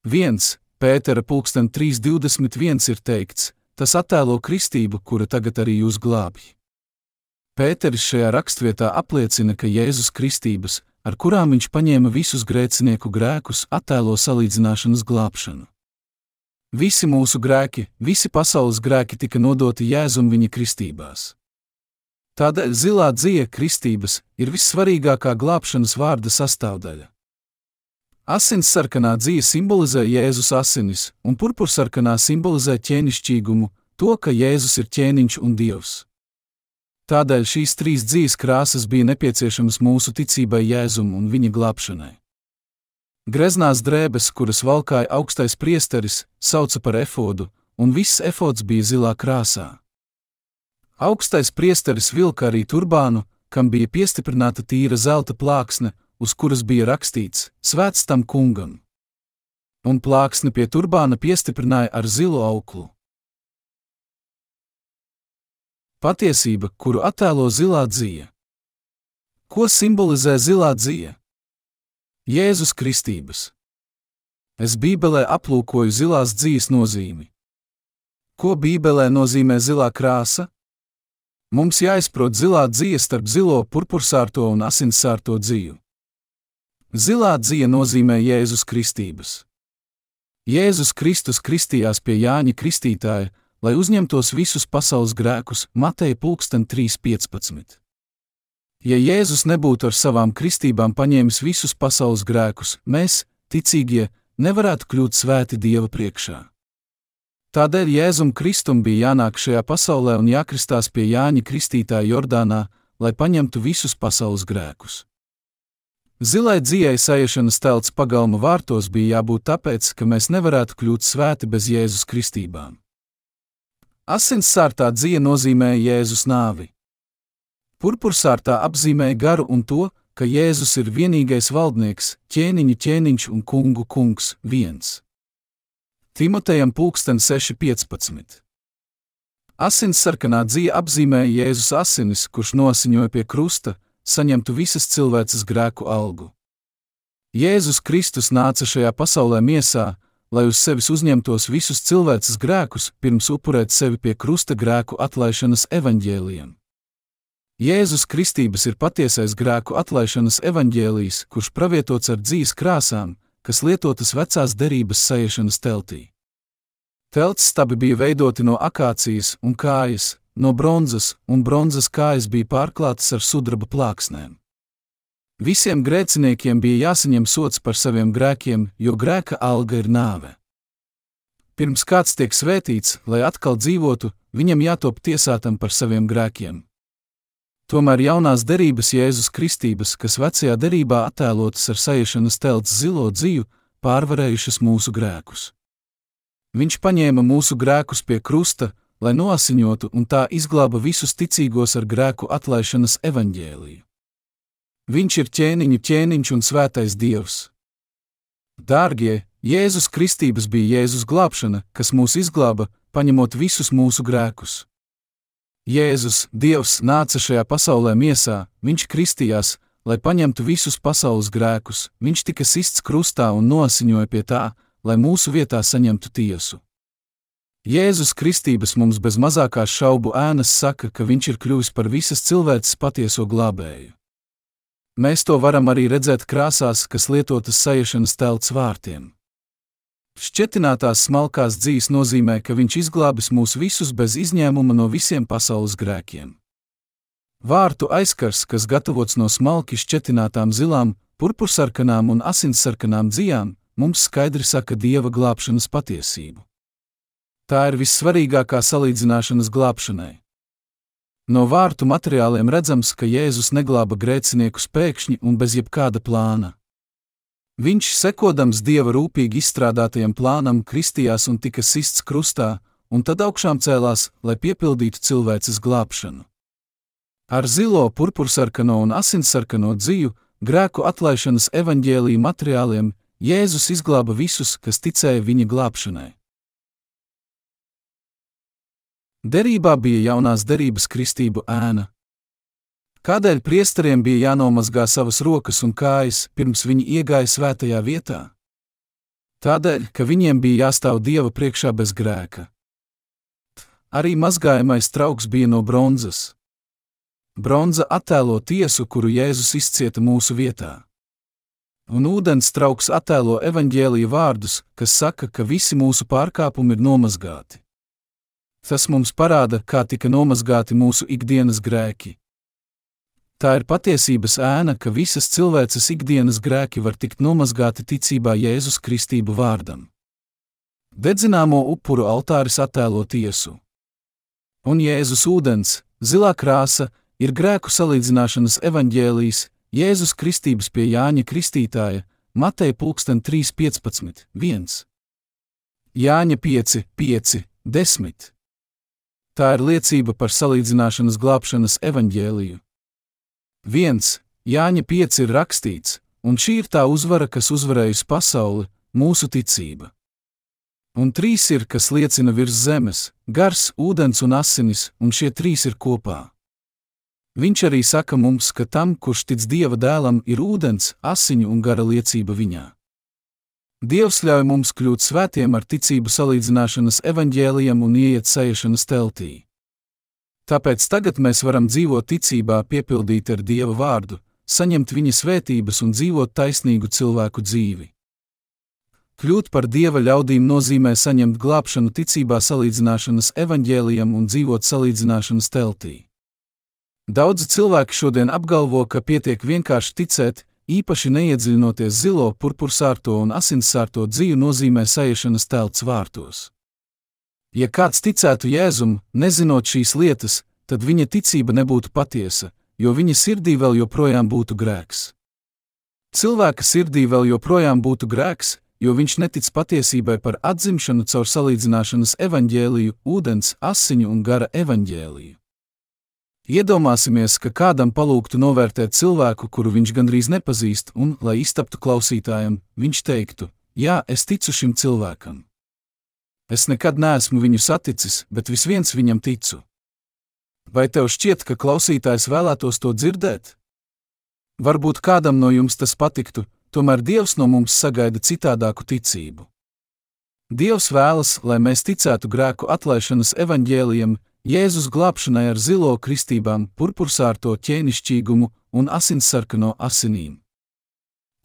1. Pētera pulksten 3.21 ir teikts, tas attēlo kristību, kura tagad arī jūs glābj. Pēteris šajā rakstvietā apliecina, ka Jēzus kristības, ar kurām viņš paņēma visus grēcinieku grēkus, attēlo salīdzināšanas glābšanu. Visi mūsu grēki, visi pasaules grēki tika nodoti Jēzum viņa kristībās. Tādēļ zilā dzīve kristības ir vissvarīgākā glābšanas vārda sastāvdaļa. Asins sarkanā dzīve simbolizē Jēzus asinis, un purpursarkanā simbolizē ķēnišķīgumu, to, ka Jēzus ir ķēniņš un dievs. Tādēļ šīs trīs dzīves krāsas bija nepieciešamas mūsu ticībai Jēzum un viņa glābšanai. Greznās drēbes, kuras valkāja augstais priesteris, sauca par efodu, un viss efods bija zilā krāsā. Augstais priesteris vilka arī turbānu, kam bija piestiprināta tīra zelta plāksne, uz kuras bija rakstīts: Svēts tam kungam! Un plāksni pie turbāna piestiprināja ar zilu auklu. Patiesība, kuru attēlo zilā dzīve. Ko simbolizē zilā dzīve? Jēzus Kristības. Es Bībelē aplūkoju zilās dzīves nozīmi. Ko Bībelē nozīmē zilā krāsa? Mums jāizprot zilā dzīve starp zilo purpursārto un asinsārto dzīvu. Zilā dzīve nozīmē Jēzus Kristības. Jēzus Kristus kristījās pie Jāņa Kristītāja, lai uzņemtos visus pasaules grēkus, Mateja 3.15. Ja Jēzus nebūtu ar savām kristībām paņēmis visus pasaules grēkus, mēs, ticīgie, nevarētu kļūt svēti Dieva priekšā. Tādēļ Jēzum Kristum bija jānāk šajā pasaulē un jākristās pie Jāņa Kristītāja Jordānā, lai paņemtu visus pasaules grēkus. Zilai dzīvei sajiešanas telts pagalma vārtos bija jābūt tāpēc, ka mēs nevarētu kļūt svēti bez Jēzus kristībām. Asins sārtā dzīve nozīmē Jēzus nāvi. Purpursārtā apzīmē garu un to, ka Jēzus ir vienīgais valdnieks, ķēniņu ķēniņš un kungu kungs viens. Timotejam pulksten 6.15. Asins sarkanā dzīve apzīmē Jēzus asinis, kurš nosiņoja pie krusta, saņemtu visas cilvēces grēku algu. Jēzus Kristus nāca šajā pasaulē miesā, lai uz sevis uzņemtos visus cilvēces grēkus, pirms upurēt sevi pie krusta grēku atlaišanas evaņģēliem. Jēzus Kristības ir patiesais grēku atlaišanas evaņģēlijs, kurš pravietots ar dzīves krāsām, kas lietotas vecās derības sajiešanas teltī. Telts stabi bija veidoti no akācijas un kājas, no bronzas, un bronzas kājas bija pārklātas ar sudraba plāksnēm. Visiem grēciniekiem bija jāsaņem sots par saviem grēkiem, jo grēka alga ir nāve. Pirms kāds tiek svētīts, lai atkal dzīvotu, viņam jātop tiesātam par saviem grēkiem. Tomēr jaunās derības Jēzus Kristības, kas vecajā derībā attēlotas ar sajiešanas telts zilo dzīvu, pārvarējušas mūsu grēkus. Viņš paņēma mūsu grēkus pie krusta, lai noasiņotu un tā izglāba visus ticīgos ar grēku atlaišanas evaņģēliju. Viņš ir ķēniņu ķēniņš un svētais dievs. Dārgie, Jēzus Kristības bija Jēzus glābšana, kas mūs izglāba, paņemot visus mūsu grēkus. Jēzus, Dievs, nāca šajā pasaulē miesā, viņš kristījās, lai paņemtu visus pasaules grēkus, viņš tika sists krustā un nosiņoja pie tā, lai mūsu vietā saņemtu tiesu. Jēzus Kristības mums bez mazākās šaubu ēnas saka, ka viņš ir kļuvis par visas cilvēces patieso glābēju. Mēs to varam arī redzēt krāsās, kas lietotas sajiešanas telts vārtiem. Šķetinātās smalkās dzīves nozīmē, ka viņš izglābis mūs visus bez izņēmuma no visiem pasaules grēkiem. Vārtu aizkars, kas gatavots no smalki šķetinātām zilām, purpursarkanām un asinsarkanām dzijām, mums skaidri saka dieva glābšanas patiesību. Tā ir vissvarīgākā salīdzināšanas glābšanai. No vārtu materiāliem redzams, ka Jēzus neglāba grēciniekus pēkšņi un bez jebkāda plāna. Viņš, sekodams dieva rūpīgi izstrādātajam plānam, kristījās un tika sists krustā, un tad augšām cēlās, lai piepildītu cilvēces glābšanu. Ar zilo, purpursarkano un asinsarkano dzīvu, grēku atlaišanas evaņģēlīju materiāliem Jēzus izglāba visus, kas ticēja viņa glābšanai. Derībā bija jaunās derības kristību ēna. Kādēļ priesteriem bija jānomazgā savas rokas un kājas, pirms viņi iegāja svētajā vietā? Tādēļ, ka viņiem bija jāstāv Dieva priekšā bez grēka. Arī mazgājamais trauks bija no bronzas. Bronza attēlo tiesu, kuru Jēzus izcieta mūsu vietā. Un ūdens trauks attēlo evaņģēlīja vārdus, kas saka, ka visi mūsu pārkāpumi ir nomazgāti. Tas mums parāda, kā tika nomazgāti mūsu ikdienas grēki. Tā ir patiesības ēna, ka visas cilvēces ikdienas grēki var tikt nomazgāti ticībā Jēzus Kristību vārdam. Dedzināmo upuru altāris attēlo tiesu. Un Jēzus ūdens, zilā krāsa, ir grēku salīdzināšanas evaņģēlijs, Jēzus Kristības pie Jāņa Kristītāja, Mateja 3.15. 1. Jāņa 5, 5, 10. Tā ir liecība par salīdzināšanas glābšanas evaņģēliju. 1. Jāņa 5 ir rakstīts, un šī ir tā uzvara, kas uzvarējusi pasauli, mūsu ticība. Un trīs ir, kas liecina virs zemes - gars, ūdens un asinis, un šie trīs ir kopā. Viņš arī saka mums, ka tam, kurš tic Dieva dēlam, ir ūdens, asiņu un gara liecība viņā. Dievs ļauj mums kļūt svētiem ar ticību salīdzināšanas evaņģēlijam un ieiet sajiešanas teltī. Tāpēc tagad mēs varam dzīvot ticībā, piepildīt ar Dieva vārdu, saņemt viņa svētības un dzīvot taisnīgu cilvēku dzīvi. Kļūt par dieva ļaudīm nozīmē saņemt glābšanu ticībā salīdzināšanas evaņģēlijam un dzīvot salīdzināšanas teltī. Daudzi cilvēki šodien apgalvo, ka pietiek vienkārši ticēt, īpaši neiedziļinoties zilo, purpursārto un asinsārto dzīvu nozīmē saiešanas telts vārtos. Ja kāds ticētu Jēzum, nezinot šīs lietas, tad viņa ticība nebūtu patiesa, jo viņa sirdī vēl joprojām būtu grēks. Cilvēka sirdī vēl joprojām būtu grēks, jo viņš netic patiesībai par atzimšanu caur salīdzināšanas evaņģēliju, ūdens, asiņu un gara evaņģēliju. Iedomāsimies, ka kādam palūgtu novērtēt cilvēku, kuru viņš gandrīz nepazīst, un, lai iztaptu klausītājam, viņš teiktu: Jā, es ticu šim cilvēkam. Es nekad neesmu viņu saticis, bet viens viņam ticu. Vai tev šķiet, ka klausītājs vēlētos to dzirdēt? Varbūt kādam no jums tas patiktu, tomēr Dievs no mums sagaida citādāku ticību. Dievs vēlas, lai mēs ticētu grēku atlaišanas evaņģēlijam, Jēzus glābšanai ar zilo kristībām, purpursārto ķēnišķīgumu un asinsarkano asinīm.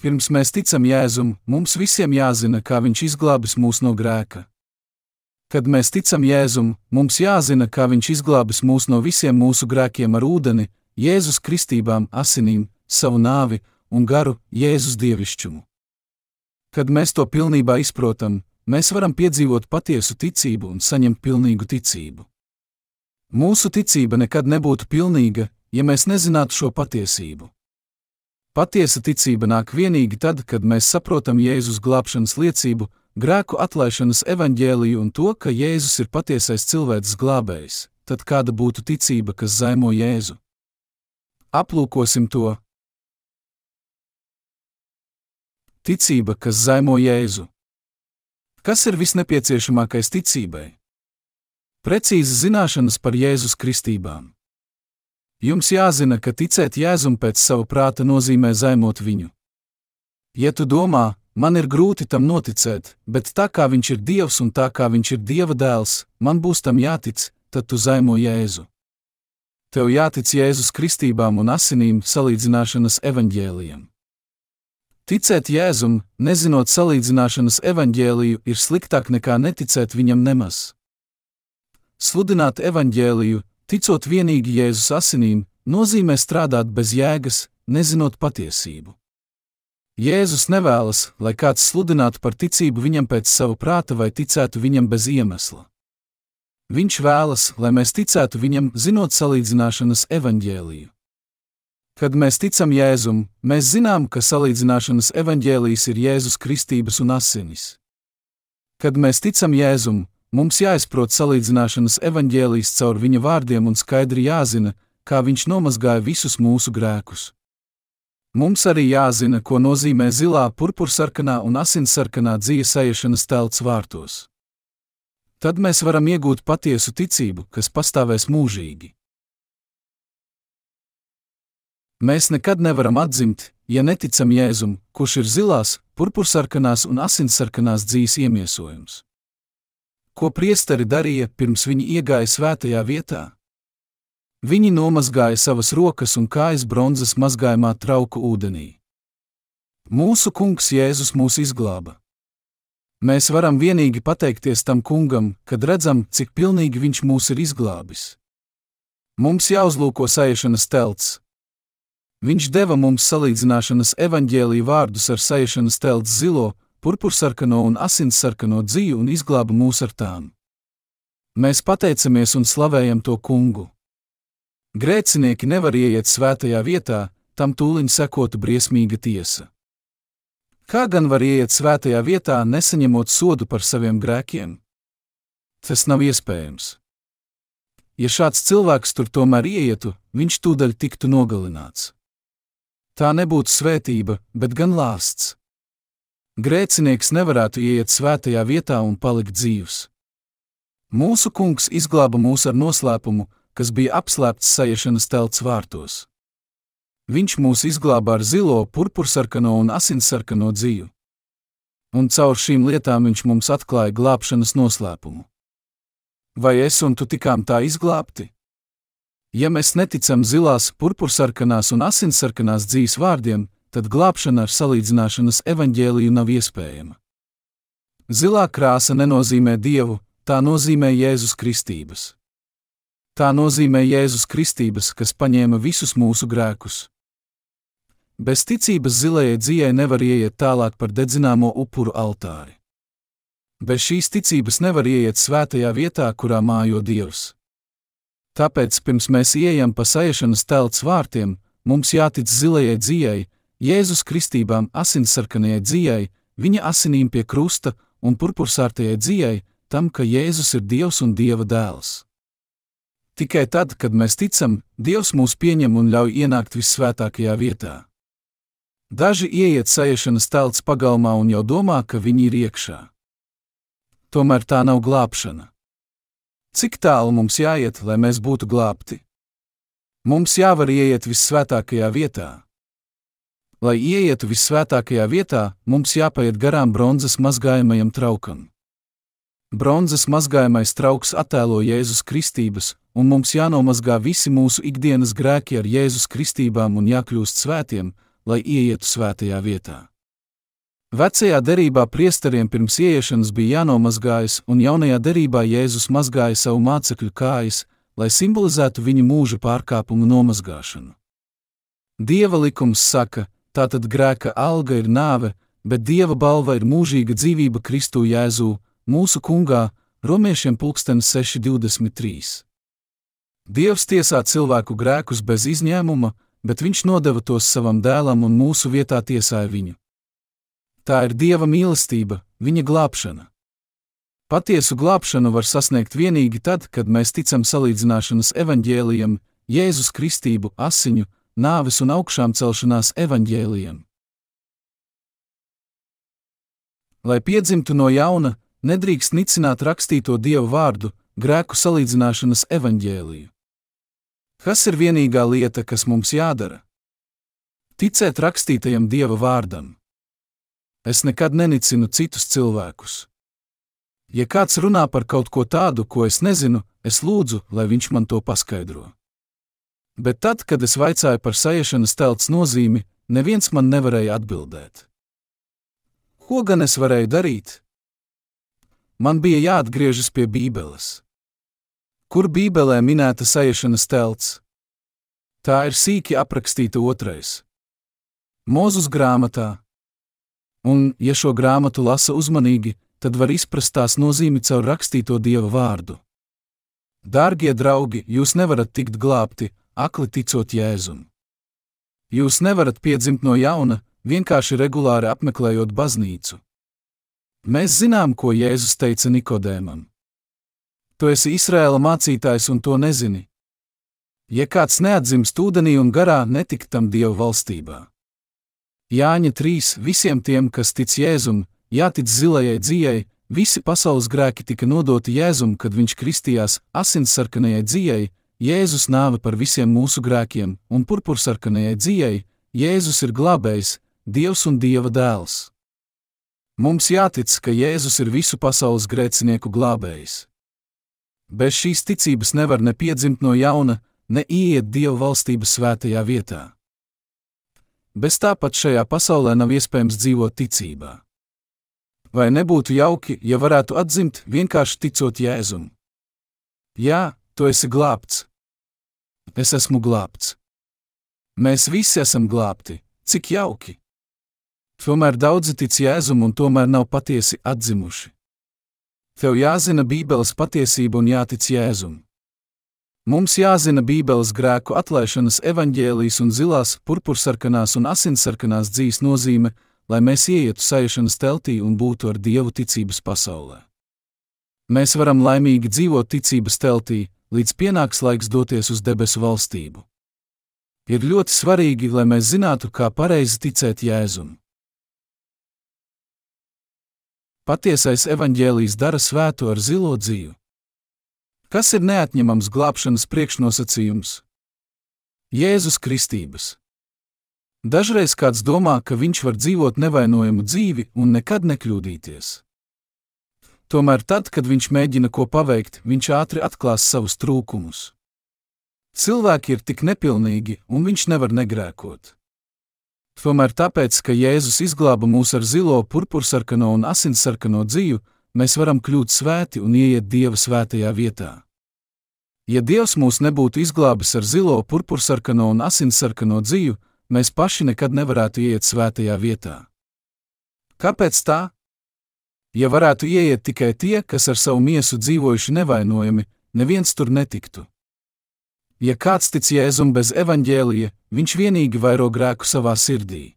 Pirms mēs ticam Jēzum, mums visiem jāzina, kā Viņš izglābis mūs no grēka. Kad mēs ticam Jēzum, mums jāzina, kā Viņš izglābis mūs no visiem mūsu grēkiem ar ūdeni, Jēzus kristībām, asinīm, savu nāvi un garu Jēzus dievišķumu. Kad mēs to pilnībā izprotam, mēs varam piedzīvot patiesu ticību un saņemt pilnīgu ticību. Mūsu ticība nekad nebūtu pilnīga, ja mēs nezinātu šo patiesību. Patiesa ticība nāk tikai tad, kad mēs saprotam Jēzus glābšanas liecību, grēku atlaišanas evaņģēliju un to, ka Jēzus ir patiesais cilvēks glābējs, tad kāda būtu ticība, kas zaimo Jēzu? Aplūkosim to. Ticība, kas zaimo Jēzu. Kas ir visnepieciešamākais ticībai? Precīzas zināšanas par Jēzus kristībām. Jums jāzina, ka ticēt Jēzum pēc sava prāta nozīmē zaimot viņu. Ja tu domā, man ir grūti tam noticēt, bet tā kā viņš ir Dievs un tā kā viņš ir Dieva dēls, man būs tam jātic, tad tu zaimo Jēzu. Tev jātic Jēzus kristībām un asinīm salīdzināšanas evaņģēlijam. Ticēt Jēzum, nezinot salīdzināšanas evaņģēliju, ir sliktāk nekā neticēt viņam nemaz. Sludināt evaņģēliju, ticot vienīgi Jēzus asinīm, nozīmē strādāt bez jēgas, nezinot patiesību. Jēzus nevēlas, lai kāds sludinātu par ticību viņam pēc sava prāta vai ticētu viņam bez iemesla. Viņš vēlas, lai mēs ticētu viņam, zinot salīdzināšanas evaņģēliju. Kad mēs ticam Jēzum, mēs zinām, ka salīdzināšanas evaņģēlijs ir Jēzus kristības un asinis. Kad mēs ticam Jēzum, Mums jāizprot salīdzināšanas evaņģēlijas caur viņa vārdiem un skaidri jāzina, kā viņš nomazgāja visus mūsu grēkus. Mums arī jāzina, ko nozīmē zilā, purpursarkanā un asinsarkanā dzīves aiešanas telts vārtos. tad mēs varam iegūt patiesu ticību, kas pastāvēs mūžīgi. Mēs nekad nevaram atzimt, ja neticam Jēzum, kurš ir zilās, purpursarkanās un asinsarkanās dzīves iemiesojums. Ko priesteri darīja pirms viņi iegāja svētajā vietā? Viņi nomazgāja savas rokas un kājas bronzas mazgājumā trauku ūdenī. Mūsu kungs Jēzus mūs izglāba. Mēs varam vienīgi pateikties tam kungam, kad redzam, cik pilnīgi viņš mūs ir izglābis. Mums jāuzlūko sajiešanas telts, Viņš deva mums salīdzināšanas evaņģēlīju vārdus ar sajiešanas telts zilo, purpursarkano un asinsarkano dzīvu un izglāba mūs ar tām. Mēs pateicamies un slavējam to kungu. Grēcinieki nevar ieiet svētajā vietā, tam tūliņ sekotu briesmīga tiesa. Kā gan var ieiet svētajā vietā, nesaņemot sodu par saviem grēkiem? Tas nav iespējams. Ja šāds cilvēks tur tomēr ieietu, viņš tūdaļ tiktu nogalināts. Tā nebūtu svētība, bet gan lāsts. Grēcinieks nevarētu ieiet svētajā vietā un palikt dzīvs. Mūsu kungs izglāba mūs ar noslēpumu, kas bija apslēpts sajiešanas telts vārtos. Viņš mūs izglāba ar zilo, purpursarkano un asinsarkano dzīvu. Un caur šīm lietām viņš mums atklāja glābšanas noslēpumu. Vai es un tu tikām tā izglābti? Ja mēs neticam zilās, purpursarkanās un asinsarkanās dzīves vārdiem, tad glābšana ar salīdzināšanas evaņģēliju nav iespējama. Zilā krāsa nenozīmē dievu, tā nozīmē Jēzus Kristības. Tā nozīmē Jēzus Kristības, kas paņēma visus mūsu grēkus. Bez ticības zilajai dzīvei nevar ieiet tālāk par dedzināmo upuru altāri. Bez šīs ticības nevar ieiet svētajā vietā, kurā mājo Dievs. Tāpēc, pirms mēs ieejam pa sajiešanas telts vārtiem, mums jātic zilajai dzīvei, Jēzus kristībām, asinsarkanajai dzīvei, viņa asinīm pie krusta un purpursārtajai dzīvei, tam, ka Jēzus ir Dievs un Dieva dēls. Tikai tad, kad mēs ticam, Dievs mūs pieņem un ļauj ienākt vissvētākajā vietā. Daži ieiet sajiešanas telts pagalmā un jau domā, ka viņi ir iekšā. Tomēr tā nav glābšana. Cik tālu mums jāiet, lai mēs būtu glābti? Mums jāvar ieiet vissvētākajā vietā. Lai ieietu vissvētākajā vietā, mums jāpaiet garām bronzas mazgājamajam traukam. Bronzas mazgājamais trauks attēlo Jēzus kristības, un mums jānomazgā visi mūsu ikdienas grēki ar Jēzus kristībām un jākļūst svētiem, lai ieietu svētajā vietā. Vecajā derībā priesteriem pirms ieiešanas bija jānomazgājas, un jaunajā derībā Jēzus mazgāja savu mācekļu kājas, lai simbolizētu viņa mūža pārkāpumu nomazgāšanu. Dieva likums saka, tātad grēka alga ir nāve, bet dieva balva ir mūžīga dzīvība Kristu Jēzū, mūsu kungā, romiešiem 623. Dievs tiesā cilvēku grēkus bez izņēmuma, bet viņš nodeva tos savam dēlam un mūsu vietā tiesāja viņu. Tā ir Dieva mīlestība, viņa glābšana. Patiesu glābšanu var sasniegt tikai tad, kad mēs ticam salīdzināšanas evaņģēlijam, Jēzus Kristību, asiņu, nāves un augšām celšanās evaņģēlijam. Lai piedzimtu no jauna, nedrīkst nicināt rakstīto Dieva vārdu, grēku salīdzināšanas evaņģēliju. Kas ir vienīgā lieta, kas mums jādara? Ticēt rakstītajam Dieva vārdam. Es nekad nenicinu citus cilvēkus. Ja kāds runā par kaut ko tādu, ko es nezinu, es lūdzu, lai viņš man to paskaidro. Bet tad, kad es vaicāju par sajiešanas telts nozīmi, neviens man nevarēja atbildēt. Ko gan es varēju darīt? Man bija jāatgriežas pie Bībeles. Kur Bībelē minēta sajiešanas telts? Tā ir sīki aprakstīta otrais. Mūzus grāmatā, un, ja šo grāmatu lasa uzmanīgi, tad var izprast tās nozīmi caur rakstīto dieva vārdu. Dārgie draugi, jūs nevarat tikt glābti, akli ticot Jēzum. Jūs nevarat piedzimt no jauna, vienkārši regulāri apmeklējot baznīcu. Mēs zinām, ko Jēzus teica Nikodēmam. Tu esi Izraēla mācītājs un to nezini. Ja kāds neatzimst ūdenī un garā, netikt tam Dieva valstībā. Jāņa 3. Visiem tiem, kas tic Jēzum, jātic zilajai dzīvei, visi pasaules grēki tika nodoti Jēzum, kad viņš kristījās asinsarkanajai dzīvei, Jēzus nāva par visiem mūsu grēkiem, un purpursarkanajai dzīvei, Jēzus ir glābējs, Dievs un Dieva dēls. Mums jātic, ka Jēzus ir visu pasaules grēcinieku glābējs. Bez šīs ticības nevar ne piedzimt no jauna, ne ieiet Dieva valstības svētajā vietā. Bez tāpat šajā pasaulē nav iespējams dzīvot ticībā. Vai nebūtu jauki, ja varētu atzimt vienkārši ticot Jēzum? Jā, tu esi glābts. Es esmu glābts. Mēs visi esam glābti, cik jauki! Tomēr daudzi tic Jēzum un tomēr nav patiesi atzimuši. Tev jāzina Bībeles patiesība un jātic Jēzum. Mums jāzina Bībeles grēku atlaišanas evaņģēlijas un zilās, purpursarkanās un asinsarkanās dzīves nozīme, lai mēs ieietu sajūšanas teltī un būtu ar Dievu ticības pasaulē. Mēs varam laimīgi dzīvot ticības teltī, līdz pienāks laiks doties uz debesu valstību. Ir ļoti svarīgi, lai mēs zinātu, kā pareizi ticēt Jēzum. Patiesais evaņģēlijs dara svēto ar zilo dzīvi. Kas ir neatņemams glābšanas priekšnosacījums? Jēzus Kristības. Dažreiz kāds domā, ka viņš var dzīvot nevainojamu dzīvi un nekad nekļūdīties. Tomēr tad, kad viņš mēģina ko paveikt, viņš ātri atklās savus trūkumus. Cilvēki ir tik nepilnīgi, un viņš nevar negrēkot. Tomēr tāpēc, ka Jēzus izglāba mūs ar zilo, purpursarkano un asinsarkano dzīvu, mēs varam kļūt svēti un ieiet Dieva svētajā vietā. Ja Dievs mūs nebūtu izglābis ar zilo, purpursarkano un asinsarkano dzīvu, mēs paši nekad nevarētu ieiet svētajā vietā. Kāpēc tā? Ja varētu ieiet tikai tie, kas ar savu miesu dzīvojuši nevainojami, neviens tur netiktu. Ja kāds tic Jēzum bez evaņģēlija, viņš vienīgi vairo grēku savā sirdī.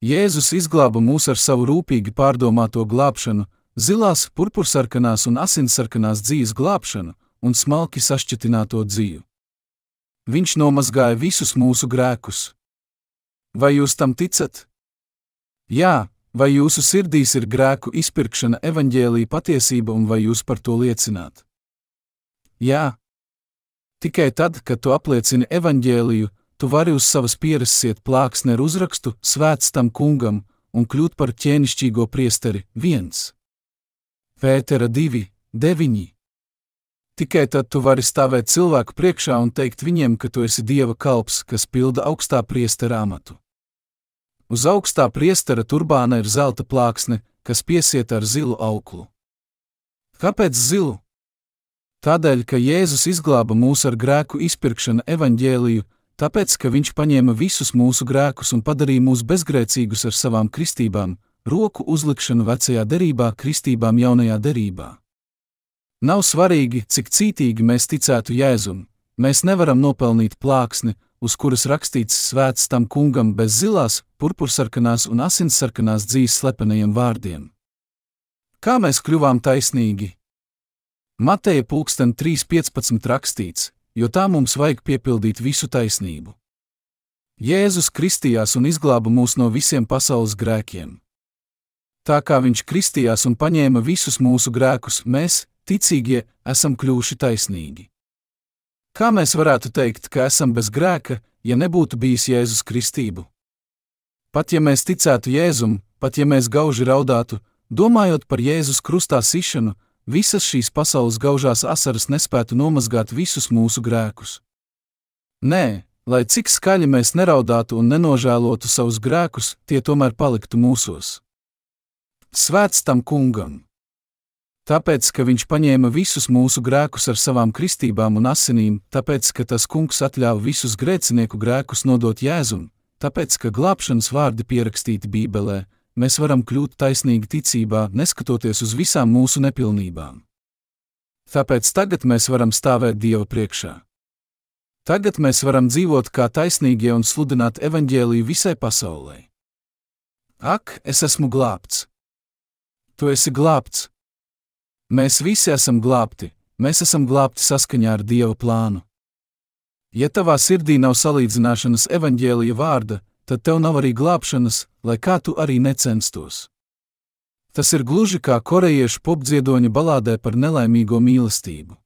Jēzus izglāba mūs ar savu rūpīgi pārdomāto glābšanu, zilās, purpursarkanās un asinsarkanās dzīves glābšanu un smalki sašķitināto dzīvi. Viņš nomazgāja visus mūsu grēkus. Vai jūs tam ticat? Jā, vai jūsu sirdīs ir grēku izpirkšana, evaņģēlīja patiesība un vai jūs par to liecināt? Jā, Tikai tad, kad tu apliecini evaņģēliju, tu vari uz savas pieres iet plāksni ar uzrakstu Svēts tam kungam un kļūt par ķēnišķīgo priesteri viens. Pētera 2, 9. Tikai tad tu vari stāvēt cilvēku priekšā un teikt viņiem, ka tu esi dieva kalps, kas pilda augstā priestera amatu. Uz augstā priestera turbāna ir zelta plāksne, kas piesieta ar zilu auklu. Kāpēc zilu? Tādēļ, ka Jēzus izglāba mūs ar grēku izpirkšanu evaņģēliju, tāpēc, ka Viņš paņēma visus mūsu grēkus un padarīja mūs bezgrēcīgus ar savām kristībām, roku uzlikšanu vecajā derībā, kristībām jaunajā derībā. Nav svarīgi, cik cītīgi mēs ticētu Jēzum, mēs nevaram nopelnīt plāksni, uz kuras rakstīts svēts tam kungam bez zilās, purpursarkanās un asinsarkanās dzīves slepenajiem vārdiem. Kā mēs kļuvām taisnīgi? Mateja pulksten 3.15 rakstīts, jo tā mums vajag piepildīt visu taisnību. Jēzus kristījās un izglāba mūs no visiem pasaules grēkiem. Tā kā viņš kristījās un paņēma visus mūsu grēkus, mēs, ticīgie, esam kļuvuši taisnīgi. Kā mēs varētu teikt, ka esam bez grēka, ja nebūtu bijis Jēzus kristību? Pat ja mēs ticētu Jēzum, pat ja mēs gauži raudātu, domājot par Jēzus krustā sišanu, visas šīs pasaules gaužās asaras nespētu nomazgāt visus mūsu grēkus. Nē, lai cik skaļi mēs neraudātu un nenožēlotu savus grēkus, tie tomēr paliktu mūsos. Svēts tam kungam! Tāpēc, ka viņš paņēma visus mūsu grēkus ar savām kristībām un asinīm, tāpēc, ka tas kungs atļāva visus grēcinieku grēkus nodot Jēzum, tāpēc, ka glābšanas vārdi pierakstīti Bībelē, mēs varam kļūt taisnīgi ticībā, neskatoties uz visām mūsu nepilnībām. Tāpēc tagad mēs varam stāvēt Dieva priekšā. Tagad mēs varam dzīvot kā taisnīgie un sludināt evaņģēliju visai pasaulē. Ak, es esmu glābts! Tu esi glābts! Mēs visi esam glābti, mēs esam glābti saskaņā ar Dieva plānu. Ja tavā sirdī nav salīdzināšanas evaņģēlija vārda, tad tev nav arī glābšanas, lai kā tu arī necenstos. Tas ir gluži kā korejiešu popdziedoņa balādē par nelaimīgo mīlestību.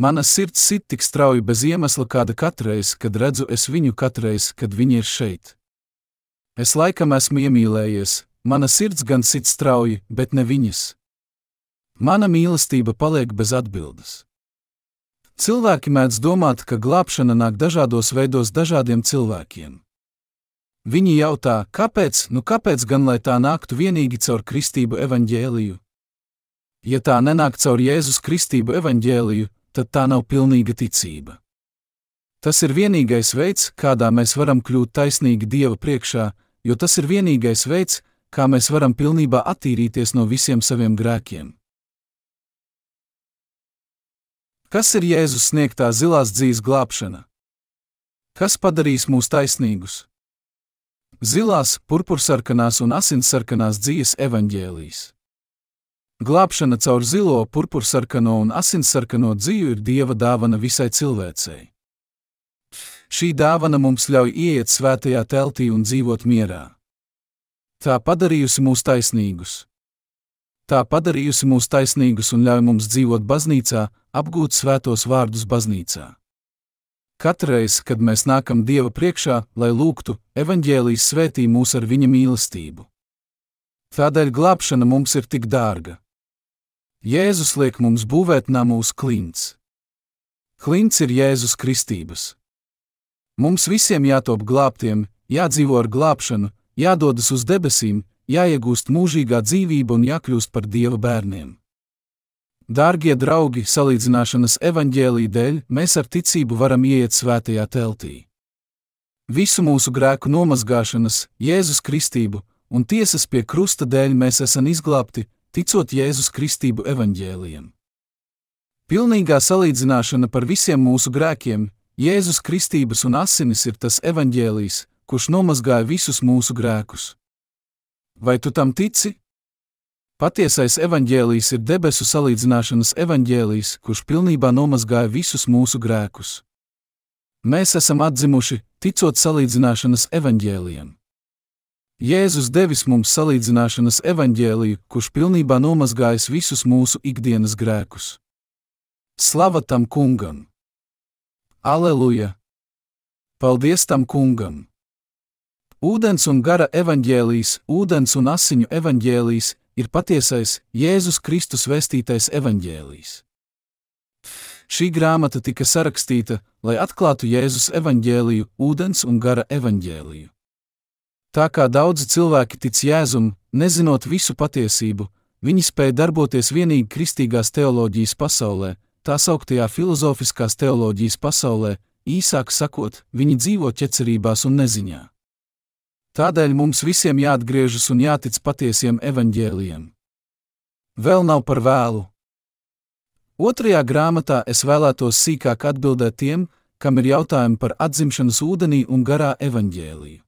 Mana sirds sit tik strauji bez iemesla, kāda katreiz, kad redzu es viņu katreiz, kad viņi ir šeit. Es laikam esmu iemīlējies, mana sirds gan sit strauji, bet ne viņas. Mana mīlestība paliek bez atbildes. Cilvēki mēdz domāt, ka glābšana nāk dažādos veidos dažādiem cilvēkiem. Viņi jautā, kāpēc, nu kāpēc gan lai tā nāktu tikai caur kristību evaņģēliju? Ja tā nenāk caur Jēzus kristību evaņģēliju, tad tā nav pilnīga ticība. Tas ir vienīgais veids, kādā mēs varam kļūt taisnīgi Dieva priekšā, jo tas ir vienīgais veids, kā mēs varam pilnībā attīrīties no visiem saviem grēkiem. Kas ir Jēzus sniegtā zilās dzīves glābšana? Kas padarīs mūs taisnīgus? Zilās, purpursarkanās un asinsarkanās dzīves evaņģēlijas. Glābšana caur zilo, purpursarkano un asinsarkano dzīvi ir dieva dāvana visai cilvēcei. Šī dāvana mums ļauj ieiet svētajā teltī un dzīvot mierā. Tā padarījusi mūs taisnīgus. Tā padarījusi mūs taisnīgus un ļauj mums dzīvot baznīcā, apgūt svētos vārdus baznīcā. Katreiz, kad mēs nākam Dieva priekšā, lai lūgtu, evaņģēlijas svētī mūs ar viņa mīlestību. Tādēļ glābšana mums ir tik dārga. Jēzus liek mums būvēt namu uz klints. Klints ir Jēzus kristības. Mums visiem jātop glābtiem, jādzīvo ar glābšanu, jādodas uz debesīm, jāiegūst mūžīgā dzīvība un jākļūst par dieva bērniem. Dārgie draugi, salīdzināšanas evaņģēlī dēļ mēs ar ticību varam ieiet svētajā teltī. Visu mūsu grēku nomazgāšanas, Jēzus Kristību un tiesas pie krusta dēļ mēs esam izglābti, ticot Jēzus Kristību evaņģēlijam. Pilnīgā salīdzināšana par visiem mūsu grēkiem, Jēzus Kristības un asinis ir tas evaņģēlijs, kurš nomazgāja visus mūsu grēkus. Vai tu tam tici? Patiesais evaņģēlijs ir debesu salīdzināšanas evaņģēlijs, kurš pilnībā nomazgāja visus mūsu grēkus. Mēs esam atzimuši, ticot salīdzināšanas evaņģēlijam. Jēzus devis mums salīdzināšanas evaņģēliju, kurš pilnībā nomazgājis visus mūsu ikdienas grēkus. Slava tam kungam! Aleluja! Paldies tam kungam! Ūdens un gara evaņģēlijs, ūdens un asiņu evaņģēlijs ir patiesais Jēzus Kristus vēstītais evaņģēlijs. Šī grāmata tika sarakstīta, lai atklātu Jēzus evaņģēliju, ūdens un gara evaņģēliju. Tā kā daudzi cilvēki tic Jēzum, nezinot visu patiesību, viņi spēja darboties tikai kristīgās teoloģijas pasaulē, tā sauktajā filozofiskās teoloģijas pasaulē, īsāk sakot, viņi dzīvo ķecerībās un neziņā. Tādēļ mums visiem jāatgriežas un jātic patiesiem evaņģēliem. Vēl nav par vēlu. Otrajā grāmatā es vēlētos sīkāk atbildēt tiem, kam ir jautājumi par atzimšanas ūdenī un garā evaņģēliju.